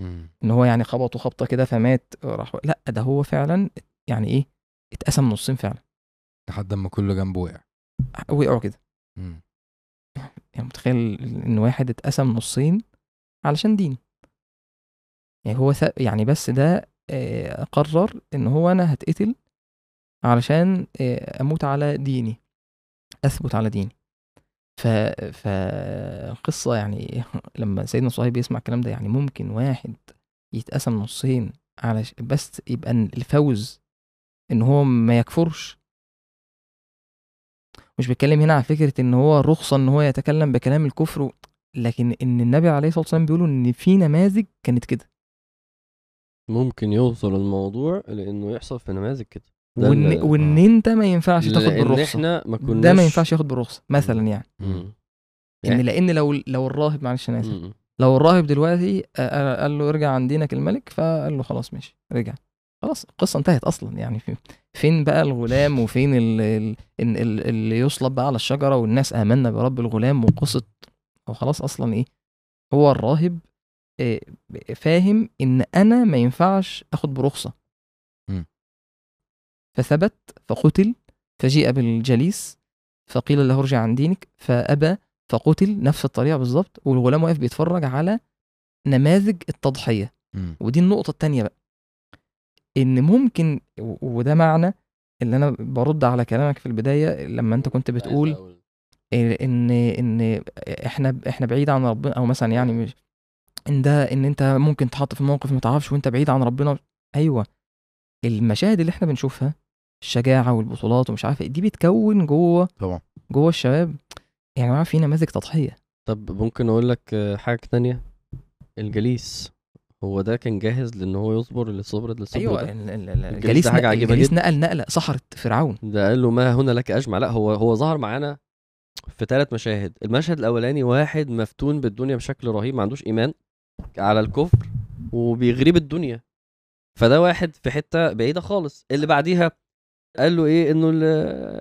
Speaker 3: إن هو يعني خبطه خبطة كده فمات راح لا ده هو فعلا يعني إيه اتقسم نصين فعلا.
Speaker 1: لحد ما كله جنبه وقع.
Speaker 3: وقعوا كده. يعني متخيل إن واحد اتقسم نصين علشان دين. يعني هو يعني بس ده قرر إن هو أنا هتقتل علشان آه، أموت على ديني أثبت على ديني. ف فقصة يعني لما سيدنا صهيب يسمع الكلام ده يعني ممكن واحد يتقسم نصين على بس يبقى الفوز إن هو ما يكفرش. مش بيتكلم هنا على فكرة إن هو رخصة إن هو يتكلم بكلام الكفر. لكن إن النبي عليه الصلاة والسلام بيقولوا إن في نماذج كانت كده.
Speaker 2: ممكن يوصل الموضوع لإنه يحصل في نماذج كده. ده
Speaker 3: وان,
Speaker 2: ال-
Speaker 3: وإن أنت ما ينفعش تاخد
Speaker 2: لأن
Speaker 3: بالرخصة.
Speaker 2: إحنا ما كناش
Speaker 3: ده ما ينفعش ياخد بالرخصة مثلا يعني.
Speaker 2: مم.
Speaker 3: إن لأن لو لو الراهب معلش أنا
Speaker 2: آسف.
Speaker 3: لو الراهب دلوقتي آه، آه، قال له ارجع عن دينك الملك فقال له خلاص ماشي رجع. خلاص القصة انتهت أصلا يعني في فين بقى الغلام وفين ال- ال- ال- ال- اللي يصلب بقى على الشجرة والناس آمنا برب الغلام وقصه هو خلاص أصلا إيه؟ هو الراهب آه، فاهم إن أنا ما ينفعش أخد
Speaker 1: برخصة.
Speaker 3: فثبت فقتل فجيء بالجليس فقيل له ارجع عن دينك فأبى فقتل نفس الطريقة بالظبط والغلام واقف بيتفرج على نماذج التضحية.
Speaker 1: مم.
Speaker 3: ودي النقطة التانية بقى. إن ممكن و- وده معنى اللي أنا برد على كلامك في البداية لما أنت كنت بتقول إن إن إحنا إحنا بعيد عن ربنا أو مثلا يعني مش إن ده إن أنت ممكن تحط في موقف ما تعرفش وأنت بعيد عن ربنا. أيوه. المشاهد اللي إحنا بنشوفها الشجاعة والبطولات ومش عارف إيه، دي بتكون جوه
Speaker 1: طبعا.
Speaker 3: جوه الشباب. يا جماعة في نماذج تضحية.
Speaker 2: طب ممكن أقول لك حاجة تانية؟ الجليس هو ده كان جاهز لإن هو يصبر اللي صبرت للصبر
Speaker 3: أيوه
Speaker 2: ده الجليس ده
Speaker 3: نقل-
Speaker 2: عجيبة
Speaker 3: الجليس
Speaker 2: جدا.
Speaker 3: نقل نقلة سحرت فرعون.
Speaker 2: ده قال له ما هنا لك أجمع. لا هو هو ظهر معانا في ثلاث مشاهد. المشهد الأولاني واحد مفتون بالدنيا بشكل رهيب ما عندوش إيمان على الكفر وبيغريب الدنيا. فده واحد في حتة بعيدة خالص. اللي بعديها قال له إيه إنه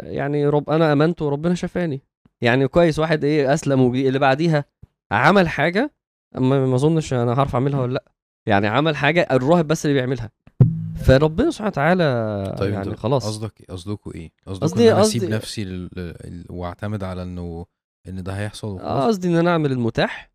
Speaker 2: يعني رب أنا آمنت وربنا شفاني. يعني كويس واحد إيه أسلم وجي اللي بعديها عمل حاجة ما ما أظنش أنا هعرف أعملها ولا لأ. يعني عمل حاجة الراهب بس اللي بيعملها. فربنا سبحانه وتعالى
Speaker 1: طيب
Speaker 2: يعني خلاص.
Speaker 1: قصدك قصدكوا إيه؟ قصدكوا
Speaker 2: قصدي-
Speaker 1: إن أنا
Speaker 2: أسيب
Speaker 1: نفسي وأعتمد على إنه إن ده هيحصل
Speaker 2: قصدي إن أنا أعمل المتاح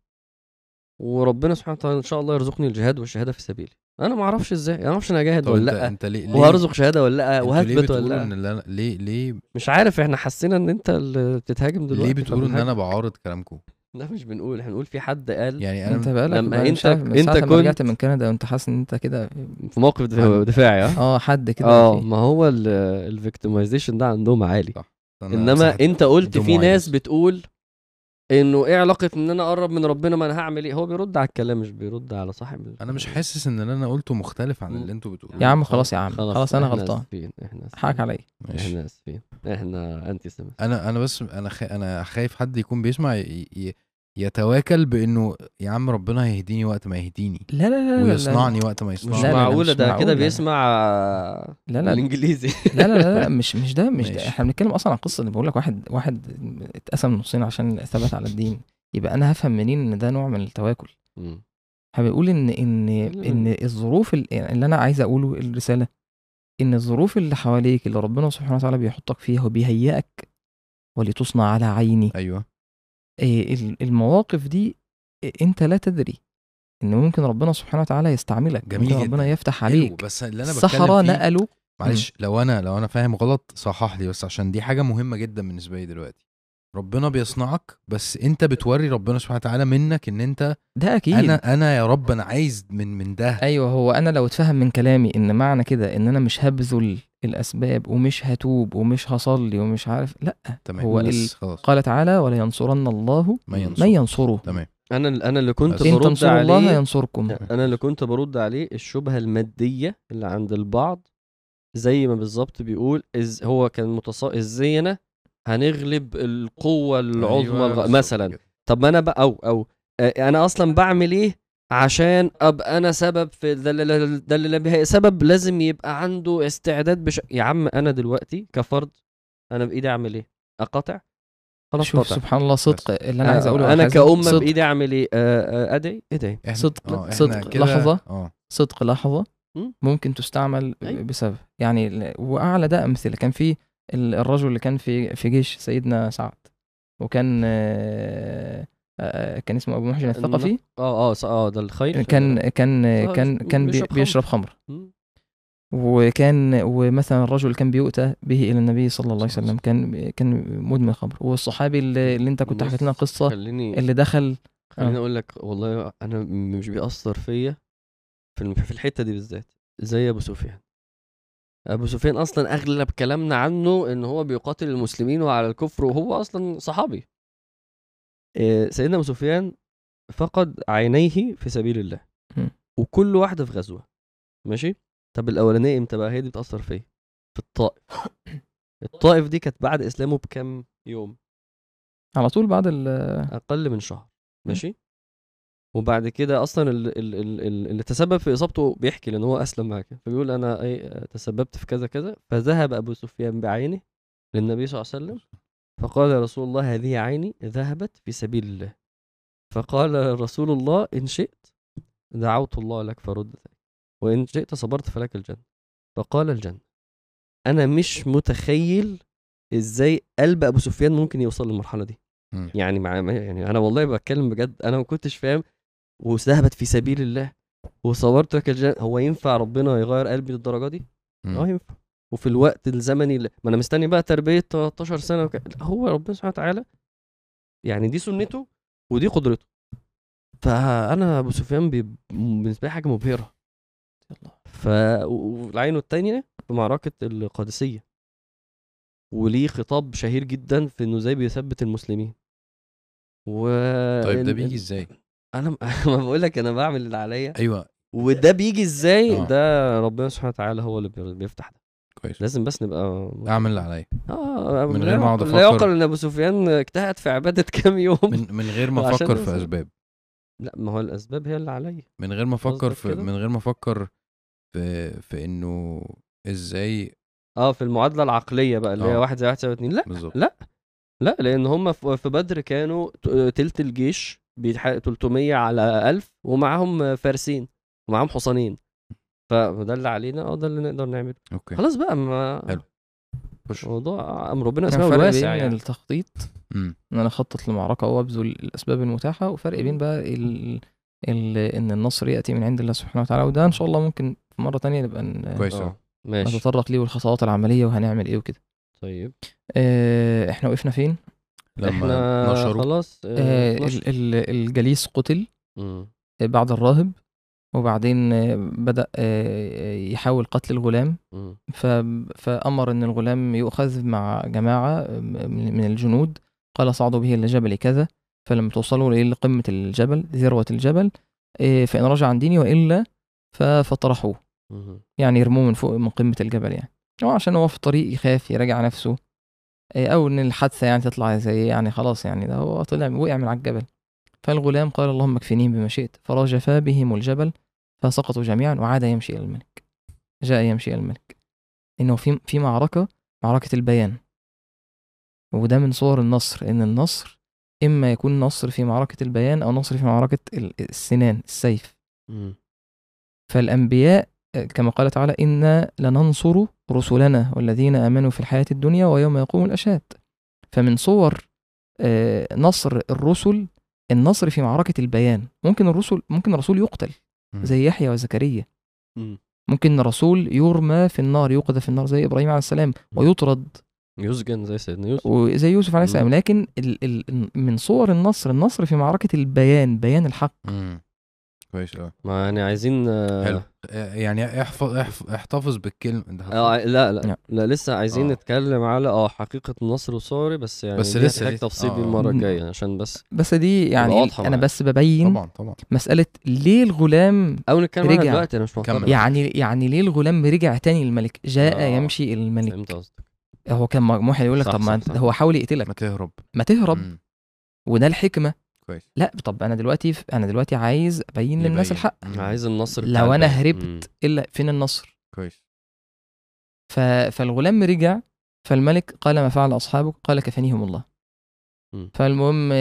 Speaker 2: وربنا سبحانه وتعالى إن شاء الله يرزقني الجهاد والشهادة في سبيله أنا ما أعرفش إزاي أنا ما أعرفش أنا اجاهد
Speaker 1: طب
Speaker 2: ولا لأ
Speaker 1: أنت ليه ليه
Speaker 2: وهرزق شهادة ولا
Speaker 1: لأ
Speaker 2: وهثبت ولا
Speaker 1: إن
Speaker 2: لا
Speaker 1: أنا ليه ليه
Speaker 2: مش عارف إحنا حسينا إن أنت اللي بتتهاجم دلوقتي
Speaker 1: ليه بتقولوا
Speaker 2: إن.
Speaker 1: أنا بعارض كلامكم؟
Speaker 2: لا مش بنقول إحنا بنقول في حد قال
Speaker 1: يعني أنا
Speaker 3: أنت بقالك
Speaker 2: لما
Speaker 3: بقى- مش
Speaker 2: انت- انت كنت-
Speaker 3: رجعت من كندا وأنت حاسس إن أنت كده
Speaker 2: في موقف دفاع- دفاعي ها
Speaker 3: آه حد كده آه
Speaker 2: ما هو ال victimization ده عندهم عالي
Speaker 1: صح. أنا إنما
Speaker 2: أنت قلت في ناس. بتقول إنه إيه علاقة إن أنا أقرب من ربنا ما أنا هعمل إيه؟ هو بيرد على الكلام مش بيرد على صاحب
Speaker 1: أنا مش حاسس إن اللي أنا قلته مختلف عن اللي أنتوا بتقولوه.
Speaker 3: يا عم خلاص يا عم. خلاص أنا
Speaker 2: إحنا
Speaker 3: غلطان.
Speaker 2: آسفين إحنا آسفين.
Speaker 3: حقك عليا.
Speaker 1: ماشي.
Speaker 2: إحنا آسفين. إحنا anti-Semites
Speaker 1: أنا أنا بس أنا خ... أنا خايف حد يكون بيسمع ي... ي... يتواكل بإنه يا عم ربنا هيهديني وقت ما يهديني
Speaker 3: لا لا لا لا
Speaker 1: ويصنعني وقت ما
Speaker 2: مش
Speaker 3: لا، لا،
Speaker 1: يصنعني
Speaker 3: لا،
Speaker 2: معقوله
Speaker 3: مش
Speaker 2: ده. كده بيسمع
Speaker 3: لا لا.
Speaker 2: الانجليزي
Speaker 3: لا لا لا, لا مش مش ده مش ده. إحنا بنتكلم أصلا عن قصة اللي بقول لك واحد واحد اتقسم نصين عشان ثبت على الدين. يبقى أنا هفهم منين إن ده نوع من التواكل؟
Speaker 2: مم.
Speaker 3: بيقول إن
Speaker 2: إن
Speaker 3: إن الظروف ال- يعني اللي أنا عايز أقوله الرسالة إن الظروف اللي حواليك اللي ربنا سبحانه وتعالى بيحطك فيها وبيهيئك ولتصنع على عيني. أيوه. المواقف دي أنت لا تدري إن ممكن ربنا سبحانه وتعالى يستعملك
Speaker 1: جميل
Speaker 3: ربنا. يفتح عليك.
Speaker 1: بس اللي أنا
Speaker 3: الصحراء نقلوا.
Speaker 1: معلش لو أنا لو أنا فاهم غلط صحح لي بس عشان دي حاجة مهمة جدا بالنسبة لي دلوقتي. ربنا بيصنعك بس أنت بتوري ربنا سبحانه وتعالى منك إن أنت
Speaker 3: ده أكيد.
Speaker 1: أنا أنا يا رب أنا عايز من من ده.
Speaker 3: أيوه هو أنا لو اتفهم من كلامي إن معنى كده إن أنا مش هبذل الأسباب ومش هتوب ومش هصلي ومش عارف. لأ
Speaker 1: تمام
Speaker 3: هو ال-
Speaker 1: خلاص.
Speaker 3: قال تعالى ولا ينصرن الله
Speaker 1: ما ينصر.
Speaker 3: من ينصره.
Speaker 1: تمام.
Speaker 2: أنا أنا اللي كنت برد
Speaker 3: تنصروا الله
Speaker 2: عليه
Speaker 3: ينصركم.
Speaker 2: أنا اللي كنت برد عليه الشبهة المادية اللي عند البعض زي ما بالظبط بيقول إز هو كان متص إزاي أنا هنغلب القوة العظمى
Speaker 1: أيوة،
Speaker 2: مثلا. طب ما أنا بقى أو أو أنا أصلا بعمل إيه عشان أبقى أنا سبب في ده اللي- ده اللي بها سبب لازم يبقى عنده استعداد بش... يا عم أنا دلوقتي كفرد أنا بإيدي أعمل إيه؟ أقاطع؟ خلاص
Speaker 3: شوف
Speaker 2: قاطع
Speaker 3: سبحان الله صدق اللي أنا عايز أقوله يا أنا
Speaker 2: كأمة
Speaker 3: صدق.
Speaker 2: بإيدي أعمل إيه؟ آه، آه، أدعي؟
Speaker 1: أدعي.
Speaker 3: صدق-
Speaker 1: آه،
Speaker 3: صدق. لحظة.
Speaker 1: آه.
Speaker 3: صدق لحظة.
Speaker 2: مم.
Speaker 3: ممكن تستعمل
Speaker 2: أيوة.
Speaker 3: بسبب. يعني وأعلى ده أمثلة. كان في ال- الرجل اللي كان في في جيش سيدنا سعد وكان آه، آه، كان اسمه أبو محجن الثقفي.
Speaker 2: آه آه آه ده الخير.
Speaker 3: كان كان
Speaker 2: آه،
Speaker 3: كان كان بي-
Speaker 2: بيشرب خمر.
Speaker 3: خمر. وكان ومثلا الرجل كان بيؤتى به إلى النبي صلى الله عليه وسلم. كان كان مدمن خمر. والصحابي اللي, اللي انت كنت حكيت لنا قصة
Speaker 2: خليني
Speaker 3: اللي دخل
Speaker 2: خليني
Speaker 3: آه.
Speaker 2: أقول لك والله أنا مش بيأثر فيا في في الحتة دي بالذات زي أبو سفيان. أبو سفيان أصلا أغلب كلامنا عنه إن هو بيقاتل المسلمين وعلى الكفر وهو أصلا صحابي. سيدنا أبو سفيان فقد عينيه في سبيل الله.
Speaker 3: م.
Speaker 2: وكل واحدة في غزوة. ماشي؟ طب الأولانية إمتى بقى هي دي بتأثر فيا في الطائف. الطائف دي كانت بعد إسلامه بكام يوم؟
Speaker 3: على طول بعد ال
Speaker 2: أقل من شهر. ماشي؟ وبعد كده أصلا ال- ال- ال- ال- اللي تسبب في إصابته بيحكي لأن هو أسلم معاك. فبيقول أنا اي تسببت في كذا كذا فذهب أبو سفيان بعينه للنبي صلى الله عليه وسلم. فقال رسول الله هذه عيني ذهبت في سبيل الله. فقال رسول الله إن شئت دعوت الله لك فرد وإن شئت صبرت فلك الجنة. فقال الجنة. أنا مش متخيل إزاي قلب أبو سفيان ممكن يوصل للمرحلة دي.
Speaker 1: مم.
Speaker 2: يعني مع يعني أنا والله بتكلم بجد أنا ما كنتش فاهم. وذهبت في سبيل الله وصورت لك الجنة. هو ينفع ربنا يغير قلبي للدرجة دي؟ أه ينفع. وفي الوقت الزمني اللي ما أنا مستني بقى تربية 13 سنة وك... هو ربنا سبحانه وتعالى يعني دي سنته ودي قدرته. فأنا أبو سفيان بي- بالنسبة لي حاجة مبهرة. ف والعين التانية في معركة القادسية. وليه خطاب شهير جدا في إنه إزاي بيثبت المسلمين. و
Speaker 1: طيب ده بيجي إزاي؟
Speaker 2: أنا ما بقول لك أنا بعمل اللي عليا.
Speaker 1: أيوه.
Speaker 2: وده بيجي إزاي؟
Speaker 1: آه.
Speaker 2: ده ربنا سبحانه وتعالى هو اللي بي- بيفتح ده.
Speaker 1: كويس
Speaker 2: لازم بس نبقى
Speaker 1: أعمل اللي عليا
Speaker 2: آه
Speaker 1: من غير ما
Speaker 2: أقعد
Speaker 1: أفكر.
Speaker 2: لا يعقل ان ابو سفيان اجتهد في عبادة كام يوم
Speaker 1: من من غير ما أفكر في. أسباب
Speaker 2: لا ما هو الأسباب هي اللي عليا
Speaker 1: من غير ما
Speaker 2: أفكر
Speaker 1: في؟ من غير ما أفكر في في إنه إزاي
Speaker 2: آه في المعادلة العقلية بقى اللي هي
Speaker 1: آه.
Speaker 2: واحد زي واحد يساوي اتنين لا
Speaker 1: بالظبط
Speaker 2: لا لا لأن هم في بدر كانوا تلت الجيش بيتح- 300 على 1000 ومعاهم فارسين ومعاهم حصانين فده اللي علينا آه ده اللي نقدر نعمله.
Speaker 1: أوكي.
Speaker 2: خلاص بقى ما
Speaker 1: حلو. خش.
Speaker 2: موضوع أمر ربنا اسمه
Speaker 3: بين
Speaker 2: يعني.
Speaker 3: التخطيط إن أنا أخطط لمعركة وابذل الأسباب المتاحة وفرق بين بقى ال... ال... إن النصر يأتي من عند الله سبحانه وتعالى وده إن شاء الله ممكن في مرة تانية نبقى ن-
Speaker 1: كويس
Speaker 2: آه
Speaker 1: أوي.
Speaker 2: ماشي.
Speaker 3: نتطرق ليه والخطوات العملية وهنعمل إيه وكده.
Speaker 2: طيب.
Speaker 3: آه إحنا وقفنا فين؟
Speaker 1: لما
Speaker 2: إحنا
Speaker 1: نشروا.
Speaker 2: خلاص
Speaker 3: آه
Speaker 2: آه ال...
Speaker 3: ال... ال... الجليس قتل. آه، بعد الراهب. وبعدين آه، بدأ آه، يحاول قتل الغلام. فأمر أن الغلام يؤخذ مع جماعة من من الجنود. قال صعدوا به إلى جبل كذا فلما توصلوا إلى قمة الجبل ذروة الجبل إيه، فإن رجع عن ديني وإلا فطرحوه. يعني يرموه من فوق من قمة الجبل يعني. أو عشان هو في الطريق يخاف يراجع نفسه أو إن الحادثة يعني تطلع زي يعني خلاص يعني ده هو طلع وقع من على الجبل. فالغلام قال اللهم اكفنيهم بما شئت فرجفا بهم الجبل فسقطوا جميعا وعاد يمشي إلى الملك. جاء يمشي إلى الملك. إنه في في معركة معركة البيان. وده من صور النصر إن النصر إما يكون نصر في معركة البيان أو نصر في معركة ال- السنان السيف. فالأنبياء كما قال تعالى إنا لننصر رسلنا والذين آمنوا في الحياة الدنيا ويوم يقوم الأشهاد. فمن صور آه، نصر الرسل النصر في معركة البيان. ممكن الرسل ممكن الرسول يقتل. زي يحيى وزكريا.
Speaker 2: مم.
Speaker 3: ممكن الرسول يرمى في النار يوقذ في النار زي إبراهيم عليه السلام ويطرد.
Speaker 2: يسجن زي سيدنا يوسف.
Speaker 3: وزي يوسف عليه السلام. لكن ال ال من صور النصر النصر في معركة البيان بيان الحق.
Speaker 1: مم. كويس آه
Speaker 2: ما يعني عايزين
Speaker 1: حلو يعني احفظ احف- احتفظ بالكلمة
Speaker 2: آه لا لا
Speaker 3: لا.
Speaker 2: لا لسه عايزين
Speaker 1: آه.
Speaker 2: نتكلم على آه حقيقة النصر وصوري بس يعني
Speaker 1: بس لسه دي-
Speaker 2: تفصيل دي
Speaker 1: آه.
Speaker 2: المرة
Speaker 3: مم.
Speaker 2: الجاية عشان بس
Speaker 3: بس دي يعني
Speaker 2: معاك.
Speaker 3: بس ببين
Speaker 1: طبعا طبعا
Speaker 3: مسألة ليه الغلام
Speaker 2: أو نتكلم
Speaker 3: رجع.
Speaker 2: دلوقتي أنا مش
Speaker 1: كمل.
Speaker 3: يعني يعني ليه الغلام رجع تاني للملك جاء
Speaker 2: آه.
Speaker 3: يمشي الملك
Speaker 2: فهمت قصدك
Speaker 3: هو كان مجموح يقول لك طب ما. هو حاول يقتلك
Speaker 1: ما تهرب
Speaker 3: ما تهرب
Speaker 1: مم.
Speaker 3: وده الحكمة
Speaker 1: كويس
Speaker 3: لا طب أنا دلوقتي أنا دلوقتي عايز أبين للناس. الحق.
Speaker 2: عايز النصر
Speaker 3: لو أنا
Speaker 2: الباقي.
Speaker 3: هربت
Speaker 2: مم.
Speaker 3: إلا فين النصر
Speaker 1: كويس
Speaker 3: ف... فالغلام رجع فالملك قال ما فعل أصحابك قال كفانيهم الله
Speaker 2: مم.
Speaker 3: فالمهم آه،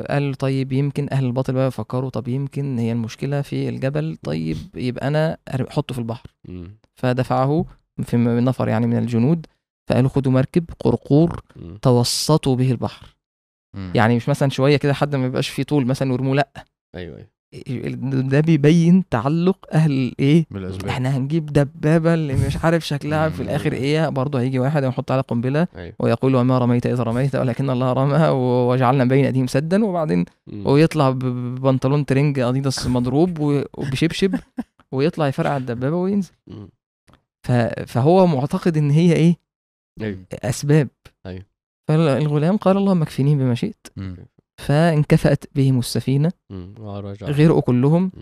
Speaker 3: آه، قال طيب يمكن أهل الباطل بقى يفكروا طب يمكن هي المشكلة في الجبل طيب يبقى أنا أر- أحطه في البحر
Speaker 2: مم.
Speaker 3: فدفعه في نفر يعني من الجنود فقالوا خدوا مركب قرقور
Speaker 2: مم.
Speaker 3: توسطوا به البحر
Speaker 1: مم.
Speaker 3: يعني مش مثلا شوية كده حد ما يبقاش فيه طول مثلا ويرموه لأ.
Speaker 2: أيوه أيوه.
Speaker 3: ده بيبين تعلق أهل إيه؟
Speaker 1: بالأسباب.
Speaker 3: إحنا هنجيب دبابة اللي مش عارف شكلها في. الآخر إيه. برضه هيجي واحد يحط على قنبلة
Speaker 2: أيوه.
Speaker 3: ويقول وما رميت اذ رميت ولكن الله رمى وجعلنا بين أيديهم سدا وبعدين
Speaker 2: مم.
Speaker 3: ويطلع ببنطلون ترنج أديداس مضروب وبشبشب ويطلع يفرقع الدبابة وينزل. فهو معتقد إن هي إيه؟
Speaker 2: أيوه.
Speaker 3: أسباب.
Speaker 2: أيوة.
Speaker 3: فالغلام قال اللهم اكفني بما شئت. فانكفأت بهم.
Speaker 2: ورجع
Speaker 3: غرقوا كلهم.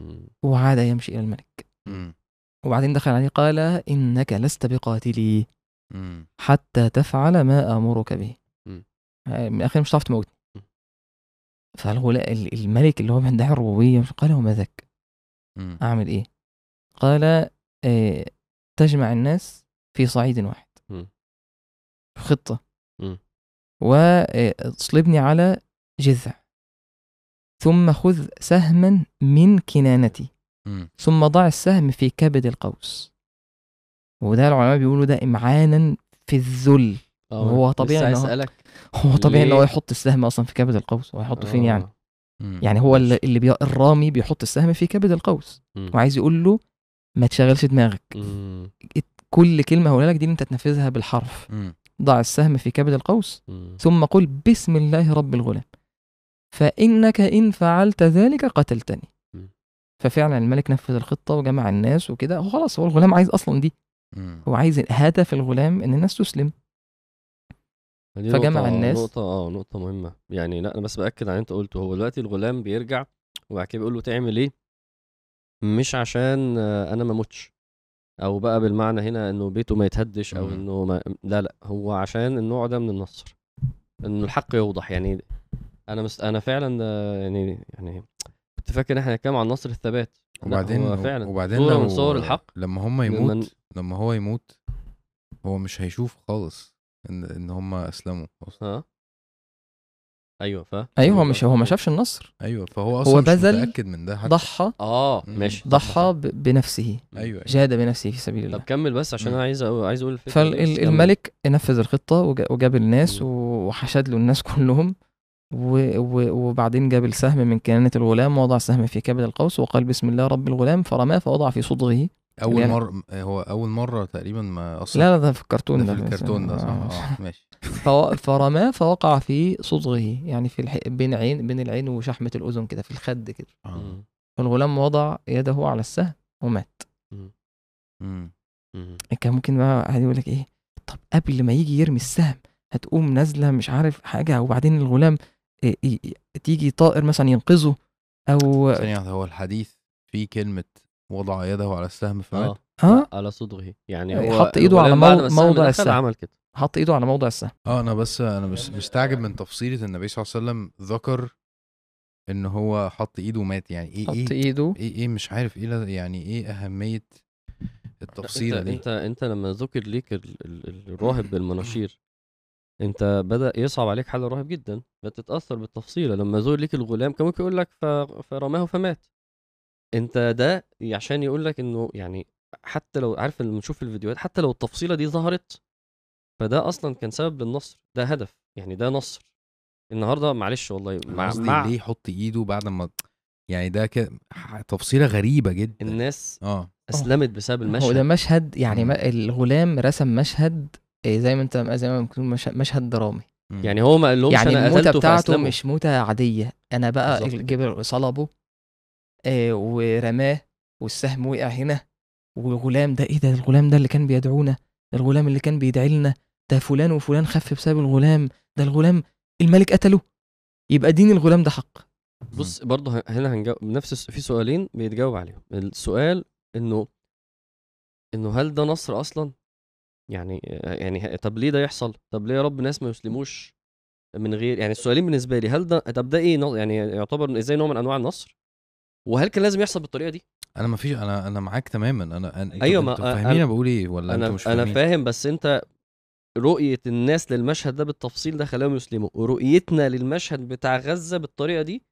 Speaker 3: وعاد يمشي إلى الملك. وبعدين دخل عليه قال إنك لست بقاتلي. حتى تفعل ما أمرك به. آه، من الآخر مش هتعرف تموتني
Speaker 2: مم.
Speaker 3: فالغلاء الملك اللي هو بيدعي الربوبية قال وما ذاك
Speaker 1: مم.
Speaker 3: أعمل إيه قال آه، تجمع الناس في صعيد واحد
Speaker 2: مم.
Speaker 3: وأصلبني على جذع ثم خذ سهما من كنانتي. ثم ضع السهم في كبد القوس وده العلماء بيقولوا ده إمعانا في الذل
Speaker 2: آه،
Speaker 3: وهو طبيعي إن هو- هو طبيعي إن هو؟ يحط السهم أصلا في كبد القوس هو هيحطه فين يعني
Speaker 1: مم.
Speaker 3: يعني هو اللي, اللي بي... الرامي بيحط السهم في كبد القوس. وعايز يقول له ما تشغلش دماغك. كل كلمة هقولها لك دي أنت تنفذها بالحرف. ضع السهم في كبد القوس. ثم قل بسم الله رب الغلام. فإنك إن فعلت ذلك قتلتني.
Speaker 2: م.
Speaker 3: ففعلا الملك نفذ الخطة وجمع الناس وكده. هو خلاص هو الغلام عايز أصلا دي. هو عايز هدف الغلام إن الناس تسلم. فجمع
Speaker 2: نقطة
Speaker 3: الناس.
Speaker 2: نقطة آه نقطة مهمة. يعني لا أنا بس بأكد على اللي أنت قلته. هو دلوقتي الغلام بيرجع وبعد كده بيقول له تعمل إيه؟ مش عشان آه، أنا ما أموتش. أو بقى بالمعنى هنا إنه بيته ما يتهدش
Speaker 1: أو.
Speaker 2: إنه ما لا لا هو عشان النوع ده من النصر إنه الحق يوضح يعني أنا مست... أنا فعلا يعني يعني كنت فاكر إن إحنا هنتكلم عن نصر الثبات
Speaker 1: وبعدين
Speaker 2: هو فعلا
Speaker 1: وبعدين لو
Speaker 2: من صور الحق
Speaker 1: لما هم
Speaker 2: لما-
Speaker 1: يموت لما هو يموت هو مش هيشوف خالص ان إن هم أسلموا.
Speaker 2: ها أيوه ف
Speaker 3: أيوه هو مش هو ما شافش النصر
Speaker 1: أيوه فهو أصلا مش
Speaker 3: بذل
Speaker 1: متأكد من ده حتى
Speaker 3: ضحى
Speaker 1: آه.
Speaker 2: ماشي
Speaker 3: ضحى ب- بنفسه
Speaker 1: أيوه أيوة.
Speaker 3: جاد بنفسه في سبيل
Speaker 2: طب
Speaker 3: الله
Speaker 2: كمل بس عشان. أنا عايز أقول عايز أقول.
Speaker 3: فالملك نفذ الخطة وجا- وجاب الناس. وحشد له الناس كلهم و- و- وبعدين جاب السهم من كنانة الغلام ووضع السهم في كبد القوس وقال بسم الله رب الغلام فرماه فوضع في صدغه
Speaker 1: أول
Speaker 3: يعني-
Speaker 1: مره هو أول مرة تقريبا ما أصلا
Speaker 3: لا لا ده في الكرتون
Speaker 1: ده
Speaker 3: ده
Speaker 1: في الكرتون ده صح
Speaker 3: آه.
Speaker 1: آه ماشي
Speaker 3: فرماه فوقع في صدغه يعني في الح... بين عين بين العين وشحمة الأذن كده في الخد كده
Speaker 1: آه.
Speaker 3: فالغلام وضع يده على السهم ومات
Speaker 1: مم.
Speaker 2: مم.
Speaker 3: كان ممكن بقى واحد يقول لك إيه طب قبل ما يجي يرمي السهم هتقوم نازلة مش عارف حاجة وبعدين الغلام إيه إيه تيجي طائر مثلا ينقذه
Speaker 1: أو واحدة، هو الحديث فيه كلمة وضع يده على السهم فمات
Speaker 2: آه. على صدغه يعني
Speaker 3: إيه،
Speaker 2: هو
Speaker 3: حط إيده على مو- موضع السهم.
Speaker 2: عمل كده.
Speaker 3: حط إيده على موضع السهم.
Speaker 1: آه أنا بس أنا بس مستعجب من تفصيلة النبي صلى الله عليه وسلم ذكر إن هو حط إيده ومات يعني إيه
Speaker 3: حط
Speaker 1: إيه
Speaker 3: إيده.
Speaker 1: إيه إيه مش عارف إيه يعني إيه أهمية التفصيلة
Speaker 2: أنت
Speaker 1: دي؟
Speaker 2: أنت أنت لما ذكر ليك ال... ال... الراهب بالمناشير أنت بدأ يصعب عليك حال الراهب جدا فتتاثر بالتفصيلة. لما ذكر ليك الغلام كان ممكن يقول لك. فرماه فمات. أنت ده عشان يقول لك إنه يعني حتى لو عارف لما نشوف الفيديوهات حتى لو التفصيلة دي ظهرت فده أصلا كان سبب للنصر ده هدف يعني ده نصر النهارده معلش والله
Speaker 1: مع
Speaker 2: مع,
Speaker 1: ليه يحط إيده بعد ما يعني ده كده ح- تفصيلة غريبة جدا
Speaker 2: الناس
Speaker 1: آه
Speaker 2: أسلمت بسبب
Speaker 3: هو ده
Speaker 2: المشهد
Speaker 3: مشهد يعني. ما الغلام رسم مشهد إيه، زي ما أنت زي ما بتقول مش- مشهد درامي.
Speaker 2: يعني هو ما قالهمش
Speaker 3: يعني
Speaker 2: أنا
Speaker 3: الموتة بتاعته. مش موتة عادية أنا بقى. جبل صلبه آه ورماه والسهم وقع هنا والغلام ده إيه ده؟ الغلام ده اللي كان بيدعونا ده الغلام اللي كان بيدعي لنا ده فلان وفلان خف بسبب الغلام ده الغلام الملك قتله. يبقى دين الغلام ده حق.
Speaker 2: بص برضه هنا هنجاوب نفس في سؤالين بيتجاوب عليهم. السؤال إنه إنه هل ده نصر أصلا؟ يعني يعني طب ليه ده يحصل؟ طب ليه يا رب ناس ما يسلموش من غير يعني السؤالين بالنسبة لي هل ده طب ده إيه يعني يعتبر إزاي نوع من أنواع النصر؟ وهل كان لازم يحصل بالطريقة دي؟
Speaker 1: أنا ما فيش أنا أنا معاك تماما. أنا أنا-
Speaker 2: أيوة، ما-
Speaker 1: فاهمين أنا بقول إيه ولا أنا مش
Speaker 2: أنا
Speaker 1: فاهمين؟
Speaker 2: فاهم بس أنت رؤية الناس للمشهد ده بالتفصيل ده خلاهم يسلموا. ورؤيتنا للمشهد بتاع غزة بالطريقة دي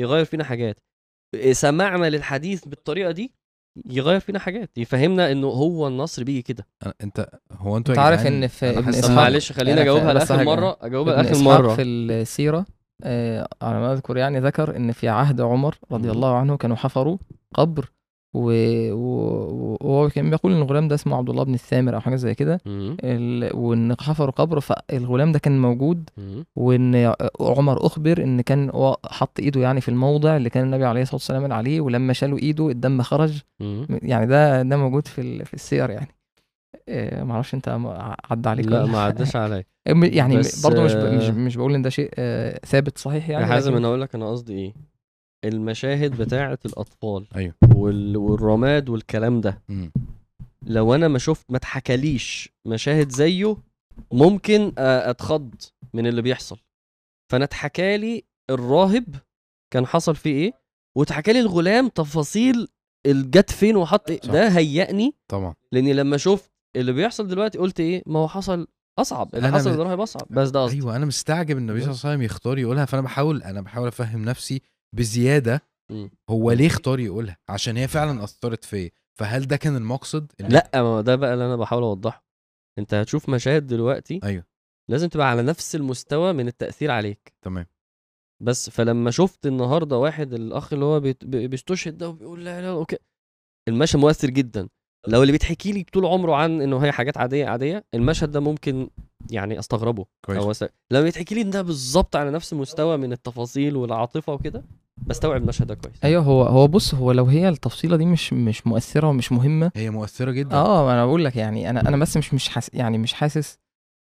Speaker 2: يغير فينا حاجات. سماعنا للحديث بالطريقة دي يغير فينا حاجات. يفهمنا إنه هو النصر بيجي كده.
Speaker 1: أنت هو
Speaker 3: أنتوا
Speaker 1: أنت
Speaker 3: عارف إن في
Speaker 2: معلش خليني أجاوبها لآخر.
Speaker 3: مرة
Speaker 2: أجاوبها
Speaker 3: لآخر
Speaker 2: مرة.
Speaker 3: في السيرة. آه على ما أذكر يعني ذكر إن في عهد عمر رضي. الله عنه كانوا حفروا قبر و- و- وهو كان بيقول إن الغلام ده اسمه عبد الله بن الثامر أو حاجة زي كده. ال- وإن حفروا قبر فالغلام ده كان موجود. وإن عمر أخبر إن كان هو حط إيده يعني في الموضع اللي كان النبي عليه الصلاة والسلام عليه ولما شالوا إيده الدم خرج. يعني ده ده موجود في ال- في السير يعني آه، معرفش أنت م- عدى عليك
Speaker 2: لا ما عداش عليا.
Speaker 3: م- يعني برضه مش ب...
Speaker 2: آه،
Speaker 3: مش مش بقول إن ده شيء آه، ثابت صحيح يعني
Speaker 2: يا حازم
Speaker 3: لكن-
Speaker 2: أنا أقول لك أنا قصدي إيه. المشاهد بتاعة الأطفال
Speaker 1: أيوه.
Speaker 2: وال... والرماد والكلام ده.
Speaker 1: مم.
Speaker 2: لو أنا ما شفت ما اتحكاليش مشاهد زيه ممكن أتخض من اللي بيحصل. فأنا اتحكالي الراهب كان حصل فيه إيه واتحكالي الغلام تفاصيل الجت فين وحط إيه.
Speaker 1: صح.
Speaker 2: ده هيأني
Speaker 1: طبعا.
Speaker 2: لأني لما شفت اللي بيحصل دلوقتي قلت إيه؟ ما هو حصل أصعب اللي حصل
Speaker 1: م-
Speaker 2: للراهب أصعب. بس ده قصدي.
Speaker 1: أيوه أنا مستعجب إن النبي صلى الله عليه وسلم يختار يقولها فأنا بحاول أنا بحاول أفهم نفسي
Speaker 2: بزيادة.
Speaker 1: هو ليه اختار يقولها؟ عشان هي فعلا أثرت فيا. فهل ده كان المقصد؟
Speaker 2: لأ ما ده بقى اللي أنا بحاول أوضحه. أنت هتشوف مشاهد دلوقتي
Speaker 1: أيوه.
Speaker 2: لازم تبقى على نفس المستوى من التأثير عليك.
Speaker 1: تمام.
Speaker 2: بس فلما شفت النهارده واحد الأخ اللي هو بيستشهد ده وبيقول لا لا أوكي. المشهد مؤثر جدا. لو اللي بيتحكي لي طول عمره عن إنه هي حاجات عادية عادية المشهد ده ممكن يعني أستغربه.
Speaker 1: كويس.
Speaker 2: أو أس... لما بيتحكي لي إن ده بالظبط على نفس المستوى من التفاصيل والعاطفة وكده بستوعب المشهد ده كويس.
Speaker 3: أيوه هو هو بص هو لو هي التفصيلة دي مش مش مؤثرة ومش مهمة
Speaker 1: هي مؤثرة جدا.
Speaker 3: آه ما أنا بقول لك يعني أنا أنا بس مش مش حاس يعني مش حاسس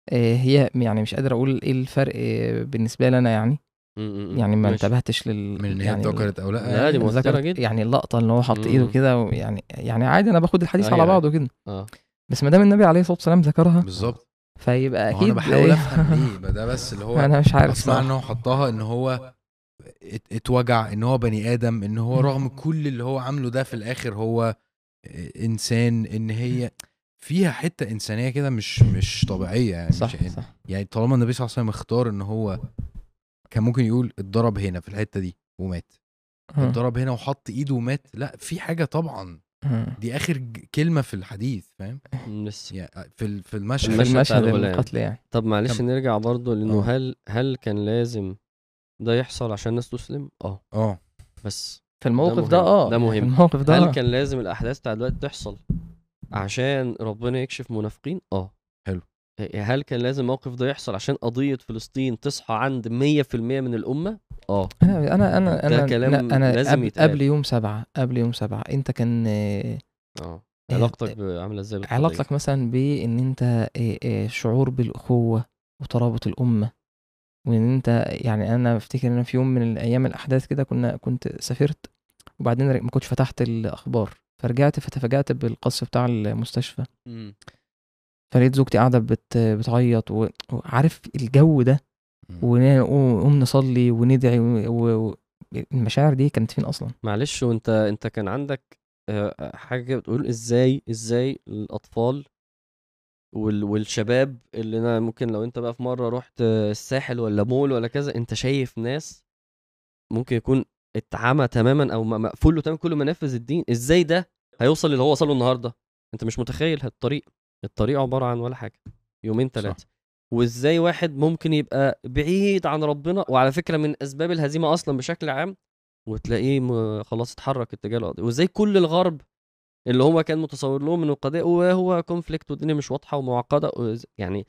Speaker 3: آه، هي يعني مش قادر أقول إيه الفرق آه، بالنسبة لي أنا يعني. يعني ما
Speaker 2: ماشي.
Speaker 3: انتبهتش لل
Speaker 1: من إن هي
Speaker 3: يعني
Speaker 1: اتذكرت أو لأ
Speaker 2: لا، دي
Speaker 1: يعني
Speaker 2: مؤثرة
Speaker 3: ذكرت-
Speaker 2: جدا.
Speaker 3: يعني اللقطة اللي هو حط
Speaker 2: إيده.
Speaker 3: كده يعني يعني عادي أنا باخد الحديث
Speaker 2: أيوة،
Speaker 3: على
Speaker 2: أيوة.
Speaker 3: بعضه كده
Speaker 2: آه
Speaker 3: بس ما دام النبي عليه الصلاة والسلام ذكرها
Speaker 1: بالظبط
Speaker 3: فيبقى أكيد
Speaker 1: أنا بحاول
Speaker 3: إيه،
Speaker 1: أفهم ليه ما ده بس اللي هو
Speaker 3: أنا مش عارف
Speaker 1: أسمع ان. هو حطها إن هو ات- اتوجع إن هو بني آدم إن هو رغم كل اللي هو عامله ده في الآخر هو إنسان إن هي فيها حتة إنسانية كده مش مش طبيعية يعني
Speaker 3: صح
Speaker 1: مش
Speaker 3: صح
Speaker 1: يعني طالما النبي صلى الله عليه وسلم اختار إن هو كان ممكن يقول اتضرب هنا في الحتة دي ومات
Speaker 3: آه.
Speaker 1: اتضرب هنا وحط ايده ومات لا في حاجة طبعا
Speaker 3: آه.
Speaker 1: دي آخر كلمة في الحديث فاهم
Speaker 2: لسه
Speaker 1: يعني في ال- في المشهد
Speaker 3: في
Speaker 2: المشهد.
Speaker 3: القتل يعني
Speaker 2: طب معلش
Speaker 1: كمل.
Speaker 2: نرجع برضه لأنه
Speaker 1: آه.
Speaker 2: هل هل كان لازم ده يحصل عشان الناس تسلم آه
Speaker 1: آه
Speaker 2: بس
Speaker 3: في الموقف. ده آه
Speaker 2: ده مهم.
Speaker 3: في الموقف ده
Speaker 2: هل
Speaker 3: آه.
Speaker 2: كان لازم الأحداث بتاع دلوقتي تحصل عشان ربنا يكشف منافقين
Speaker 1: آه.
Speaker 2: هل كان لازم الموقف ده يحصل عشان قضية فلسطين تصحى عند 100% من الأمة آه
Speaker 3: أنا أنا أنا
Speaker 2: ده
Speaker 3: أنا
Speaker 2: كلام
Speaker 3: أنا,
Speaker 2: لازم
Speaker 3: قبل. قبل يوم سبعة قبل يوم سبعة أنت كان آه،
Speaker 2: آه
Speaker 3: آه،
Speaker 2: علاقتك ب- عاملة إزاي؟
Speaker 3: علاقتك مثلا بإن أنت آه، آه، شعور بالأخوة وترابط الأمة وإن أنت يعني أنا أفتكر إن في يوم من الأيام الأحداث كده كنا كنت سافرت وبعدين ما كنتش فتحت الأخبار فرجعت فتفاجأت بالقصف بتاع المستشفى
Speaker 2: مم.
Speaker 3: فلقيت زوجتي قاعدة بت بتعيط و- وعارف الجو ده؟ ونقوم نصلي وندعي و- و- المشاعر دي كانت فين أصلا؟
Speaker 2: معلش وأنت أنت كان عندك آه، حاجة بتقول إزاي إزاي الأطفال وال والشباب اللي أنا ممكن لو أنت بقى في مرة رحت الساحل ولا مول ولا كذا أنت شايف ناس ممكن يكون اتعمى تماما أو مقفول له تماما كل منافذ الدين إزاي ده هيوصل اللي هو وصله النهارده؟ أنت مش متخيل الطريق الطريق عبارة عن ولا حاجة يومين ثلاثة وإزاي واحد ممكن يبقى بعيد عن ربنا وعلى فكرة من أسباب الهزيمة أصلا بشكل عام وتلاقيه خلاص اتحرك اتجاه القضية وإزاي كل الغرب اللي هو كان متصور لهم انه القضية وهو كونفليكت والدنيا مش واضحة ومعقدة يعني.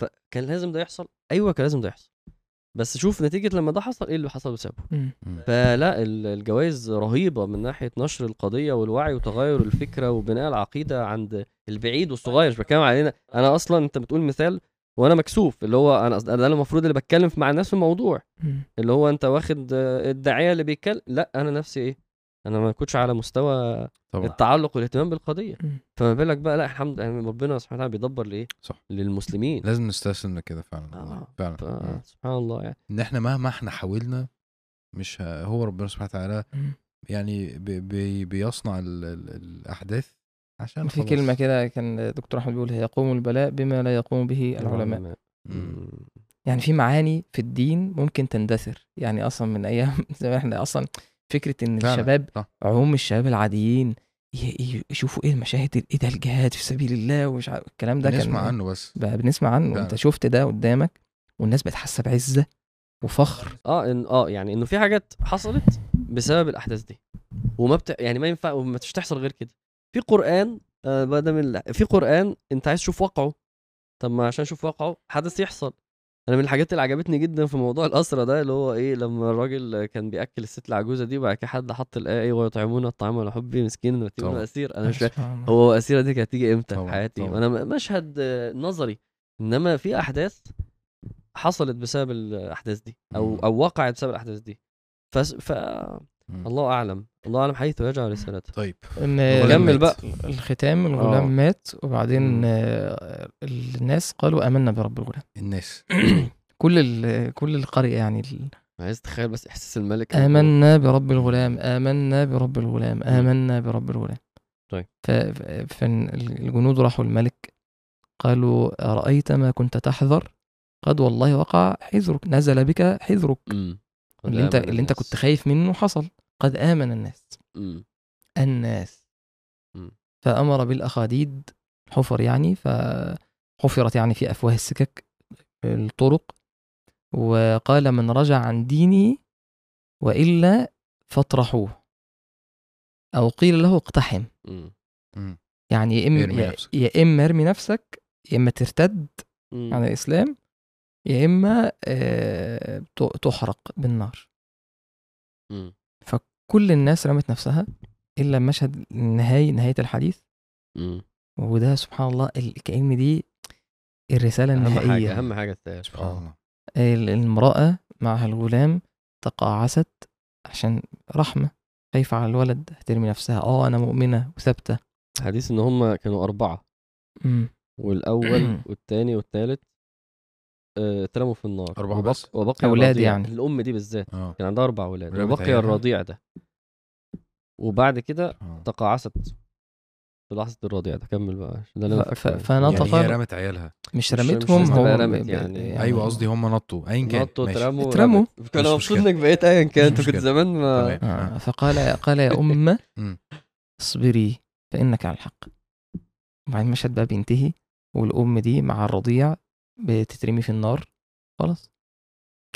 Speaker 2: فكان لازم ده يحصل. أيوه كان لازم ده يحصل. بس شوف نتيجة لما ده حصل إيه اللي حصل بسببه. فلا ال- الجوائز رهيبة من ناحية نشر القضية والوعي وتغير الفكرة وبناء العقيدة عند البعيد والصغير مش بتكلم علينا أنا أصلا أنت بتقول مثال وأنا مكسوف اللي هو أنا ده المفروض اللي بتكلم مع الناس في الموضوع. اللي هو أنت واخد آه، الداعية اللي بيتكلم لأ أنا نفسي إيه أنا ما كنتش على مستوى
Speaker 1: طبعا
Speaker 2: التعلق والاهتمام
Speaker 3: بالقضية.
Speaker 2: فما بالك بقى لأ الحمد لله يعني ربنا سبحانه وتعالى بيدبر لإيه
Speaker 1: صح
Speaker 2: للمسلمين
Speaker 1: لازم نستسلم لكده فعلا.
Speaker 2: آه.
Speaker 1: فعلا مم.
Speaker 2: فسبحان الله يعني
Speaker 1: إن إحنا مهما إحنا حاولنا مش ه... هو ربنا سبحانه وتعالى. يعني بي... بي... بيصنع ال... ال... الأحداث عشان
Speaker 3: في
Speaker 1: خلاص.
Speaker 3: كلمة كده كان دكتور أحمد بيقول يقوم البلاء بما لا يقوم به العلماء
Speaker 1: مم.
Speaker 3: يعني في معاني في الدين ممكن تندثر يعني أصلا من أيام زي ما إحنا أصلا فكرة إن
Speaker 1: فعلا،
Speaker 3: الشباب
Speaker 1: صح.
Speaker 3: عموم الشباب العاديين يشوفوا إيه المشاهد إيه ده الجهاد في سبيل الله ومش عارف الكلام ده كان
Speaker 1: نسمع عنه بس
Speaker 3: بقى بنسمع عنه
Speaker 1: فعلا.
Speaker 3: أنت شفت ده قدامك والناس بقت حاسة بعزة وفخر
Speaker 2: آه إن آه يعني إنه في حاجات حصلت بسبب الأحداث دي وما بت... يعني ما ينفع وما تش- تحصل غير كده في قرآن آه بدل من في قرآن أنت عايز تشوف واقعه. طب ما عشان أشوف واقعه حدث يحصل. أنا من الحاجات اللي عجبتني جدا في موضوع الاسرى ده اللي هو إيه لما الراجل كان بيأكل الست العجوزة دي وبعد كده حد حط الآية إيه ويطعمون الطعام على حبه مسكين
Speaker 1: طبعا.
Speaker 2: اسير أنا مش فاهم. هو اسيره دي كانت هتيجي إمتى في حياتي؟ م- مشهد نظري إنما في أحداث حصلت بسبب الأحداث دي
Speaker 1: أو.
Speaker 2: أو وقعت بسبب الأحداث دي. فس... ف
Speaker 1: مم.
Speaker 2: الله أعلم. الله أعلم حيث يجعل رسالته
Speaker 1: طيب.
Speaker 3: إن
Speaker 1: الغلام
Speaker 2: كمل
Speaker 1: مات.
Speaker 2: بقى.
Speaker 3: الختام الغلام
Speaker 2: آه.
Speaker 3: مات وبعدين
Speaker 2: مم.
Speaker 3: آه، الناس قالوا آمنا برب الغلام.
Speaker 1: الناس.
Speaker 3: كل ال- كل القرية يعني ال-
Speaker 2: عايز تخيل بس إحساس الملك.
Speaker 3: آمنا برب الغلام آمنا برب الغلام آمنا برب الغلام.
Speaker 2: طيب.
Speaker 3: فالجنود راحوا الملك قالوا أرأيت ما كنت تحذر؟ قد والله وقع حذرك نزل بك حذرك. اللي انت اللي
Speaker 2: أنت.
Speaker 3: كنت خايف منه حصل. قد آمن الناس
Speaker 2: مم.
Speaker 3: الناس
Speaker 2: مم.
Speaker 3: فأمر بالأخاديد حفر يعني فحفرت يعني في أفواه السكك الطرق وقال من رجع عن دينه وإلا فاطرحوه أو قيل له اقتحم. يعني يا إما
Speaker 1: ارمي
Speaker 3: يا-
Speaker 1: نفسك.
Speaker 3: يا إما ارمي نفسك يا إما ترتد
Speaker 2: مم.
Speaker 3: عن الإسلام يا إما آه، تحرق بالنار
Speaker 2: مم.
Speaker 3: كل الناس رمت نفسها إلا مشهد النهاية نهاية الحديث.
Speaker 2: مم.
Speaker 3: وده سبحان الله ال- كأن دي الرسالة
Speaker 2: أهم حاجة
Speaker 3: النهائية.
Speaker 2: أهم حاجة التاج.
Speaker 1: سبحان الله.
Speaker 3: ال- المرأة معها الغلام تقاعست عشان رحمة. خايفة على الولد هترمي نفسها؟ آه أنا مؤمنة وثابتة.
Speaker 2: حديث إن هم كانوا أربعة.
Speaker 3: مم.
Speaker 2: والأول والثاني والثالث اترموا في النار
Speaker 1: أربعة
Speaker 2: وبق...
Speaker 1: بس؟
Speaker 2: وبقي
Speaker 3: أولاد
Speaker 2: الرضيع.
Speaker 3: يعني.
Speaker 2: الأم دي بالذات
Speaker 1: آه
Speaker 2: كان عندها أربع أولاد
Speaker 1: رمت
Speaker 2: وبقي؟ الرضيع ده وبعد كده
Speaker 1: آه.
Speaker 2: تقاعست في لحظة الرضيع ده كمل بقى ده اللي أنا
Speaker 3: ف-
Speaker 2: فاكره
Speaker 3: ف-
Speaker 2: يعني.
Speaker 3: فنطق
Speaker 1: يعني هي رمت عيالها
Speaker 3: مش
Speaker 2: مش
Speaker 3: هو
Speaker 2: تبقى
Speaker 3: ب-
Speaker 2: رمت
Speaker 3: ب-
Speaker 2: يعني.
Speaker 1: أيوه قصدي هم نطوا ايا كان
Speaker 2: نطوا. اترموا
Speaker 3: اترموا.
Speaker 2: رمت. كان
Speaker 1: مش
Speaker 2: مبسوط. انك بقيت ايا كان انت كنت. زمان ما.
Speaker 3: آه،
Speaker 1: آه.
Speaker 3: فقال قال يا أمة
Speaker 1: مم.
Speaker 3: اصبري فإنك على الحق وبعدين المشهد بقى بينتهي والأم دي مع الرضيع بتترمي في النار خلاص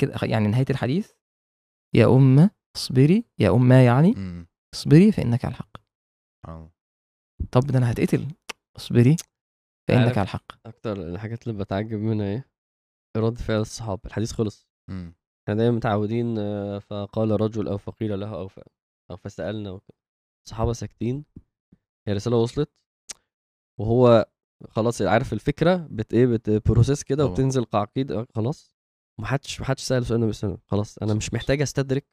Speaker 3: كده يعني نهاية الحديث يا أمة اصبري يا أمة يعني. اصبري فإنك على الحق
Speaker 1: آه.
Speaker 3: طب ده أنا هتقتل اصبري فإنك. على الحق
Speaker 2: أكتر الحاجات اللي بتعجب منها إيه رد فعل الصحابة الحديث خلص
Speaker 1: مم.
Speaker 2: إحنا دايما متعودين آه، فقال رجل أو فقيل له أو ف... أو فسألنا وكده الصحابه ساكتين هي الرساله وصلت وهو خلاص عارف الفكرة؟ بت إيه بتبروسيس كده. وبتنزل قعقيد آه، خلاص. محدش محدش سأل سؤال النبي صلى خلاص أنا مش محتاج أستدرك.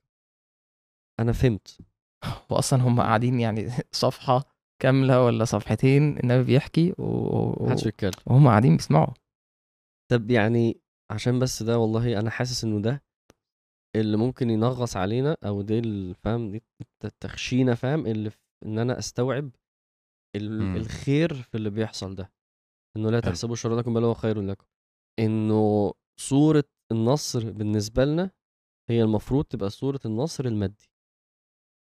Speaker 2: أنا فهمت.
Speaker 3: وأصلا هم قاعدين يعني صفحة كاملة ولا صفحتين النبي بيحكي و...
Speaker 2: محدش بيتكلم.
Speaker 3: وهم قاعدين بيسمعوا.
Speaker 2: طب يعني عشان بس ده والله أنا حاسس إنه ده اللي ممكن ينغص علينا أو دي ال- فاهم دي التخشينة فاهم اللي إن أنا أستوعب ال-
Speaker 1: مم.
Speaker 2: الخير في اللي بيحصل ده إنه لا. تحسبوا شر لكم بل هو خير لكم إنه صورة النصر بالنسبة لنا هي المفروض تبقى صورة النصر المادي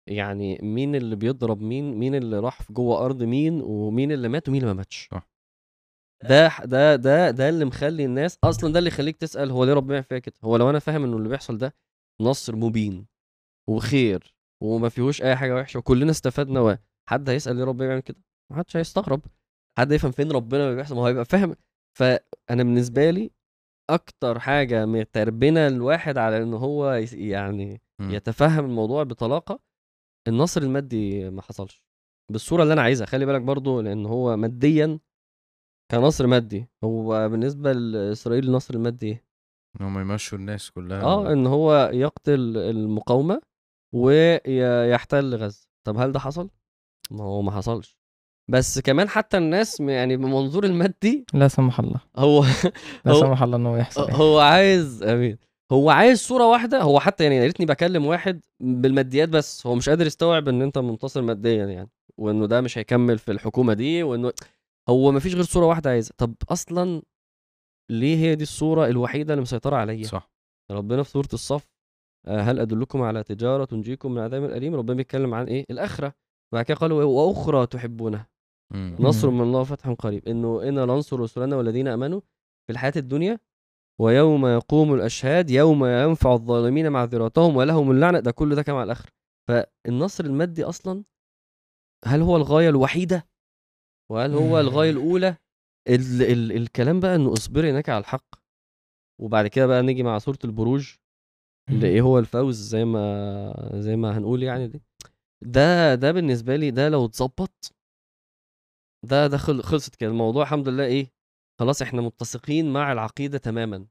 Speaker 2: يعني مين اللي بيضرب مين مين اللي راح في جوه أرض مين ومين اللي مات ومين اللي ما ماتش
Speaker 1: صح.
Speaker 2: ده ده ده ده اللي مخلي الناس أصلا ده اللي يخليك تسأل هو ليه ربنا يعمل فيا كده هو لو أنا فاهم إنه اللي بيحصل ده نصر مبين وخير وما فيهوش أي حاجة وحشة وكلنا استفدنا حد هيسأل ليه ربنا بيعمل كده ما حدش هيستغرب. حد يفهم فين ربنا بيحصل ما هو هيبقى فاهم. فأنا بالنسبة لي أكتر حاجة متربنا الواحد على إن هو يعني. يتفهم الموضوع بطلاقة النصر المادي ما حصلش. بالصورة اللي أنا عايزها خلي بالك برضو لأن هو ماديا كنصر مادي. هو بالنسبة لإسرائيل النصر المادي إيه؟
Speaker 1: إن هم يمشوا الناس كلها
Speaker 2: آه إن هو يقتل المقاومة ويحتل غزة. طب هل ده حصل؟ ما هو ما حصلش. بس كمان حتى الناس يعني بمنظور المادي
Speaker 3: لا سمح الله.
Speaker 2: هو
Speaker 3: لا سمح الله ان هو يحصل يعني.
Speaker 2: هو عايز آمين. هو عايز صورة واحدة هو حتى يعني يا ريتني بكلم واحد بالماديات بس هو مش قادر يستوعب إن أنت منتصر ماديا يعني وإنه ده مش هيكمل في الحكومة دي وإنه هو مفيش غير صورة واحدة عايزها. طب أصلا ليه هي دي الصورة الوحيدة اللي مسيطرة عليا؟
Speaker 1: صح.
Speaker 2: ربنا في سوره الصف آه، هل أدلكم على تجارة تنجيكم من عذاب اليم ربنا بيتكلم عن إيه؟ الآخرة. بعد كده قالوا إيه؟ وأخرى تحبونها. نصر. من الله وفتح قريب. إنه إنا لننصر رسلنا والذين آمنوا في الحياة الدنيا ويوم يقوم الأشهاد يوم ينفع الظالمين معذرتهم ولهم اللعنة. ده كل ده كان على الآخر. فالنصر المادي أصلا هل هو الغاية الوحيدة؟ وهل هو الغاية الأولى؟ ال ال الكلام بقى إنه اصبري انك على الحق. وبعد كده بقى نيجي مع سورة البروج اللي إيه هو الفوز زي ما زي ما هنقول يعني دي. ده ده بالنسبة لي ده لو اتظبط ده ده خل- خلصت كده. الموضوع الحمد لله إيه خلاص إحنا متسقين مع العقيدة تماما.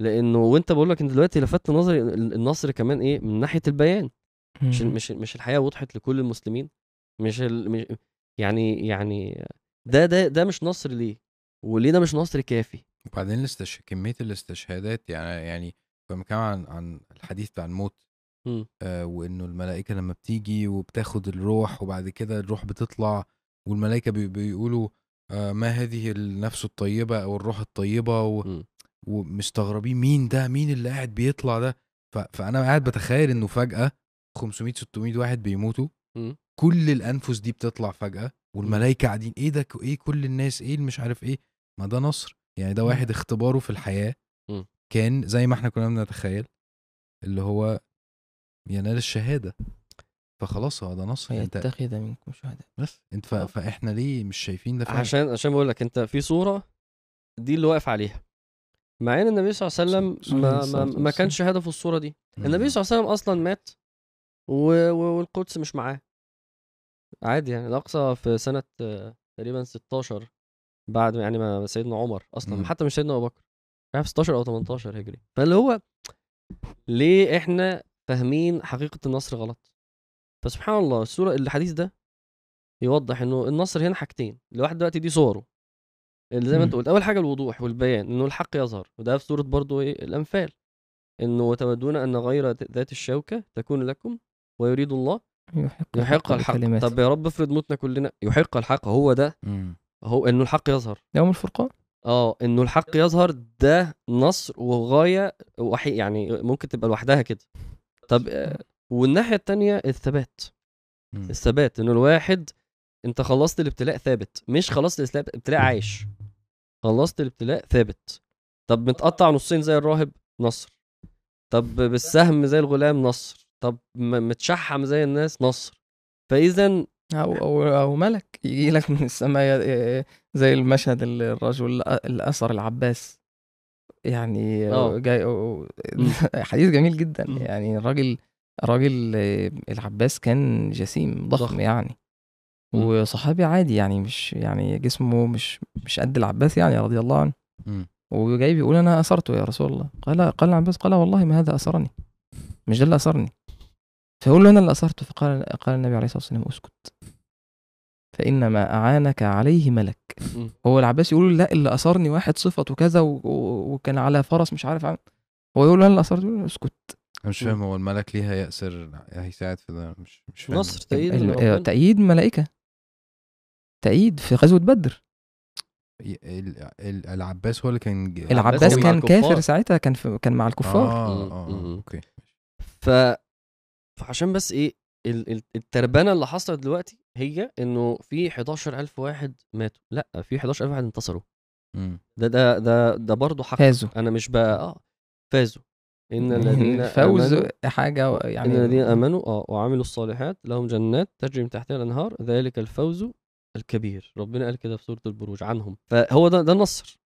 Speaker 2: لأنه وأنت بقول لك انت دلوقتي لفت نظري ال- النصر كمان إيه من ناحية البيان. مش. مش مش الحياة وضحت لكل المسلمين. مش, يعني يعني ده ده ده مش نصر ليه؟ وليه ده مش نصر كافي؟
Speaker 1: وبعدين الاستش... كمية الاستشهادات يعني يعني كنا بنتكلم عن عن الحديث بتاع الموت.
Speaker 2: مم.
Speaker 1: آه وإنه الملائكة لما بتيجي وبتاخد الروح وبعد كده الروح بتطلع. والملائكه بي... بيقولوا آه ما هذه النفس الطيبة أو الروح الطيبة و...
Speaker 2: مم.
Speaker 1: ومستغربين مين ده؟ مين اللي قاعد بيطلع ده؟ ف... فأنا قاعد بتخيل إنه فجأة 500 600 واحد بيموتوا
Speaker 2: مم.
Speaker 1: كل الأنفس دي بتطلع فجأة والملائكه قاعدين إيه ده؟ إيه كل الناس؟ إيه اللي مش عارف إيه؟ ما ده نصر. يعني ده واحد اختباره في
Speaker 2: الحياة.
Speaker 1: كان زي ما إحنا كنا بنتخيل اللي هو ينال الشهادة. فخلاص هو ده نصر انت
Speaker 3: ويتخذ منكم شهداء
Speaker 1: بس انت ف...
Speaker 2: آه.
Speaker 1: فاحنا ليه مش شايفين ده فعلا
Speaker 2: عشان عشان بقول لك انت في صورة دي اللي واقف عليها مع ان النبي صلى الله عليه وسلم ما, ما, ما. كانش هدفه الصورة دي
Speaker 1: مم.
Speaker 2: النبي صلى الله عليه وسلم أصلا مات و... و... والقدس مش معاه عادي يعني الأقصى في سنة تقريبا 16 بعد يعني ما سيدنا عمر أصلا
Speaker 1: مم.
Speaker 2: حتى مش سيدنا أبو بكر في 16 أو 18 هجري فاللي هو ليه إحنا فاهمين حقيقة النصر غلط فسبحان الله السورة الحديث ده يوضح إنه النصر هنا حاجتين الواحد دلوقتي دي صوره اللي زي ما أنت
Speaker 3: مم.
Speaker 2: قلت أول حاجة الوضوح والبيان إنه الحق يظهر وده في سورة برضو إيه الأنفال إنه وتودون أن غير ذات الشوكة تكون لكم ويريد الله
Speaker 3: يحق,
Speaker 2: يحق الحق
Speaker 3: بكلماته.
Speaker 2: طب يا رب افرض متنا كلنا يحق الحق هو ده
Speaker 1: مم.
Speaker 2: هو إنه الحق يظهر
Speaker 3: يوم الفرقان
Speaker 2: آه إنه الحق يظهر ده نصر وغاية وحي يعني ممكن تبقى لوحدها كده طب آه، والناحية التانية الثبات.
Speaker 1: مم.
Speaker 2: الثبات إنه الواحد أنت خلصت الابتلاء ثابت مش خلصت الابتلاء عايش. خلصت الابتلاء ثابت. طب متقطع نصين زي الراهب نصر. طب بالسهم زي الغلام نصر. طب م- متشحم زي الناس نصر. فإذا
Speaker 3: أو أو أو ملك. يجي لك من السماء زي المشهد الرجل اللي اثر العباس. يعني
Speaker 2: آه.
Speaker 3: جاي. حديث جميل جدا. يعني الراجل الراجل آه، العباس كان جسيم ضخم,
Speaker 2: ضخم.
Speaker 3: يعني
Speaker 2: مم.
Speaker 3: وصحابي عادي يعني مش يعني جسمه مش مش قد العباس يعني رضي الله عنه
Speaker 1: مم.
Speaker 3: وجاي بيقول أنا أثرته يا رسول الله قال قال العباس قال والله ما هذا أثرني مش ده اللي أثرني فيقول له أنا اللي أثرته فقال قال النبي عليه الصلاة والسلام أسكت فإنما أعانك عليه ملك. هو العباس يقول لا اللي أثرني واحد صفته كذا. وكان على فرس مش عارف عن هو يقول له أنا اللي أثرته أسكت
Speaker 1: أنا مش. فاهم هو الملك ليه هيأسر هيساعد في ده مش مش فاهم
Speaker 2: نصر تأييد ربنا.
Speaker 3: تأييد ملائكة تأييد في غزوة بدر
Speaker 1: ي- ال- ال- العباس هو اللي كان ج-
Speaker 2: العباس
Speaker 3: كان. كافر ساعتها كان في كان مع الكفار
Speaker 2: آه.
Speaker 1: آه
Speaker 2: مم.
Speaker 1: آه، أوكي
Speaker 2: ف فعشان بس إيه ال- ال- التربنه اللي حصلت دلوقتي هي إنه في 11000 واحد ماتوا لا في 11000 واحد انتصروا. ده ده ده ده برضه حق
Speaker 3: فازوا
Speaker 2: أنا مش بقى آه فازوا إن الذين
Speaker 3: الفوز حاجة
Speaker 2: ان
Speaker 3: يعني
Speaker 2: الذين آمنوا آه وعملوا الصالحات لهم جنات تجري من تحتها الأنهار ذلك الفوز الكبير. ربنا قال كده في سورة البروج عنهم. فهو ده ده النصر.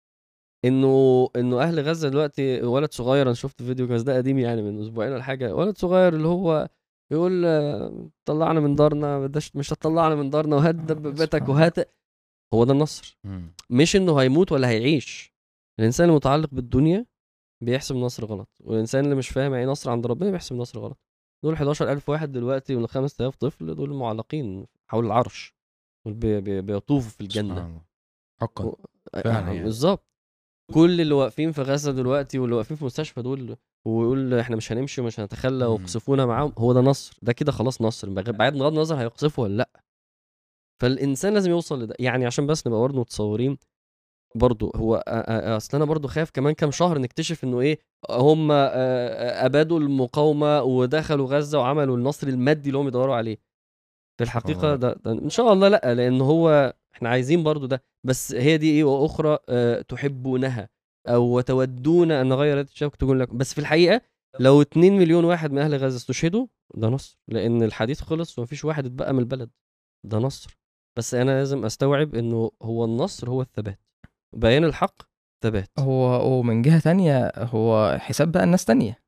Speaker 2: إنه إنه أهل غزة دلوقتي ولد صغير أنا شفت فيديو بس ده قديم يعني من أسبوعين ولا حاجة. ولد صغير اللي هو يقول آه، طلعنا من دارنا مش هتطلعنا من دارنا وهات دبابتك
Speaker 3: سبحان
Speaker 2: وهات هو ده النصر. مش إنه هيموت ولا هيعيش. الإنسان المتعلق بالدنيا بيحسب نصر غلط. والإنسان اللي مش فاهم يعني نصر عند ربنا بيحسب نصر غلط. دول 11000 واحد دلوقتي من 5000 طفل دول معلقين حول العرش. دول بي- بي- بيطوفوا في
Speaker 1: الجنة. حقا.
Speaker 2: و-
Speaker 1: فعلا
Speaker 2: آه،
Speaker 1: يعني.
Speaker 2: بالظبط. كل اللي واقفين في غزة دلوقتي واللي واقفين في مستشفى دول ويقول إحنا مش هنمشي ومش هنتخلى. وقصفونا معاهم هو ده نصر. ده كده خلاص نصر. بعد بغض النظر هيقصفوا ولا لأ. فالإنسان لازم يوصل لده. يعني عشان بس نبقى برضه متصورين برضه هو أصل أنا برضه خايف كمان كام شهر نكتشف إنه إيه هم آه، آه، أبادوا المقاومة ودخلوا غزة وعملوا النصر المادي اللي هم بيدوروا عليه. في الحقيقة
Speaker 1: الله.
Speaker 2: ده, ده إن شاء الله لأ لأن هو إحنا عايزين برضه ده. بس هي دي إيه وأخرى آه، تحبونها أو تودون أن غير الشوك تكون لكم بس في الحقيقة لو 2 مليون واحد من أهل غزة استشهدوا ده نصر. لأن الحديث خلص ومفيش واحد اتبقى من البلد ده نصر. بس أنا لازم أستوعب إنه هو النصر هو الثبات. بيان الحق ثبات
Speaker 3: هو ومن جهة تانية هو حساب بقى الناس تانية.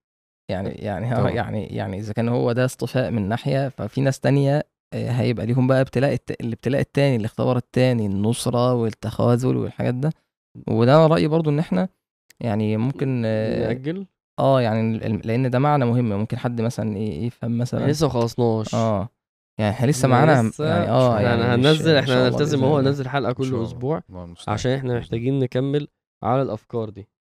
Speaker 3: يعني يعني آه
Speaker 1: طبعا.
Speaker 3: يعني يعني إذا كان هو ده اصطفاء من ناحية ففي ناس تانية آه، هيبقى ليهم بقى ابتلاء الت... الابتلاء التاني الاختبار التاني النصرة والتخاذل والحاجات ده. وده أنا رأيي برضو إن إحنا يعني ممكن آه
Speaker 2: نأجل؟
Speaker 3: آه، يعني لأن ده معنى مهم. ممكن حد مثلا إيه يفهم مثلا.
Speaker 2: لسه ما خلصناش.
Speaker 3: آه. يعني إحنا لسه معانا يعني
Speaker 2: آه
Speaker 3: يعني
Speaker 2: هننزل
Speaker 3: إحنا
Speaker 2: هنلتزم هو. ننزل
Speaker 1: حلقة
Speaker 2: كل.
Speaker 1: أسبوع.
Speaker 2: عشان
Speaker 1: إحنا
Speaker 2: محتاجين نكمل على الأفكار دي